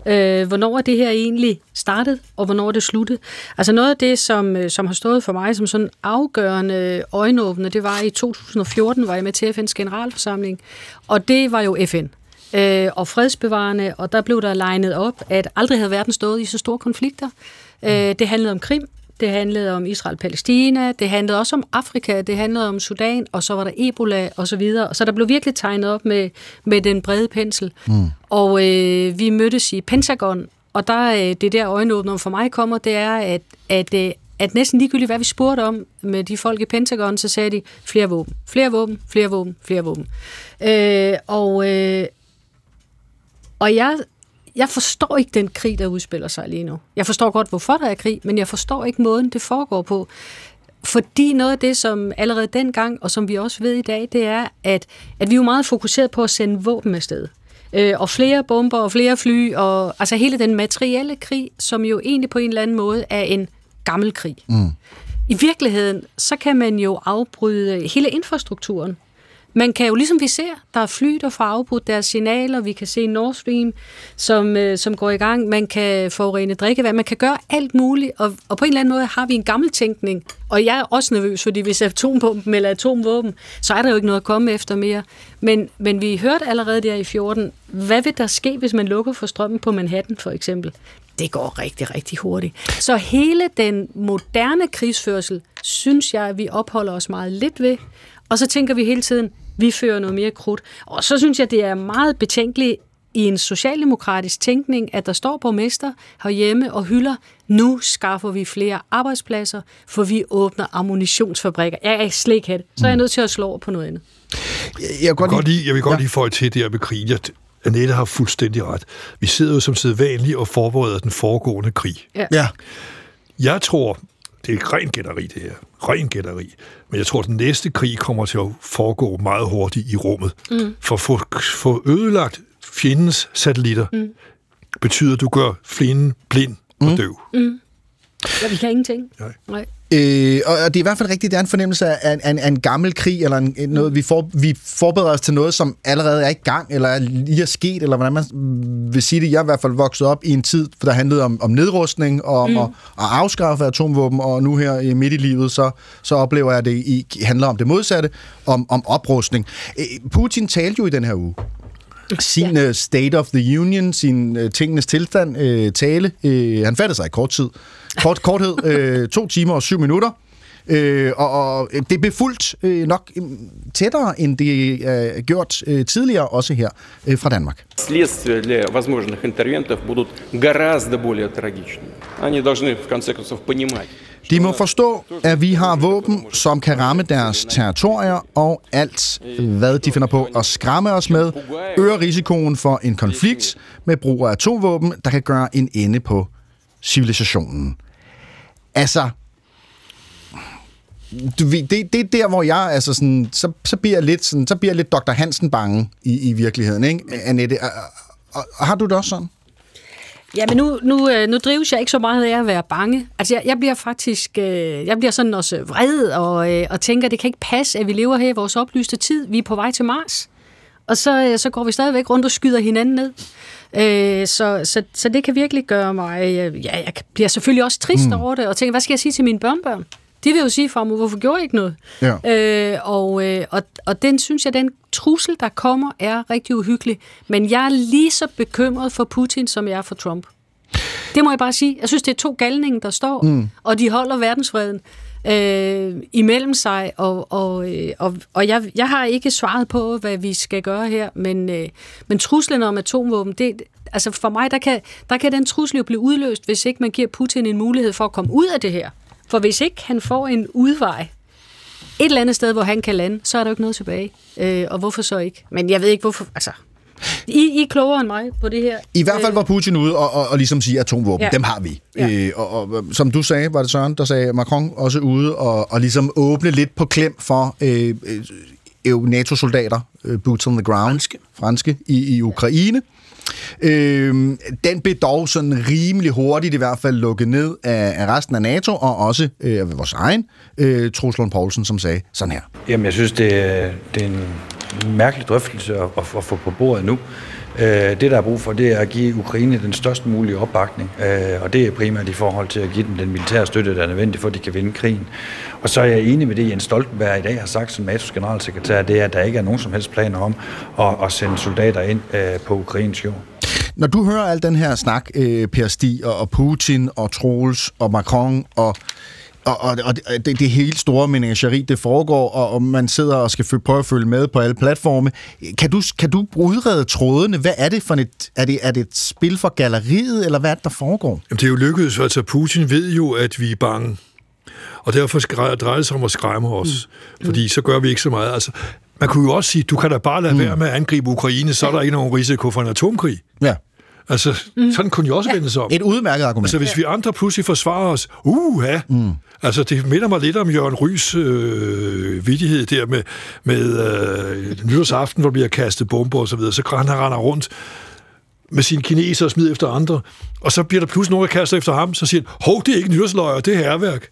Øh, hvornår er det her egentlig startet, og hvornår er det sluttet? Altså noget af det, som, øh, som har stået for mig som sådan afgørende øjenåbne, det var i 2014, var jeg med til FN's generalforsamling, og det var jo FN. Øh, og fredsbevarende, og der blev der legnet op, at aldrig havde verden stået i så store konflikter. Øh, det handlede om Krim, det handlede om Israel-Palæstina, det handlede også om Afrika, det handlede om Sudan, og så var der Ebola og så videre. Så der blev virkelig tegnet op med, med den brede pensel. Mm. Og øh, vi mødtes i Pentagon, og der øh, det der øjenåbner for mig kommer, det er, at, at, øh, at næsten ligegyldigt, hvad vi spurgte om med de folk i Pentagon, så sagde de, flere våben, flere våben, flere våben, flere våben. Øh, og, øh, og jeg, jeg forstår ikke den krig, der udspiller sig lige nu. Jeg forstår godt, hvorfor der er krig, men jeg forstår ikke måden, det foregår på. Fordi noget af det, som allerede dengang, og som vi også ved i dag, det er, at, at vi er jo meget fokuseret på at sende våben afsted. Øh, og flere bomber og flere fly, og altså hele den materielle krig, som jo egentlig på en eller anden måde er en gammel krig. Mm. I virkeligheden, så kan man jo afbryde hele infrastrukturen. Man kan jo, ligesom vi ser, der er fly, der får afbrudt deres signaler. Vi kan se Nord Stream, som, øh, som går i gang. Man kan forurene drikkevand. Man kan gøre alt muligt. Og, og på en eller anden måde har vi en gammel tænkning. Og jeg er også nervøs, fordi hvis atombomben eller atomvåben, så er der jo ikke noget at komme efter mere. Men, men vi hørte allerede der i 14, hvad vil der ske, hvis man lukker for strømmen på Manhattan for eksempel? Det går rigtig, rigtig hurtigt. Så hele den moderne krigsførsel, synes jeg, at vi opholder os meget lidt ved. Og så tænker vi hele tiden, vi fører noget mere krudt. Og så synes jeg, det er meget betænkeligt i en socialdemokratisk tænkning, at der står borgmester herhjemme og hylder, nu skaffer vi flere arbejdspladser, for vi åbner ammunitionsfabrikker. Jeg er slet ikke have det. Så er jeg nødt til at slå over på noget andet. Jeg, jeg, godt godt lige, jeg vil godt ja. lige få til det her med krigen. Jeg, Annette har fuldstændig ret. Vi sidder jo som sædvanligt og forbereder den foregående krig. Ja. ja. Jeg tror, det er ren gætteri det her. Ren gætteri. Men jeg tror, at den næste krig kommer til at foregå meget hurtigt i rummet. Mm. For at få, få ødelagt fjendens satellitter, Mm. betyder, at du gør fjenden blind og døv. Mm. Ja, vi kan ingenting. Nej. Nej. Øh, og det er i hvert fald rigtigt, det er en fornemmelse af en, en, en gammel krig, eller en, noget, vi, for, vi forbereder os til noget, som allerede er i gang, eller er lige er sket, eller hvordan man vil sige det. Jeg er i hvert fald vokset op i en tid, der handlede om, om nedrustning, og om Mm. at, at afskaffe atomvåben, og nu her i midt i livet, så, så oplever jeg, at det i, handler om det modsatte, om, om oprustning. Øh, Putin talte jo i den her uge sin ja. State of the Union, sin uh, tingenes tilstand uh, tale. Uh, han fattede sig i kort tid. Kort, korthed, uh, to timer og syv minutter. Uh, og, og det blev fuldt uh, nok um, tættere, end det er uh, gjort uh, tidligere, også her uh, fra Danmark. Следствия для возможных интервентов будут гораздо более трагичными. Они должны, в конце концов, понимать, De må forstå, at vi har våben, som kan ramme deres territorier, og alt, hvad de finder på at skræmme os med, øger risikoen for en konflikt med brug af atomvåben, der kan gøre en ende på civilisationen. Altså, du det, det er der, hvor jeg, altså sådan, så, så bliver jeg lidt, sådan, så bliver jeg lidt Dr. Hansen bange i, i virkeligheden, ikke, Annette? Og, og, og, har du det også sådan? Ja, men nu, nu, øh, nu drives jeg ikke så meget af at være bange. Altså, jeg, jeg bliver faktisk, øh, jeg bliver sådan også vred og, øh, og tænker, det kan ikke passe, at vi lever her i vores oplyste tid. Vi er på vej til Mars. Og så, øh, så går vi stadigvæk rundt og skyder hinanden ned. Øh, så, så, så det kan virkelig gøre mig... Øh, ja, jeg bliver selvfølgelig også trist mm. over det, og tænker, hvad skal jeg sige til mine børnebørn? De vil jo sige, farmor, hvorfor gjorde I ikke noget? Ja. Øh, og, øh, og, og den synes jeg, den trussel, der kommer, er rigtig uhyggelig. Men jeg er lige så bekymret for Putin, som jeg er for Trump. Det må jeg bare sige. Jeg synes, det er to galninge, der står, mm. og de holder verdensfreden øh, imellem sig, og, og, øh, og, og jeg, jeg har ikke svaret på, hvad vi skal gøre her, men, øh, men truslen om atomvåben, det, altså for mig, der kan, der kan den trussel jo blive udløst, hvis ikke man giver Putin en mulighed for at komme ud af det her. For hvis ikke han får en udvej et eller andet sted, hvor han kan lande, så er der jo ikke noget tilbage. Øh, og hvorfor så ikke? Men jeg ved ikke, hvorfor... Altså, i, I er klogere end mig på det her. I hvert fald var Putin ude og, og, og ligesom sige, atomvåben, Ja. dem har vi. Ja. Øh, og, og som du sagde, var det Søren, der sagde Macron også ude og, og ligesom åbne lidt på klem for øh, øh, EU NATO-soldater, øh, boots on the ground, franske, franske i, i Ukraine. Øh, den blev dog sådan rimelig hurtigt i hvert fald lukket ned af, af resten af NATO, og også øh, af vores egen øh, Troels Lund Poulsen, som sagde sådan her. Jamen, jeg synes, det, er- det er en mærkelig drøftelse at, at, at få på bordet nu. Øh, Det, der er brug for, det er at give Ukraine den størst mulige opbakning, øh, og det er primært i forhold til at give dem den militære støtte, der er nødvendig for, at de kan vinde krigen. Og så er jeg enig med det, Jens Stoltenberg i dag har sagt som NATO's generalsekretær, det er, at der ikke er nogen som helst planer om at, at sende soldater ind øh, på Ukrains jord. Når du hører al den her snak, øh, Per Stig og, og Putin og Troels og Macron og og, og, og det, det, helt store menageri, det foregår, og, og man sidder og skal fø- prøve at følge med på alle platforme. Kan du, kan du udrede trådene? Hvad er det for et, er det, er det et spil for galleriet, eller hvad er det, der foregår? Jamen, det er jo lykkedes. Altså, Putin ved jo, at vi er bange. Og derfor drejer det sig om at skræmme os. Mm. Fordi så gør vi ikke så meget. Altså, man kunne jo også sige, du kan da bare lade mm. være med at angribe Ukraine, så er der ikke nogen risiko for en atomkrig. Ja. Altså, mm. sådan kunne jo også ja. vendes om. Et udmærket argument. Altså, hvis vi andre pludselig forsvarer os, uha, mm. Altså, det minder mig lidt om Jørgen Rys øh, vidighed der med, med øh, nytårsaften, hvor der bliver kastet bomber og så videre, så han render rundt med sine kineser og smider efter andre, og så bliver der pludselig nogen, der kaster efter ham, så siger han, hov, det er ikke nytårsløjer, det er herværk.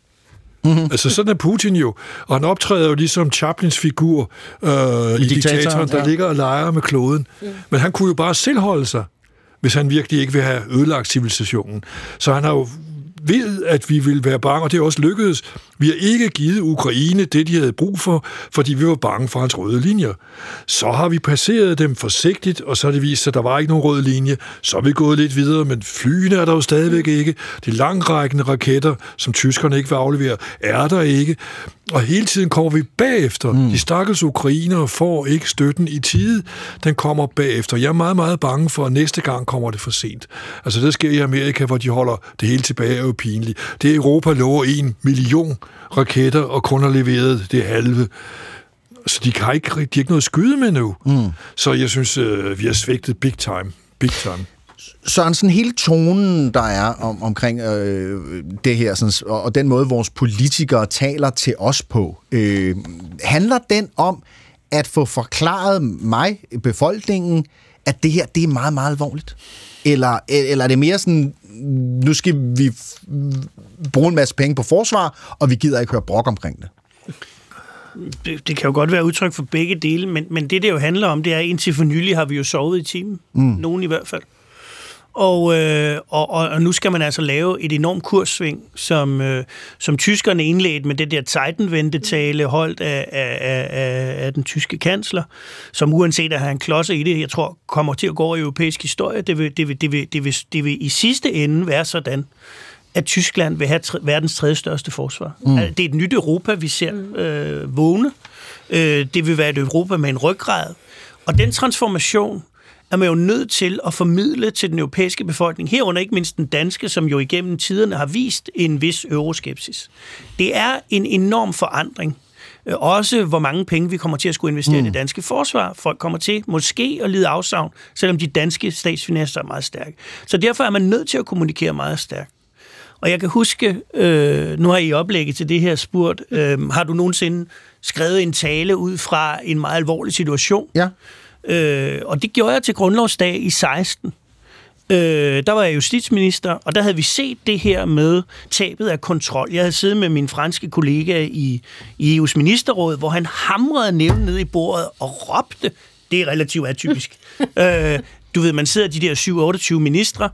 Mm-hmm. Altså, sådan er Putin jo. Og han optræder jo ligesom Chaplins figur øh, i, Diktatoren, diktatoren, der ja. ligger og leger med kloden. Mm. Men han kunne jo bare selv holde sig, hvis han virkelig ikke vil have ødelagt civilisationen. Så han har jo ved, at vi vil være bange, og det er også lykkedes. Vi har ikke givet Ukraine det, de havde brug for, fordi vi var bange for hans røde linjer. Så har vi passeret dem forsigtigt, og så har det vist sig, at der var ikke nogen rød linje. Så er vi gået lidt videre, men flyene er der jo stadigvæk ikke. De langrækkende raketter, som tyskerne ikke vil aflevere, er der ikke. Og hele tiden kommer vi bagefter. Mm. De stakkels ukrainere får ikke støtten i tide. Den kommer bagefter. Jeg er meget, meget bange for, at næste gang kommer det for sent. Altså det sker i Amerika, hvor de holder det hele tilbage, er jo pinligt. Det er Europa lover en million raketter, og kun har leveret det halve. Så de, kan ikke, de har ikke noget at skyde med nu. Mm. Så jeg synes, øh, vi har svigtet big time. Big time. Søren, sådan hele tonen, der er om, omkring øh, det her, sådan, og, og den måde, vores politikere taler til os på, øh, handler den om at få forklaret mig, befolkningen, at det her, det er meget, meget alvorligt? Eller, eller er det mere sådan, nu skal vi bruge en masse penge på forsvar, og vi gider ikke høre brok omkring det? det, det kan jo godt være udtryk for begge dele, men, men det, det jo handler om, det er, at indtil for nylig har vi jo sovet i timen. Mm. Nogen i hvert fald. Og, øh, og, og, og nu skal man altså lave et enormt kurssving, som, øh, som tyskerne indledte med det der Zeitenwende-tale holdt af, af, af, af den tyske kansler, som uanset at have en klodser i det, jeg tror, kommer til at gå over i europæisk historie. Det vil, det vil, det vil, det vil, det vil i sidste ende være sådan, at Tyskland vil have tre, verdens tredje største forsvar. Mm. Mm. Det er et nyt Europa, vi ser øh, vågne. Øh, det vil være et Europa med en ryggrad. Og den transformation er man jo nødt til at formidle til den europæiske befolkning, herunder ikke mindst den danske, som jo igennem tiderne har vist en vis euroskepsis. Det er en enorm forandring. Øh, Også hvor mange penge vi kommer til at skulle investere mm. i det danske forsvar. Folk kommer til måske at lide afsavn, selvom de danske statsfinanser er meget stærke. Så derfor er man nødt til at kommunikere meget stærkt. Og jeg kan huske, øh, nu har I i oplægget til det her spurgt, øh, har du nogensinde skrevet en tale ud fra en meget alvorlig situation? Ja. Øh, og det gjorde jeg til grundlovsdag i 16. Øh, der var jeg justitsminister, og der havde vi set det her med tabet af kontrol. Jeg havde siddet med min franske kollega i, i EU's ministerråd, hvor han hamrede nævnen ned i bordet og råbte, Det er relativt atypisk. øh, du ved, man sidder de der 7-28 ministre.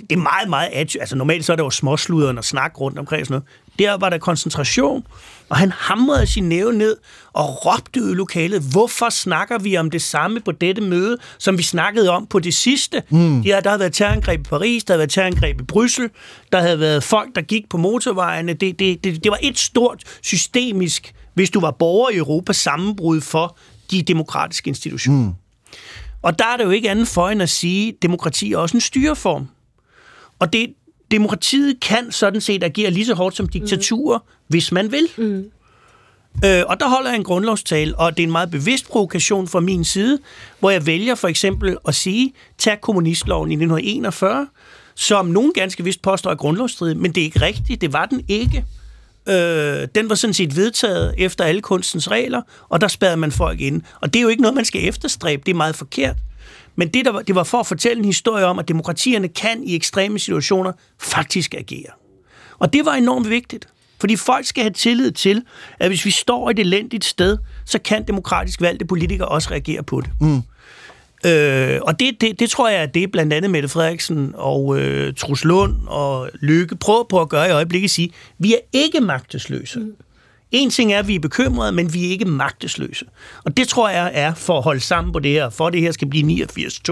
Det er meget, meget. Altså normalt så er der jo småsluderen og snak rundt omkring sådan noget. Der var der koncentration, og han hamrede sin næve ned og råbte ud i lokalet, hvorfor snakker vi om det samme på dette møde, som vi snakkede om på det sidste? Mm. Ja, der havde været terrorangreb i Paris, der havde været terrorangreb i Bryssel, der havde været folk, der gik på motorvejene. Det, det, det, det var et stort systemisk, hvis du var borger i Europa, sammenbrud for de demokratiske institutioner. Mm. Og der er det jo ikke andet for end at sige, at demokrati er også en styreform. Og det, demokratiet kan sådan set agere lige så hårdt som diktaturer, mm. hvis man vil. Mm. Øh, og der holder jeg en grundlovstale, og det er en meget bevidst provokation fra min side, hvor jeg vælger for eksempel at sige, tag kommunistloven i 1941, som nogen ganske vist påstår er grundlovsstridig, men det er ikke rigtigt, det var den ikke. Øh, den var sådan set vedtaget efter alle kunstens regler, og der spærrede man folk ind. Og det er jo ikke noget, man skal efterstræbe, det er meget forkert. Men det, der var, det var for at fortælle en historie om, at demokratierne kan i ekstreme situationer faktisk agere. Og det var enormt vigtigt. Fordi folk skal have tillid til, at hvis vi står et elendigt sted, så kan demokratisk valgte politikere også reagere på det. Mm. Øh, og det, det, det tror jeg, at det er blandt andet Mette Frederiksen og øh, Trus Lund og Lykke prøver på at gøre i øjeblikket at sige, vi er ikke magtesløse. Mm. En ting er, at vi er bekymrede, men vi er ikke magtesløse. Og det tror jeg er for at holde sammen på det her, for det her skal blive 89-2,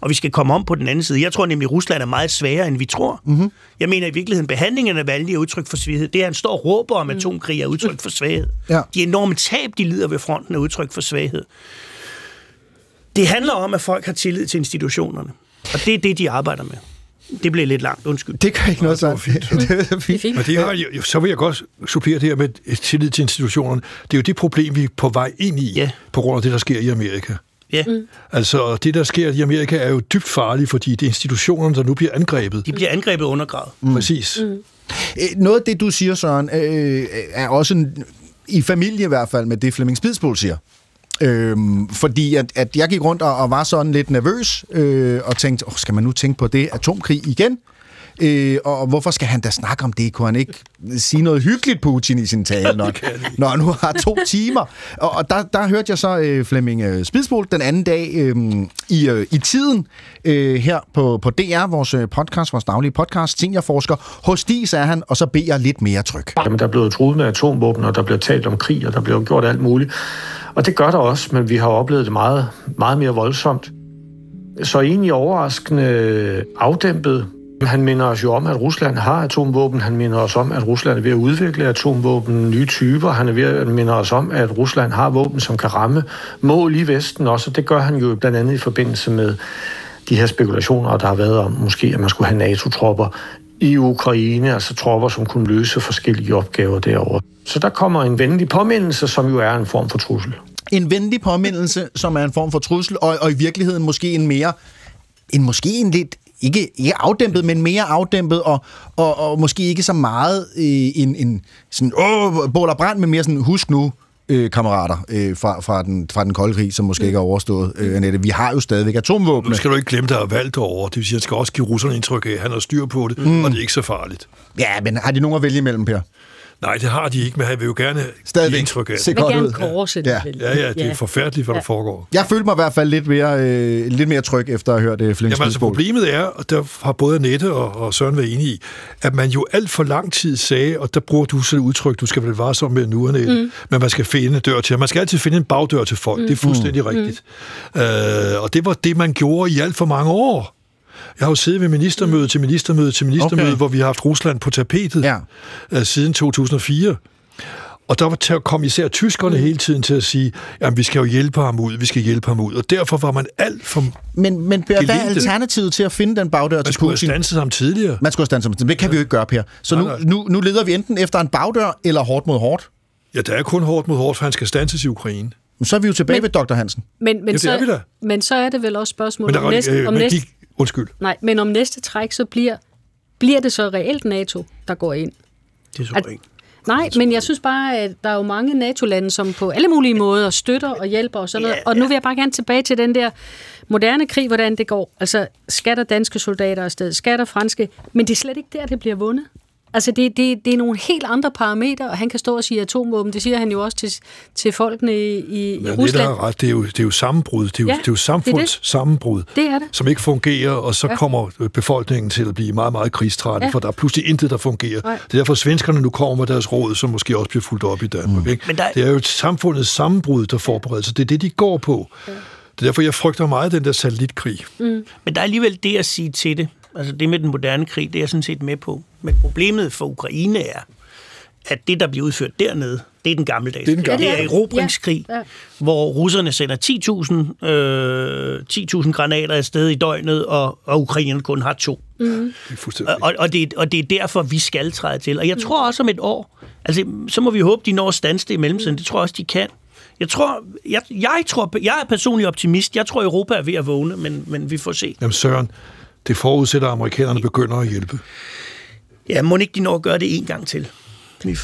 og vi skal komme om på den anden side. Jeg tror nemlig, at Rusland er meget sværere, end vi tror. Mm-hmm. Jeg mener i virkeligheden, behandlingen af Navalny er udtryk for svaghed. Det er, han står og råber om atomkrig er udtryk for svaghed. Ja. De enorme tab, de lider ved fronten, er udtryk for svaghed. Det handler om, at folk har tillid til institutionerne. Og det er det, de arbejder med. Det blev lidt langt, undskyld. Det kan ikke noget så. fint. det er fint. Men det har, så vil jeg godt supplere det her med tillid til institutionerne. Det er jo det problem, vi er på vej ind i, ja. på grund af det, der sker i Amerika. Ja. Mm. Altså, det, der sker i Amerika, er jo dybt farligt, fordi det er institutionerne, der nu bliver angrebet. De bliver angrebet undergrad. Mm. Præcis. Mm. Noget af det, du siger, Søren, øh, er også en, i familie i hvert fald med det, Flemming Spidsbol siger. Øhm, fordi at, at jeg gik rundt og, og var sådan lidt nervøs øh, og tænkte, oh, skal man nu tænke på det atomkrig igen? Øh, og hvorfor skal han da snakke om det? Kunne han ikke sige noget hyggeligt, Putin, i sin tale, når, når han nu har to timer? Og, og der, der hørte jeg så øh, Flemming øh, Spidsbol den anden dag øh, i, øh, i tiden øh, her på, på DR, vores øh, podcast, vores daglige podcast, seniorforsker. Hos Dis er han, og så beder jeg lidt mere tryk. Jamen, der er blevet truet med atomvåben, og der bliver talt om krig, og der bliver gjort alt muligt. Og det gør der også, men vi har oplevet det meget, meget mere voldsomt. Så egentlig overraskende afdæmpet. Han minder os jo om, at Rusland har atomvåben. Han minder os om, at Rusland er ved at udvikle atomvåben, nye typer. Han er ved at minde os om, at Rusland har våben, som kan ramme mål i Vesten også. det gør han jo blandt andet i forbindelse med de her spekulationer, der har været om måske, at man skulle have NATO-tropper i Ukraine, altså tropper, som kunne løse forskellige opgaver derovre. Så der kommer en venlig påmindelse, som jo er en form for trussel. En venlig påmindelse, som er en form for trussel, og, og i virkeligheden måske en mere, en måske en lidt, ikke, ikke afdæmpet, men mere afdæmpet, og, og, og måske ikke så meget øh, en, en sådan, åh, bål og brand, men mere sådan, husk nu, øh, kammerater øh, fra, fra, den, fra den kolde krig, som måske ikke er overstået, øh, Annette. Vi har jo stadigvæk atomvåben. Nu skal du ikke glemme, der er valgt over. Det vil sige, at jeg skal også give russerne indtryk af, at han har styr på det, mm. og det er ikke så farligt. Ja, men har de nogen at vælge imellem, Per? Nej, det har de ikke, men han vil jo gerne Stadigvæk. give indtryk af Se godt ud. korse ja. Ja, ja, det er forfærdeligt, hvad ja. der foregår. Jeg følte mig i hvert fald lidt mere, øh, lidt mere tryg efter at have hørt det Flemming Jamen, altså, problemet er, og der har både Nette og, og Søren været enige i, at man jo alt for lang tid sagde, og der bruger du sådan et udtryk, du skal vel være som med nu, Annette, mm. men man skal finde en dør til, man skal altid finde en bagdør til folk, mm. det er fuldstændig mm. rigtigt. Mm. Øh, og det var det, man gjorde i alt for mange år. Jeg har jo siddet ved ministermøde til ministermøde til ministermøde, okay. hvor vi har haft Rusland på tapetet ja. uh, siden 2004. Og der var kom især tyskerne mm. hele tiden til at sige, at vi skal jo hjælpe ham ud, vi skal hjælpe ham ud. Og derfor var man alt for Men, men Per, hvad er alternativet til at finde den bagdør man til Putin? Man skulle have ham tidligere. Man skulle have stanset ham Det kan ja. vi jo ikke gøre, Per. Så nej, nu, nej. nu, nu leder vi enten efter en bagdør eller hårdt mod hårdt. Ja, der er kun hårdt mod hårdt, for han skal stanses i Ukraine. Men så er vi jo tilbage men, ved Dr. Hansen. Men, men, ja, det så, er vi da. men så er det vel også spørgsmålet der, om næste... Øh, om næste gik, undskyld. Nej, men om næste træk, så bliver, bliver det så reelt NATO, der går ind? Det tror jeg ikke. Nej, men jeg synes bare, at der er jo mange NATO-lande, som på alle mulige måder støtter og hjælper og sådan noget. Og nu vil jeg bare gerne tilbage til den der moderne krig, hvordan det går. Altså, skatter danske soldater afsted, skatter franske, men det er slet ikke der, det bliver vundet. Altså, det, det, det er nogle helt andre parametre, og han kan stå og sige atomvåben. Det siger han jo også til, til folkene i, i Men Rusland. det, der er ret, det er jo, det er jo sammenbrud. Det er jo, Ja, det er jo det er samfunds det. sammenbrud, Det er det. som ikke fungerer, og så Ja. kommer befolkningen til at blive meget, meget krigstrætte, Ja. ja. for der er pludselig intet, der fungerer. Nej. Det er derfor, svenskerne nu kommer med deres råd, som måske også bliver fuldt op i Danmark. Mm. Ikke? Men der- Det er jo et samfundets sammenbrud, der forbereder sig. Det er det, de går på. Ja. Det er derfor, jeg frygter meget den der satellitkrig. Mm. Men der er alligevel det at sige til det. Altså det med den moderne krig, det er jeg sådan set med på. Men problemet for Ukraine er, at det, der bliver udført dernede, det er den gammeldags Det er krig. Det er erobringskrig, Ja, ja. hvor russerne sender 10.000 øh, 10.000 granater afsted i døgnet, og, og ukrainerne kun har to. Mm. Det er. Og, og, det, og det er derfor, vi skal træde til. Og jeg tror også om et år, altså så må vi håbe, de når at standse det i mellemtiden. Det tror jeg også, de kan. Jeg tror, jeg, jeg, tror, jeg er personlig optimist. Jeg tror, Europa er ved at vågne, men, men vi får se. Jamen Søren, det forudsætter, at amerikanerne begynder at hjælpe. Ja, må ikke de når at gøre det en gang til?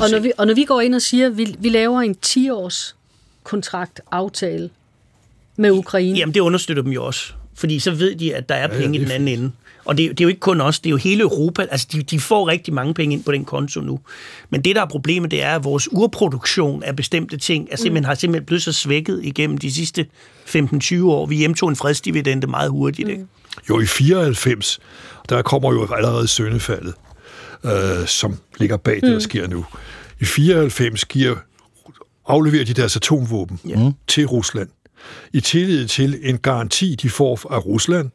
Og når vi, og når vi går ind og siger, at vi, vi laver en 10-års kontrakt aftale med Ukraine. Jamen, det understøtter dem jo også. Fordi så ved de, at der er ja, penge i det den anden ende. Og det, er jo- det er jo ikke kun os, det er jo hele Europa. Altså, de, de får rigtig mange penge ind på den konto nu. Men det, der er problemet, det er, at vores urproduktion af bestemte ting er simpelthen, har simpelthen blevet så svækket igennem de sidste 15-20 år. Vi hjemtog en fredsdividende meget hurtigt, ikke? Jo, i 94, der kommer jo allerede søndefaldet, øh, som ligger bag det, der Mm. sker nu. I 94 giver, afleverer de deres atomvåben ja. til Rusland, i tillid til en garanti, de får af Rusland,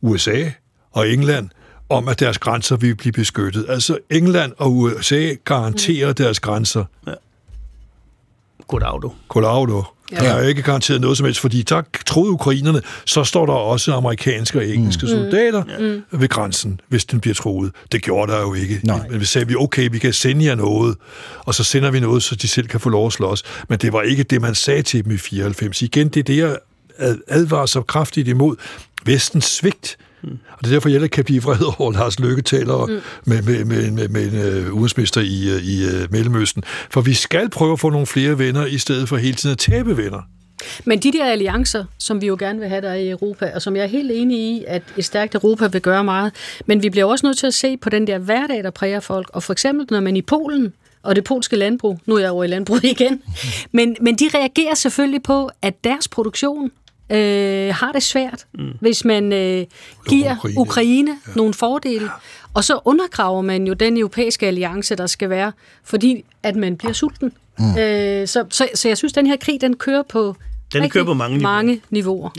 USA og England, om at deres grænser vil blive beskyttet. Altså England og USA garanterer mm. deres grænser. Goddag, du. Goddag, du. Ja. Der er ikke garanteret noget som helst, fordi der troede ukrainerne, så står der også amerikanske og engelske Mm. soldater Mm. ved grænsen, hvis den bliver troet. Det gjorde der jo ikke. Nej. Men vi sagde, vi, okay, vi kan sende jer noget, og så sender vi noget, så de selv kan få lov at slås. Men det var ikke det, man sagde til dem i 94. Igen, det er det, jeg ad- advarer så kraftigt imod. Vestens svigt. Og det er derfor, jeg ikke kan blive vred over, Lars Løkke taler Mm. mm. med, med, med, med, med en udenrigsminister i, øh, i øh, Mellemøsten. For vi skal prøve at få nogle flere venner, i stedet for hele tiden at tabe venner. Men de der alliancer, som vi jo gerne vil have der i Europa, og som jeg er helt enig i, at et stærkt Europa vil gøre meget, men vi bliver også nødt til at se på den der hverdag, der præger folk. Og for eksempel, når man i Polen, og det polske landbrug, nu er jeg over i landbruget igen, men, men de reagerer selvfølgelig på, at deres produktion øh, har det svært, mm. hvis man øh, giver Ukraine, Ukraine ja. nogle fordele. Og så undergraver man jo den europæiske alliance, der skal være, fordi at man bliver sulten. Mm. Øh, så, så, så jeg synes, den her krig, den kører på Den rigtig kører på mange niveauer. mange niveauer.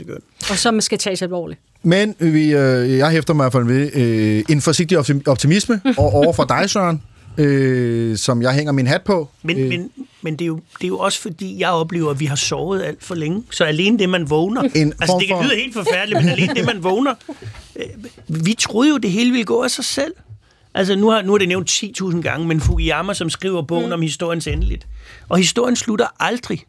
Og som skal tages alvorligt. Men vi, øh, jeg hæfter mig i hvert fald ved øh, en forsigtig optim- optimisme og over for dig, Søren, øh, som jeg hænger min hat på. Men, øh, men, men det, er jo, det er jo også fordi, jeg oplever, at vi har sovet alt for længe. Så alene det, man vågner... En altså, form det kan for- lyde helt forfærdeligt, men alene det, man vågner... Øh, vi troede jo, det hele ville gå af sig selv. Altså, nu har, nu er det nævnt 10.000 gange, men Fukuyama, som skriver bogen mm. om historiens endeligt. Og historien slutter aldrig.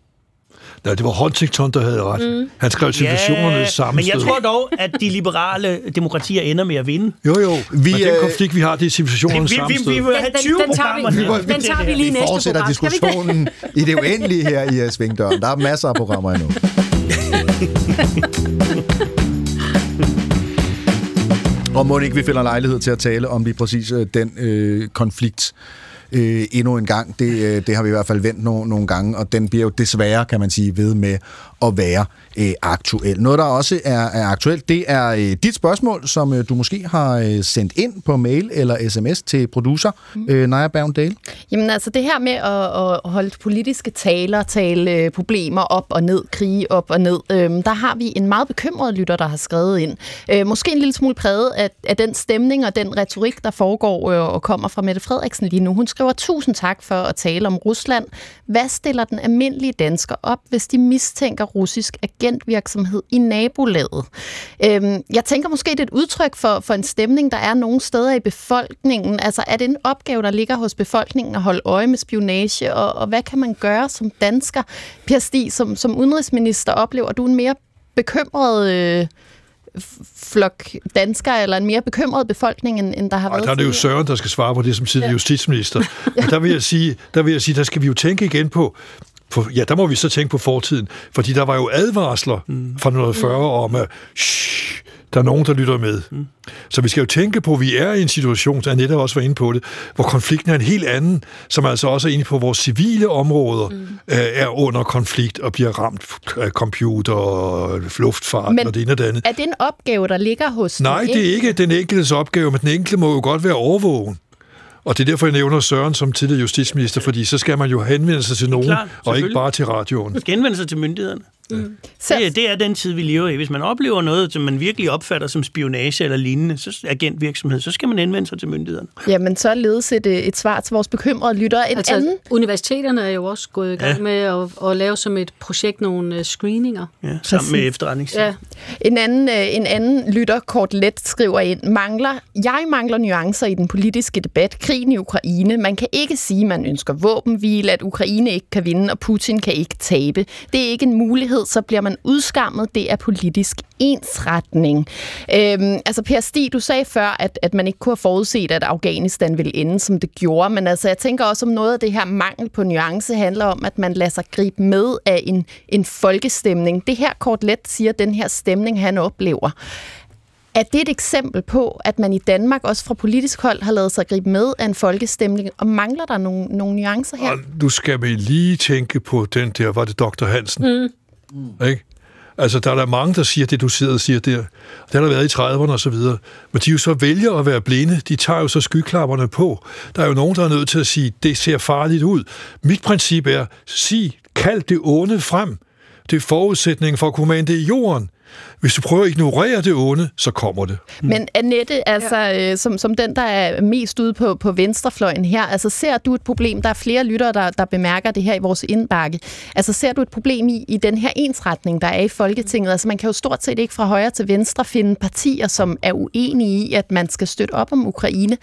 Nej, det var Huntington, der havde ret. Mm. Han skrev civilisationerne sammen. men jeg tror dog, at de liberale demokratier ender med at vinde. Jo, jo. Vi, Vi, Men den øh, konflikt, vi har, det er civilisationernes Vi- vi- sammensted. vi vil have 20 den tager vi- programmer. den- den tager vi lige vi næste fortsætter program. Vi det? diskussionen i det uendelige her i uh, Svingdøren. Der er masser af programmer endnu. Og må ikke vi finder lejlighed til at tale om lige præcis øh, den øh, konflikt øh, endnu en gang. Det, øh, det har vi i hvert fald vendt no, nogle gange, og den bliver jo desværre, kan man sige, ved med at være øh, aktuel. Noget, der også er, er aktuelt, det er øh, dit spørgsmål, som øh, du måske har øh, sendt ind på mail eller sms til producer øh, Naja Bergendale. Jamen altså det her med at, at holde politiske taler, tale øh, problemer op og ned, krige op og ned, øh, der har vi en meget bekymret lytter, der har skrevet ind. Øh, måske en lille smule præget af, af den stemning og den retorik, der foregår øh, og kommer fra Mette Frederiksen lige nu. Hun skriver, tusind tak for at tale om Rusland. Hvad stiller den almindelige dansker op, hvis de mistænker russisk agentvirksomhed i nabolaget? Øh, jeg tænker måske, det er et udtryk for, for en stemning, der er nogle steder i befolkningen. Altså er det en opgave, der ligger hos befolkningen at holde øje med spionage, og, og hvad kan man gøre som dansker? Per Stig, som, som udenrigsminister, oplever du en mere bekymret øh, flok danskere, eller en mere bekymret befolkning, end, end der har Ej, været der er det jo? Søren, der skal svare på det som tidligere ja. justitsminister. Men der vil, jeg sige, der vil jeg sige, der skal vi jo tænke igen på, på, ja, der må vi så tænke på fortiden, fordi der var jo advarsler mm. fra 1940 om, at shh, Der er nogen, der lytter med. Mm. Så vi skal jo tænke på, at vi er i en situation, der netop også var inde på det, hvor konflikten er en helt anden, som altså også er inde på vores civile områder, mm. er under konflikt og bliver ramt af computer og luftfart Men og det ene og det andet. er det en opgave, der ligger hos Nej, den det er ikke den enkeltes opgave, men den enkelte må jo godt være overvågen. Og det er derfor, jeg nævner Søren som tidligere justitsminister, fordi så skal man jo henvende sig til nogen, klart, og ikke bare til radioen. Man skal henvende sig til myndighederne. Mm. Det, det er den tid, vi lever i. Hvis man oplever noget, som man virkelig opfatter som spionage eller lignende, så agentvirksomhed, så skal man henvende sig til myndighederne. Jamen, så ledes et, øh, et svar til vores bekymrede lyttere. En altså, anden Universiteterne er jo også gået i gang Ja. med at, at lave som et projekt nogle øh, screeninger. Ja, sammen med efterretningstjenesten. Ja. En anden, øh, en anden lytter kort let skriver ind, mangler, jeg mangler nuancer i den politiske debat. Krigen i Ukraine. Man kan ikke sige, man ønsker våbenhvile, at Ukraine ikke kan vinde, og Putin kan ikke tabe. Det er ikke en mulighed, så bliver man udskammet. Det er politisk ensretning. Øhm, altså Per Stig, du sagde før, at, at man ikke kunne have forudset, at Afghanistan ville ende, som det gjorde. Men altså, jeg tænker også, om noget af det her mangel på nuance handler om, at man lader sig gribe med af en, en folkestemning. Det her kort let siger, den her stemning, han oplever. Er det et eksempel på, at man i Danmark også fra politisk hold har lavet sig gribe med af en folkestemning, og mangler der nogle, nogle nuancer her? Og nu skal vi lige tænke på den der, var det Dr. Hansen? Mm. Mm. Ikke? Altså, der er der mange, der siger det, du sidder og siger der. Det har der været i 30'erne og så videre. Men de jo så vælger at være blinde. De tager jo så skyklapperne på. Der er jo nogen, der er nødt til at sige, det ser farligt ud. Mit princip er, sig, kald det onde frem. Det er forudsætningen for at kunne mane det i jorden. Hvis du prøver at ignorere det onde, så kommer det. Men Annette, altså, ja. øh, som, som den, der er mest ude på, på venstrefløjen her, altså ser du et problem, der er flere lyttere, der, der bemærker det her i vores indbakke, altså ser du et problem i, i den her ensretning, der er i Folketinget? Altså man kan jo stort set ikke fra højre til venstre finde partier, som er uenige i, at man skal støtte op om Ukraine.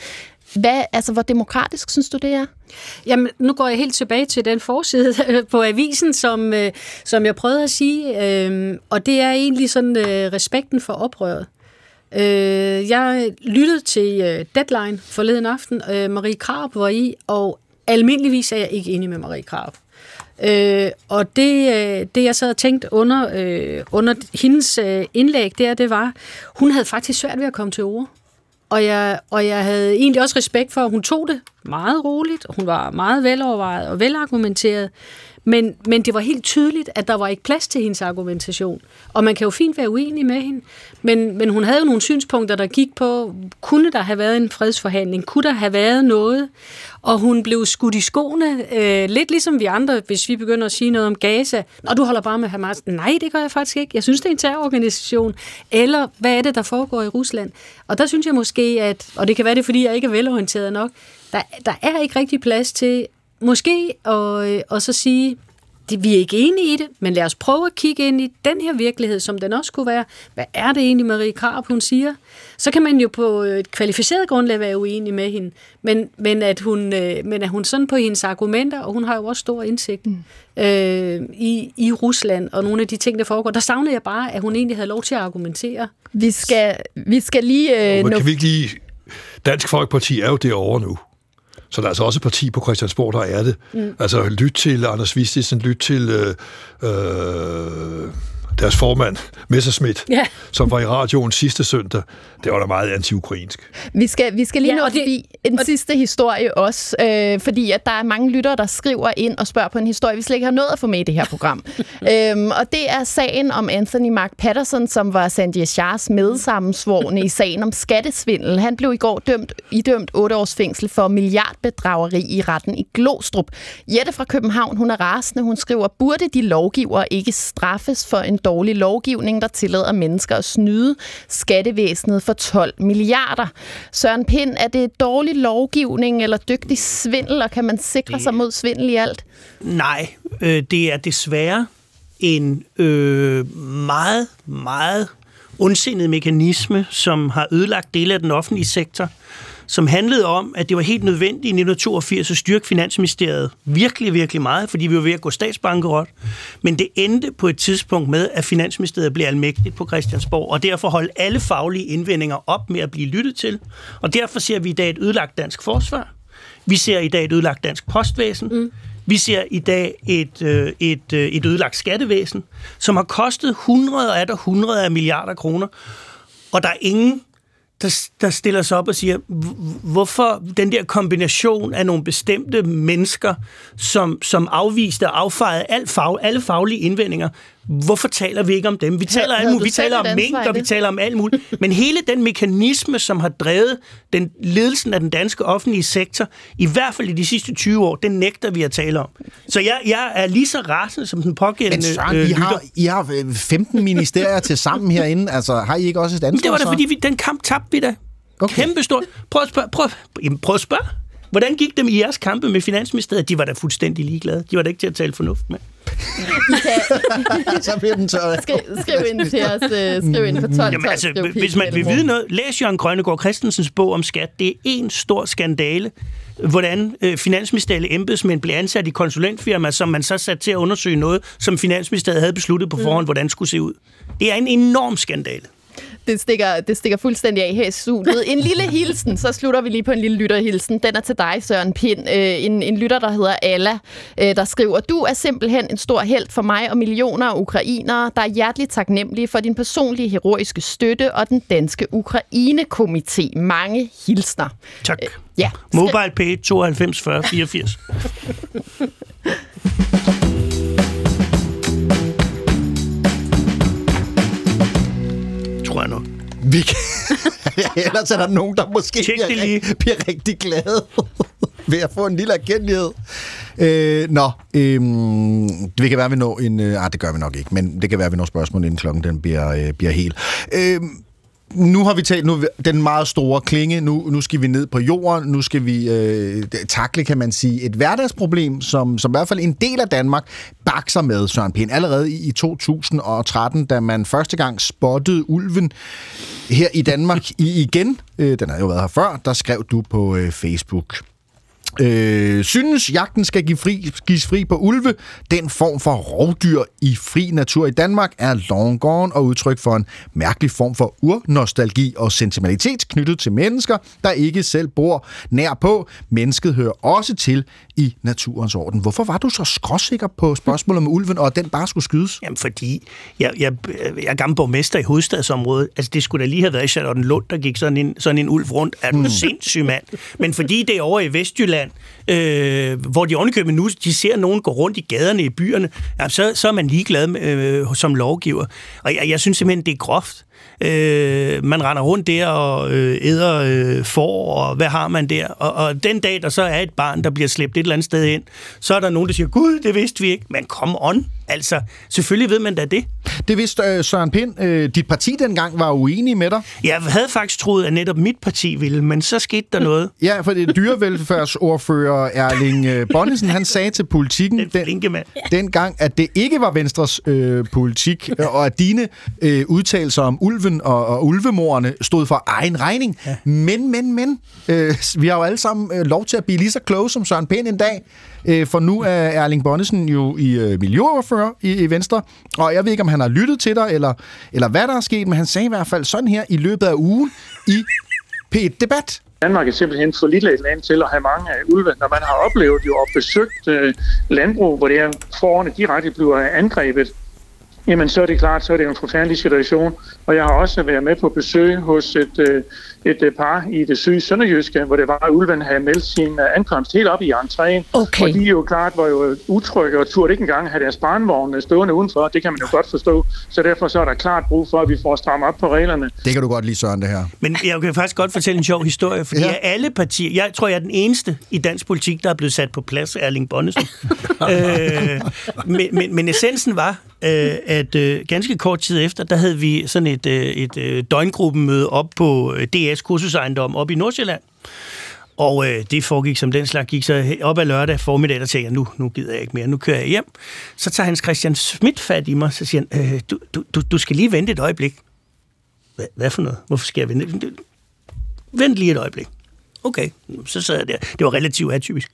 Hvad, altså, hvor demokratisk synes du, det er? Jamen, nu går jeg helt tilbage til den forside på avisen, som, øh, som jeg prøvede at sige, øh, og det er egentlig sådan øh, respekten for oprøret. Øh, jeg lyttede til øh, Deadline forleden aften. Øh, Marie Krab var i, og almindeligvis er jeg ikke enig med Marie Krab. Øh, og det, øh, det, jeg så havde tænkt under, øh, under hendes øh, indlæg, der, det var, hun havde faktisk svært ved at komme til ord. Og jeg, og jeg havde egentlig også respekt for, at hun tog det meget roligt, og hun var meget velovervejet og velargumenteret. Men, men det var helt tydeligt, at der var ikke plads til hendes argumentation. Og man kan jo fint være uenig med hende, men, men hun havde jo nogle synspunkter, der gik på, kunne der have været en fredsforhandling? Kunne der have været noget? Og hun blev skudt i skoene, øh, lidt ligesom vi andre, hvis vi begynder at sige noget om Gaza. Og du holder bare med Hamas. Nej, det gør jeg faktisk ikke. Jeg synes, det er en terrororganisation. Eller hvad er det, der foregår i Rusland? Og der synes jeg måske, at, og det kan være det, fordi jeg ikke er velorienteret nok, der, der er ikke rigtig plads til måske og, øh, og så sige, det, vi er ikke enige i det, men lad os prøve at kigge ind i den her virkelighed, som den også kunne være. Hvad er det egentlig, Marie Krab, hun siger? Så kan man jo på et kvalificeret grundlag være uenig med hende, men, men, at hun, øh, men at hun sådan på hendes argumenter, og hun har jo også stor indsigt mm. øh, i, i Rusland og nogle af de ting, der foregår, der savnede jeg bare, at hun egentlig havde lov til at argumentere. Vi skal, vi skal lige... Øh, Men nå- kan vi ikke lige... Dansk Folkeparti er jo derovre nu. Så der er altså også parti på Christiansborg, der er det. Mm. Altså lyt til Anders Vistisen, lyt til øh, øh, deres formand, Messerschmidt, Ja. som var i radioen sidste søndag. Det var da meget anti-ukrainsk. Vi skal, vi skal lige Ja, nå og forbi en sidste historie også, øh, fordi at der er mange lyttere, der skriver ind og spørger på en historie, vi slet ikke har nået at få med i det her program. øhm, og det er sagen om Anthony Mark Patterson, som var Sandy Shahs medsammensvorne i sagen om skattesvindel. Han blev i går dømt, idømt 8 års fængsel for milliardbedrageri i retten i Glostrup. Jette fra København, hun er rasende. Hun skriver, burde de lovgivere ikke straffes for en dårlig lovgivning, der tillader mennesker at snyde skattevæsenet for 12 milliarder? Søren Pind, er det dårlig lovgivning eller dygtig svindel, og kan man sikre sig mod svindel i alt? Nej, øh, det er desværre en øh, meget, meget ondsindet mekanisme, som har ødelagt dele af den offentlige sektor, som handlede om, at det var helt nødvendigt i 1982 at styrke Finansministeriet virkelig, virkelig meget, fordi vi var ved at gå statsbankerot. Men det endte på et tidspunkt med, at Finansministeriet blev almægtigt på Christiansborg, og derfor holdt alle faglige indvendinger op med at blive lyttet til. Og derfor ser vi i dag et ødelagt dansk forsvar. Vi ser i dag et ødelagt dansk postvæsen. Mm. Vi ser i dag et, øh, et, øh, et ødelagt skattevæsen, som har kostet hundrede og atter hundrede af milliarder kroner. Og der er ingen, der, der stiller sig op og siger, hvorfor den der kombination af nogle bestemte mennesker, som, som afviste og affejede al fag, alle faglige indvendinger, hvorfor taler vi ikke om dem? Vi taler, alt muligt. vi taler om mink, og vi taler om alt muligt. Men hele den mekanisme, som har drevet den ledelsen af den danske offentlige sektor, i hvert fald i de sidste 20 år, den nægter vi at tale om. Så jeg, jeg er lige så rasende som den pågældende Men Søren, øh, I, har, I har 15 ministerier til sammen herinde. Altså, har I ikke også et ansvar? Det var da, fordi vi, den kamp tabte vi da. Okay. Kæmpe stort. Prøv at spørge. Prøv, jamen, prøv at spørge. Hvordan gik dem i jeres kampe med Finansministeriet? De var da fuldstændig ligeglade. De var da ikke til at tale fornuft med. så bliver den tørret. Skriv, skriv ind til os. Øh, skriv ind på 12, Jamen, altså, hvis man vil vide noget, læs Jørgen Grønnegård Christensens bog om skat. Det er en stor skandale, hvordan øh, finansministerielle embedsmænd blev ansat i konsulentfirmaer, som man så satte til at undersøge noget, som finansministeriet havde besluttet på forhånd, mm. hvordan skulle se ud. Det er en enorm skandale det stikker, det stikker fuldstændig af her i studiet. En lille hilsen, så slutter vi lige på en lille lytterhilsen. Den er til dig, Søren Pind. Øh, en, en lytter, der hedder Alla, øh, der skriver, Du er simpelthen en stor held for mig og millioner af ukrainere, der er hjerteligt taknemmelige for din personlige heroiske støtte og den danske Ukraine-komité. Mange hilsner. Tak. Øh, ja. Mobile Pay 92 40 84. nok. Vi kan... Ellers er der nogen, der måske bliver, rig- bliver rigtig glade ved at få en lille erkendelighed. Øh, nå, øh, det kan være, vi når en... Øh, ah, det gør vi nok ikke, men det kan være, vi når spørgsmål, inden klokken den bliver, øh, bliver helt. Øh, nu har vi talt nu den meget store klinge, nu, nu skal vi ned på jorden, nu skal vi øh, takle, kan man sige, et hverdagsproblem, som, som i hvert fald en del af Danmark bakser med, Søren Pind. Allerede i 2013, da man første gang spottede ulven her i Danmark i igen, øh, den har jo været her før, der skrev du på øh, Facebook. Øh, synes jagten skal give fri, gives fri på ulve. Den form for rovdyr i fri natur i Danmark er long gone og udtryk for en mærkelig form for urnostalgi og sentimentalitet knyttet til mennesker, der ikke selv bor nær på. Mennesket hører også til i naturens orden. Hvorfor var du så skråsikker på spørgsmålet om ulven, og at den bare skulle skydes? Jamen, fordi jeg, jeg, jeg er gammel borgmester i hovedstadsområdet. Altså, det skulle da lige have været i Charlotten Lund, der gik sådan en, sådan en ulv rundt. Er du mm. sindssyg mand? Men fordi det er over i Vestjylland, øh, hvor de ovenikøbet nu, de ser nogen gå rundt i gaderne i byerne, jamen, så, så er man ligeglad med, øh, som lovgiver. Og jeg, jeg synes simpelthen, det er groft. Øh, man render rundt der og øh, æder øh, for, og hvad har man der? Og, og den dag, der så er et barn, der bliver slæbt et eller andet sted ind, så er der nogen, der siger, gud, det vidste vi ikke. Men kom on, altså, selvfølgelig ved man da det. Det vidste øh, Søren Pind. Øh, dit parti dengang var uenige med dig. Jeg havde faktisk troet, at netop mit parti ville, men så skete der noget. ja, for det dyrevelfærdsordfører Erling øh, Bonnesen, han sagde til politikken den, den, dengang, at det ikke var Venstres øh, politik, og at dine øh, udtalelser om ulven og, og ulvemorerne stod for egen regning. Ja. Men, men, men, øh, vi har jo alle sammen øh, lov til at blive lige så kloge som Søren Pind en dag, øh, for nu er Erling Bonnesen jo i øh, miljøoverfører i, i Venstre, og jeg ved ikke, om han har lyttet til dig, eller, eller hvad der er sket, men han sagde i hvert fald sådan her i løbet af ugen i P1-debat. Danmark er simpelthen for lille et land til at have mange af ulve, når man har oplevet jo og besøgt øh, landbrug, hvor det er forerne direkte bliver angrebet jamen så er det klart, så er det en forfærdelig situation. Og jeg har også været med på besøg hos et, øh, et øh, par i det syge Sønderjyske, hvor det var, at ulven havde meldt sin øh, ankomst helt op i entréen. Okay. Og de jo klart var jo utrygge og turde ikke engang have deres barnvogn stående udenfor. Det kan man jo godt forstå. Så derfor så er der klart brug for, at vi får strammet op på reglerne. Det kan du godt lide, Søren, det her. Men jeg kan faktisk godt fortælle en sjov historie, fordi ja. alle partier, jeg tror, jeg er den eneste i dansk politik, der er blevet sat på plads af Erling Bonnesen. øh, men, men, men essensen var, øh, at øh, ganske kort tid efter, der havde vi sådan et, øh, et øh, døgngruppemøde op på øh, DS kursusejendom op i Nordsjælland. Og øh, det foregik som den slags gik så op ad lørdag formiddag, der tænkte jeg, nu, nu gider jeg ikke mere, nu kører jeg hjem. Så tager Hans Christian Schmidt fat i mig, så siger han, øh, du, du, du skal lige vente et øjeblik. Hvad, hvad for noget? Hvorfor skal jeg vente? Vent lige et øjeblik. Okay, så sad jeg der. Det var relativt atypisk.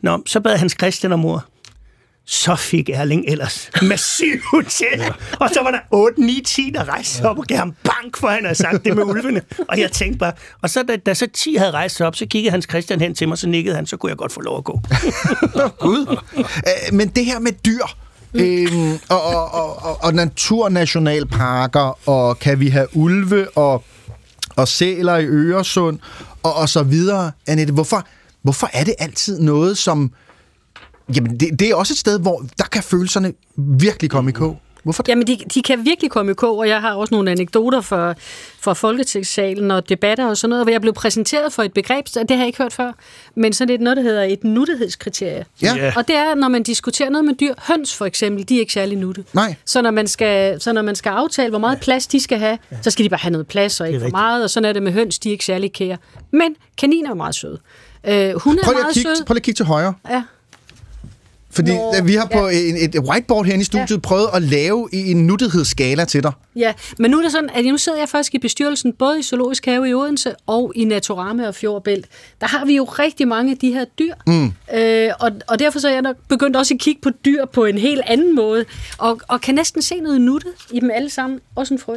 Nå, så bad Hans Christian om ord så fik Erling ellers massiv til. Ja. Og så var der 8, 9, 10, der rejste sig op og gav ham bank, for han havde sagt det med ulvene. Og jeg tænkte bare, og så da, da så 10 havde rejst sig op, så kiggede Hans Christian hen til mig, så nikkede han, så kunne jeg godt få lov at gå. Gud. Men det her med dyr. Øhm, og, og, og, og, og naturnationalparker, og kan vi have ulve og, og sæler i Øresund, og, og så videre. Annette, hvorfor, hvorfor er det altid noget, som... Jamen, det, det er også et sted, hvor der kan følelserne virkelig komme i kog. Hvorfor? Jamen, de, de kan virkelig komme i kog, og jeg har også nogle anekdoter fra, fra Folketingssalen og debatter og sådan noget, hvor jeg blev præsenteret for et begreb, det har jeg ikke hørt før, men sådan et noget, der hedder et nuttighedskriterie. Ja. Ja. Og det er, når man diskuterer noget med dyr, høns for eksempel, de er ikke særlig nutte. Nej. Så når man skal, så når man skal aftale, hvor meget plads de skal have, så skal de bare have noget plads og ikke for meget, og sådan er det med høns, de er ikke særlig kære. Men kaniner er meget søde. Øh, hun er Prøv lige, at meget kigge, sød. prøv lige at kigge til højre. Ja. Fordi Nå, vi har på ja. en, et whiteboard herinde i studiet ja. prøvet at lave en nuttighedsskala til dig. Ja, men nu er det sådan, at nu sidder jeg faktisk i bestyrelsen, både i Zoologisk Have i Odense og i Naturama og Fjordbælt. Der har vi jo rigtig mange af de her dyr. Mm. Øh, og, og derfor så er jeg nok begyndt også at kigge på dyr på en helt anden måde, og, og kan næsten se noget nuttet i dem alle sammen. Også en frø.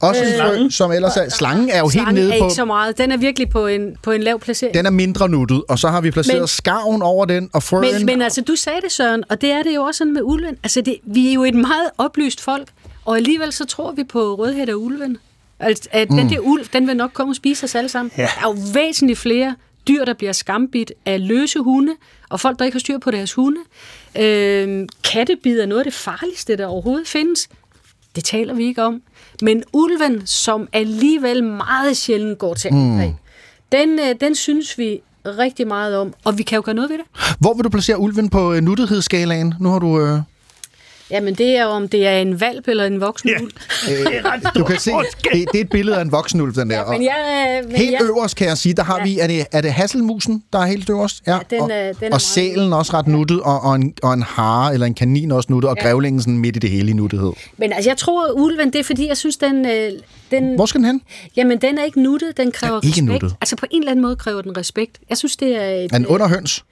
Også Øh, frø, som ellers er... Slangen er jo helt Slangen nede er på... ikke så meget. Den er virkelig på en, på en lav placering. Den er mindre nuttet, og så har vi placeret Men- skarven over den, og frøen... Men, men altså, du sagde det, Søren, og det er det jo også sådan med ulven. Altså, det, vi er jo et meget oplyst folk, og alligevel så tror vi på rødhæt og ulven. Altså, at mm. den der ulv, den vil nok komme og spise os alle sammen. Ja. Der er jo væsentligt flere dyr, der bliver skambit af løse hunde, og folk, der ikke har styr på deres hunde. Øh, kattebid er noget af det farligste, der overhovedet findes. Det taler vi ikke om. Men ulven, som alligevel meget sjældent går til angreb, mm. den, øh, den synes vi rigtig meget om, og vi kan jo gøre noget ved det. Hvor vil du placere ulven på øh, nuttighedsskalaen? Nu har du... Øh, Jamen, det er om det er en valp eller en voksen ulv. øh, du kan se, det, det er et billede af en voksen ulv, den der. og Men jeg, men helt jeg, øverst, kan jeg sige, der har Ja. vi... Er det, er det hasselmusen, der er helt øverst? Ja, den og, er- den er og sælen også ret nuttet, og, og, en, og en hare eller en kanin også nuttet, og Ja. grævlingen sådan midt i det hele i nuttighed. Men altså, jeg tror, at ulven, det er fordi, jeg synes, den... øh, den Hvor skal den hen? Jamen, den er ikke nuttet, den kræver Den er ikke respekt. nuttet. Altså, på en eller anden måde kræver den respekt. Jeg synes, det er... Et, Er den under høns?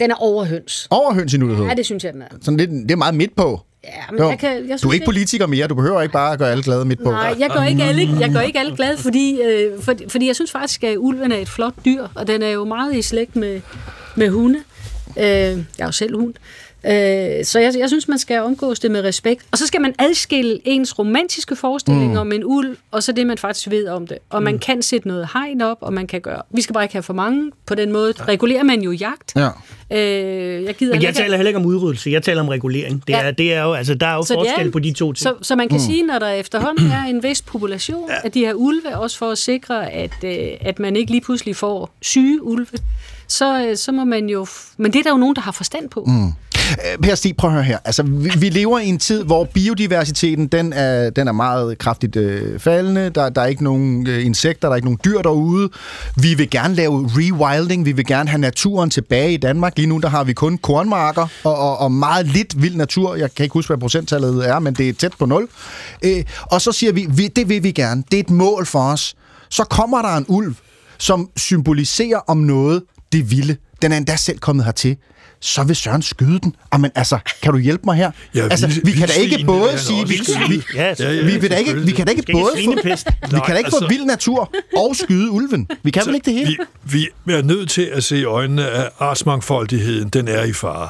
Den er overhøns. Over høns i nuttighed? Ja, det synes jeg, den er. Sådan lidt, det er meget midt på. Ja, men jeg kan, jeg synes, du er ikke politiker mere, du behøver ikke bare at gøre alle glade midt på. Nej, jeg gør ikke alle, jeg gør ikke alle glade, fordi, øh, for, fordi jeg synes faktisk, at ulven er et flot dyr, og den er jo meget i slægt med, med hunde. Øh, jeg er jo selv hund. Øh, så jeg, jeg synes, man skal omgås det med respekt. Og så skal man adskille ens romantiske forestillinger Mm. om en ulv, og så det, man faktisk ved om det. Og man Mm. kan sætte noget hegn op, og man kan gøre... Vi skal bare ikke have for mange. På den måde regulerer man jo jagt. Ja. Øh, jeg gider Men jeg ikke- taler heller ikke om udryddelse, jeg taler om regulering. Det Ja. er, det er jo, altså, der er jo Så det er- forskel på de to ting. Så, så man kan Mm. sige, når der efterhånden er en vis population af de her ulve, også for at sikre, at, øh, at man ikke lige pludselig får syge ulve, så, øh, så må man jo... Men det er der jo nogen, der har forstand på. Mm. Øh, per Stig, prøv at høre her. Altså, vi, vi lever i en tid, hvor biodiversiteten den er, den er meget kraftigt øh, faldende. Der, der er ikke nogen øh, insekter, der er ikke nogen dyr derude. Vi vil gerne lave rewilding. Vi vil gerne have naturen tilbage i Danmark. Lige nu der har vi kun kornmarker og, og, og meget lidt vild natur. Jeg kan ikke huske, hvad procenttallet er, men det er tæt på nul. Øh, og så siger vi, vi, det vil vi gerne. Det er et mål for os. Så kommer der en ulv, som symboliserer om noget, det vilde. Den er endda selv kommet hertil så vil Søren skyde den. Jamen, altså, kan du hjælpe mig her? Ja, altså, vildt- vi kan da ikke både sige, vi, vi. Ja, ja, vi, vil da ikke, vi kan da ikke både få, vi kan da ikke få altså- vild natur og skyde ulven. Vi kan vel ikke det hele? Vi, vi er nødt til at se i øjnene, at artsmangfoldigheden, den er i fare.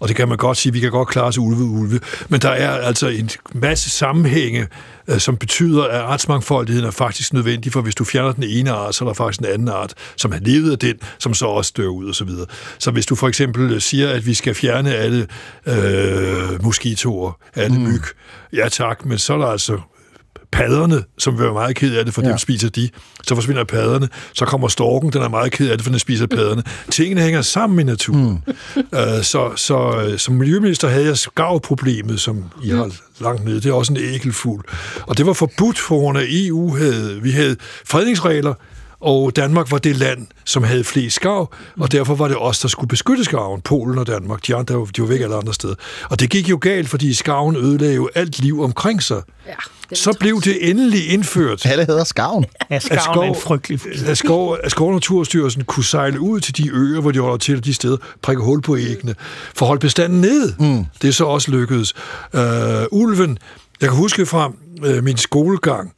Og det kan man godt sige, vi kan godt klare os ulve ulve, men der er altså en masse sammenhænge, øh, som betyder, at artsmangfoldigheden er faktisk nødvendig, for hvis du fjerner den ene art, så er der faktisk en anden art, som har levet af den, som så også dør ud og så videre. Så hvis du for eksempel siger, at vi skal fjerne alle øh, moskitoer, alle myg, ja tak, men så er der altså padderne, som vil være meget ked af det, for ja. Dem spiser de. Så forsvinder padderne. Så kommer storken, den er meget ked af det, for den spiser padderne. Tingene hænger sammen i naturen. Mm. Uh, så, så uh, som miljøminister havde jeg skavproblemet, som I har langt nede. Det er også en ægelfugl. Og det var forbudt for grund af EU. Havde, vi havde fredningsregler, og Danmark var det land, som havde flest skav, og derfor var det os, der skulle beskytte skaven, Polen og Danmark. De andre de var væk alle andre steder. Og det gik jo galt, fordi skaven ødelagde jo alt liv omkring sig. Ja, Så blev det endelig indført. Alle hedder skaven. Ja, skaven er en frygtelig at skov, at skov Naturstyrelsen kunne sejle ud til de øer, hvor de holder til, og de steder, prikke hul på æggene, for at holde bestanden ned. Mm. Det er så også lykkedes. Uh, ulven, jeg kan huske fra uh, min skolegang,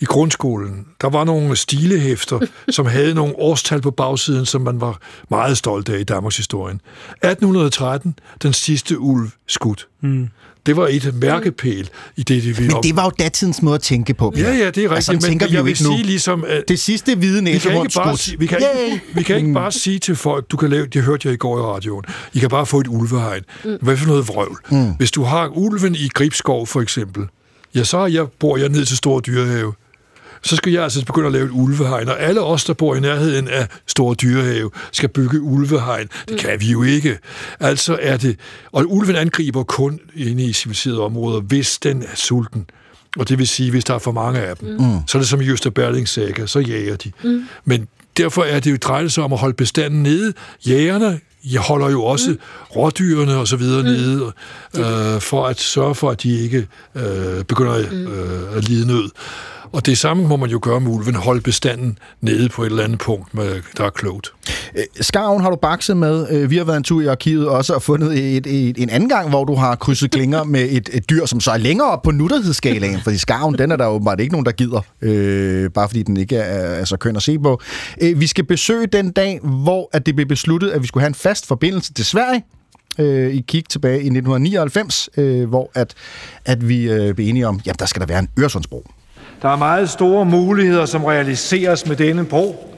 i grundskolen, der var nogle stilehæfter, som havde nogle årstal på bagsiden, som man var meget stolt af i Danmarks historien. 1813, den sidste ulv skudt. Mm. Det var et mærkepæl i det, det vi Men det var jo datidens måde at tænke på. Ja, ja, det er rigtigt, Altså, men tænker vi jeg jo vil ikke nu. sige ligesom, at Det sidste hvide vi kan næsehorn ikke bare, skudt. sige, vi kan, ikke, vi kan ikke Mm. bare sige til folk, du kan lave, det hørte jeg i går i radioen, I kan bare få et ulvehegn. Mm. Hvad for noget vrøvl? Mm. Hvis du har ulven i Gribskov for eksempel, ja, så jeg, bor jeg ned til Store Dyrehave. Så skal jeg altså begynde at lave et ulvehegn, og alle os, der bor i nærheden af Store Dyrehave, skal bygge ulvehegn. Det kan vi jo ikke. Altså er det... Og ulven angriber kun inde i civiliserede områder, hvis den er sulten. Og det vil sige, hvis der er for mange af dem. Mm. Så er det som i Jøster Berlings saga, så jager de. Mm. Men derfor er det jo drejet sig om at holde bestanden nede. Jægerne jeg holder jo også mm. rådyrene og så videre mm. nede, øh, for at sørge for, at de ikke øh, begynder Mm. øh, at lide nød. Og det samme må man jo gøre med ulven, holde bestanden nede på et eller andet punkt, med, der er klogt. Øh, Skarven har du bakset med. Øh, Vi har været en tur i arkivet også og fundet et, et, en anden gang, hvor du har krydset klinger med et, et dyr, som så er længere op på nuttighedsskalaen, fordi skarven, den er der åbenbart ikke nogen, der gider, øh, bare fordi den ikke er, er så køn at se på. Øh, vi skal besøge den dag, hvor at det blev besluttet, at vi skulle have en fast forbindelse til Sverige. Øh, I kig tilbage i 1999, øh, hvor at, at vi øh, blev enige om, at der skal der være en Øresundsbro. Der er meget store muligheder, som realiseres med denne bro.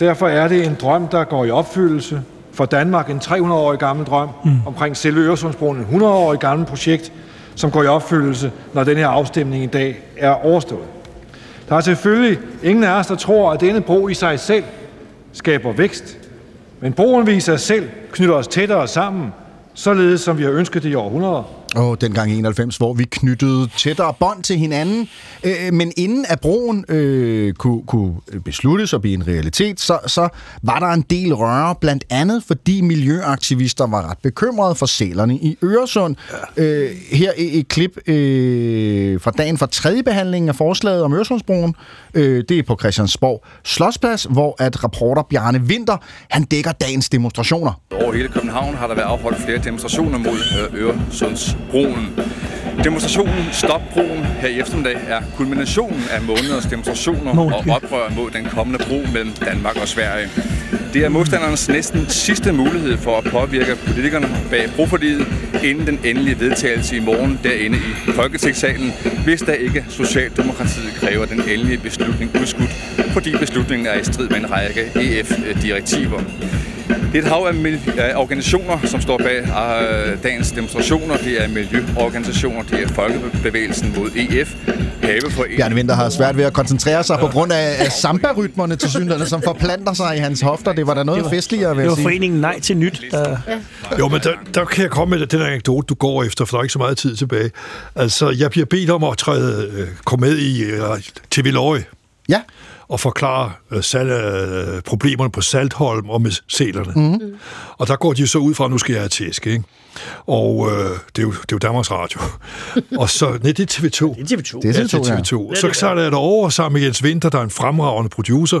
Derfor er det en drøm, der går i opfyldelse. For Danmark en 300-årig gammel drøm mm. omkring selve Øresundsbroen, en 100-årig gammel projekt, som går i opfyldelse, når den her afstemning i dag er overstået. Der er selvfølgelig ingen af os, der tror, at denne bro i sig selv skaber vækst. Men broen viser sig selv knytter os tættere sammen, således som vi har ønsket det i århundreder. Og dengang i 91, hvor vi knyttede tættere bånd til hinanden. Øh, men inden at broen øh, kunne, kunne besluttes og blive en realitet, så, så var der en del røre, blandt andet fordi miljøaktivister var ret bekymrede for sælerne i Øresund. Ja. Øh, her er et klip øh, fra dagen for tredje behandling af forslaget om Øresundsbroen. Øh, det er på Christiansborg Slottsplads, hvor at reporter Bjarne Winter, han dækker dagens demonstrationer. Over hele København har der været afholdt flere demonstrationer mod øh, Øresundsbroen. Demonstrationen Stop Broen her i eftermiddag er kulminationen af måneders demonstrationer og oprør mod den kommende bro mellem Danmark og Sverige. Det er modstandernes næsten sidste mulighed for at påvirke politikerne bag broforliget, inden den endelige vedtagelse i morgen derinde i Folketingssalen, hvis der ikke Socialdemokratiet kræver den endelige beslutning udskudt, fordi beslutningen er i strid med en række EF-direktiver. Det er et hav af organisationer, som står bag øh, dagens demonstrationer. Det er miljøorganisationer, det er Folkebevægelsen mod EF, Haveforeningen. Bjarne Winter har svært ved at koncentrere sig på grund af, af samba-rytmerne til synligheden, som forplanter sig i hans hofter. Det var da noget Det var- festligere, vil Det jeg var sige. foreningen Nej til Nyt, der... Jo, men der, der kan jeg komme med den anekdote, du går efter, for der er ikke så meget tid tilbage. Altså, jeg bliver bedt om at træde, øh, komme med i øh, TV Løje. Ja. Og forklare øh, sal, øh, problemerne på Saltholm og med sælerne. Mhm. Og der går de så ud fra, at nu skal jeg have tæsk, ikke? Og øh, det, er jo, det er jo Danmarks Radio. og så, nej, det er TV2. Det er TV2. Det er Ja, TV2, det er ja. TV2. Så sejler jeg derover sammen med Jens Winter, der er en fremragende producer,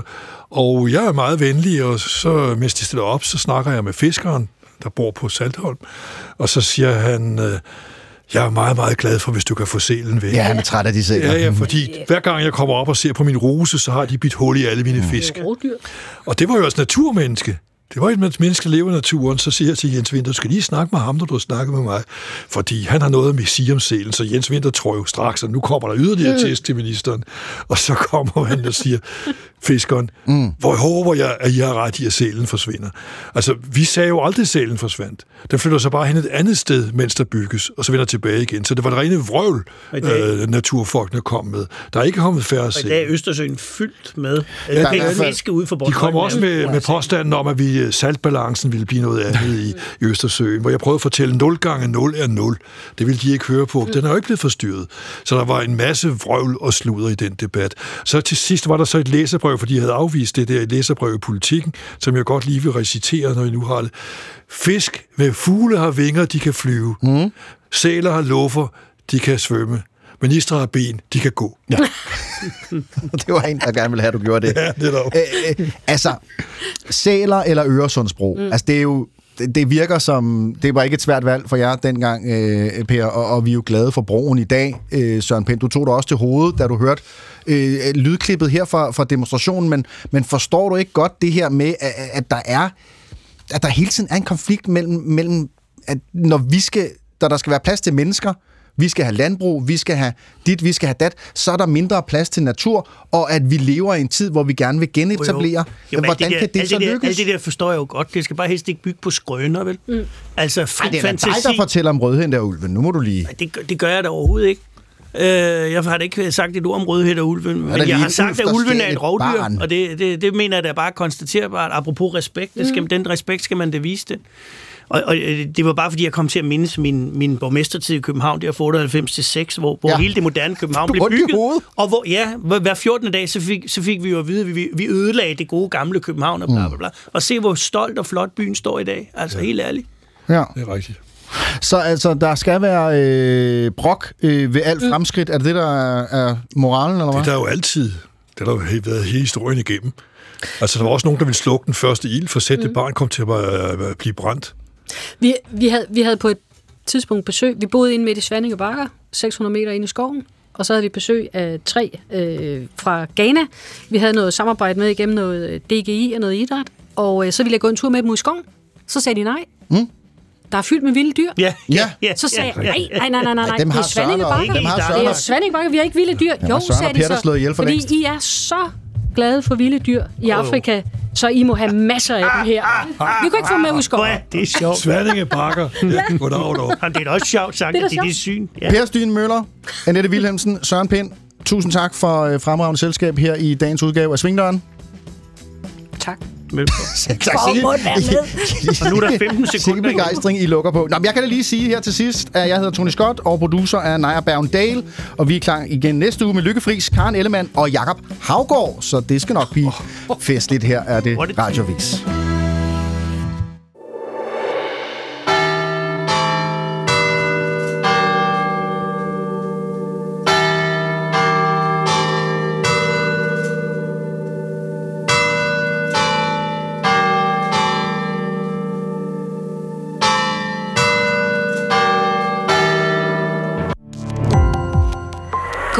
og jeg er meget venlig, og så, mens de stiller op, så snakker jeg med fiskeren, der bor på Saltholm, og så siger han, øh, jeg er meget, meget glad for, hvis du kan få selen væk. Ja, han er træt af de sæler. Ja, ja, fordi hver gang jeg kommer op og ser på min ruse, så har de bidt hul i alle mine fisk. Rådyr. Og det var jo også naturmenneske. Det var et menneske, der lever i naturen. Så siger jeg til Jens Winter, du skal lige snakke med ham, når du har snakket med mig. Fordi han har noget om sælen. Så Jens Winter tror jo straks, at nu kommer der yderligere Mm. test til ministeren. Og så kommer han og siger, fiskeren, mm. hvor håber jeg, at I har ret i, at sælen forsvinder. Altså, vi sagde jo aldrig, at sælen forsvandt. Den flytter sig bare hen et andet sted, mens der bygges, og så vender tilbage igen. Så det var det rene vrøvl, øh, naturfolkene kom med. Der er ikke kommet færre Og i dag er Østersøen fyldt med der er fald- fiske ude for De kommer også med, med påstanden om, at vi øh, saltbalancen ville blive noget andet i, i Østersøen, hvor jeg prøvede at fortælle, 0 gange 0 er 0. Det ville de ikke høre på. Den er jo ikke blevet forstyrret. Så der var en masse vrøvl og sludder i den debat. Så til sidst var der så et læserbrev, fordi jeg havde afvist det der læserbrev i politikken, som jeg godt lige vil recitere, når jeg nu har det. Fisk med fugle har vinger, de kan flyve. Mm. Sæler har luffer, de kan svømme. Ministre har ben, de kan gå. Ja. det var en, der gerne ville have, at du gjorde det. Ja, det er øh, altså, sæler eller Øresundsbro, mm. altså det er jo det, det virker som... Det var ikke et svært valg for jer dengang, øh, Per, og, og vi er jo glade for broen i dag. Øh, Søren Pind, du tog dig også til hovedet, da du hørte øh, lydklippet her fra, fra demonstrationen, men, men forstår du ikke godt det her med, at, at der er at der hele tiden er en konflikt mellem, mellem at når vi skal, der, der skal være plads til mennesker, vi skal have landbrug, vi skal have dit, vi skal have dat, så er der mindre plads til natur, og at vi lever i en tid, hvor vi gerne vil genetablere. Jo, men Hvordan alt kan det så der, lykkes? Alt det der forstår jeg jo godt. Det skal bare helst ikke bygge på skrøner, vel? Mm. Altså, fri Ej, det er fantasi. dig, der fortæller om rødhen der, Ulven. Nu må du lige... Det, gør- det gør jeg da overhovedet ikke. Øh, jeg har da ikke sagt et ord om rødhed og ulven, der men jeg har sagt, at der ulven er et rovdyr, barn? og det, det, det mener jeg da bare konstaterbart. Apropos respekt, det skal, den respekt skal man da vise det. Og, og øh, det var bare fordi, jeg kom til at mindes min, min borgmestertid i København, der fra 98 til 6, hvor, hvor Ja. ja. hele det moderne København blev bygget. Og hvor, ja, hver hver 14. dag, så fik, så fik vi jo at vide, at vi, vi ødelagde det gode gamle København og bla bla bla. Og se, hvor stolt og flot byen står i dag. Altså, helt ærligt. Ja. Det er rigtigt. Så altså, der skal være øh, brok øh, ved alt fremskridt. Er det det, der er, er moralen, eller hvad? Det er der jo altid. Det har der jo været hele historien igennem. Altså, der var også nogen, der ville slukke den første ild, for sæt det barn kom til at øh, blive brændt. Vi, vi, havde, vi havde på et tidspunkt besøg. Vi boede inde midt i Svanninge Bakker, 600 meter inde i skoven. Og så havde vi besøg af tre øh, fra Ghana. Vi havde noget samarbejde med igennem noget øh, DGI og noget idræt. Og øh, så ville jeg gå en tur med dem ud i skoven. Så sagde de nej. Mm. Der er fyldt med vilde dyr. Ja, ja, ja. Så sagde ja. jeg, nej, nej, nej, nej, nej. dem det er Svanninge Søren og- Bakker. dem har Det er og- Svanninge Bakker. Vi har ikke vilde dyr. Ja, Jo, sagde de så. fordi længst. I er så glade for vilde dyr i. Afrika, så I må have masser af dem her. Vi kan ikke få dem med ud i Hvor skoven. er det sjovt. Sværninge bakker. Ja. Goddag, dog. Jamen, det er da også sjovt sagt, Det er at det er syn. Ja. Per Styen Møller, Annette Wilhelmsen, Søren Pind, tusind tak for øh, fremragende selskab her i dagens udgave af Svingdøren. Tak. Være Og nu er der 15 Sikke sekunder. begejstring, I lukker på. Nå, men jeg kan da lige sige her til sidst, at jeg hedder Tony Scott, og producer er Naja Bergen Dale, og vi er klar igen næste uge med Lykke Friis, Karen Ellemann og Jakob Havgård, så det skal nok blive festligt. Her er det Radiovis.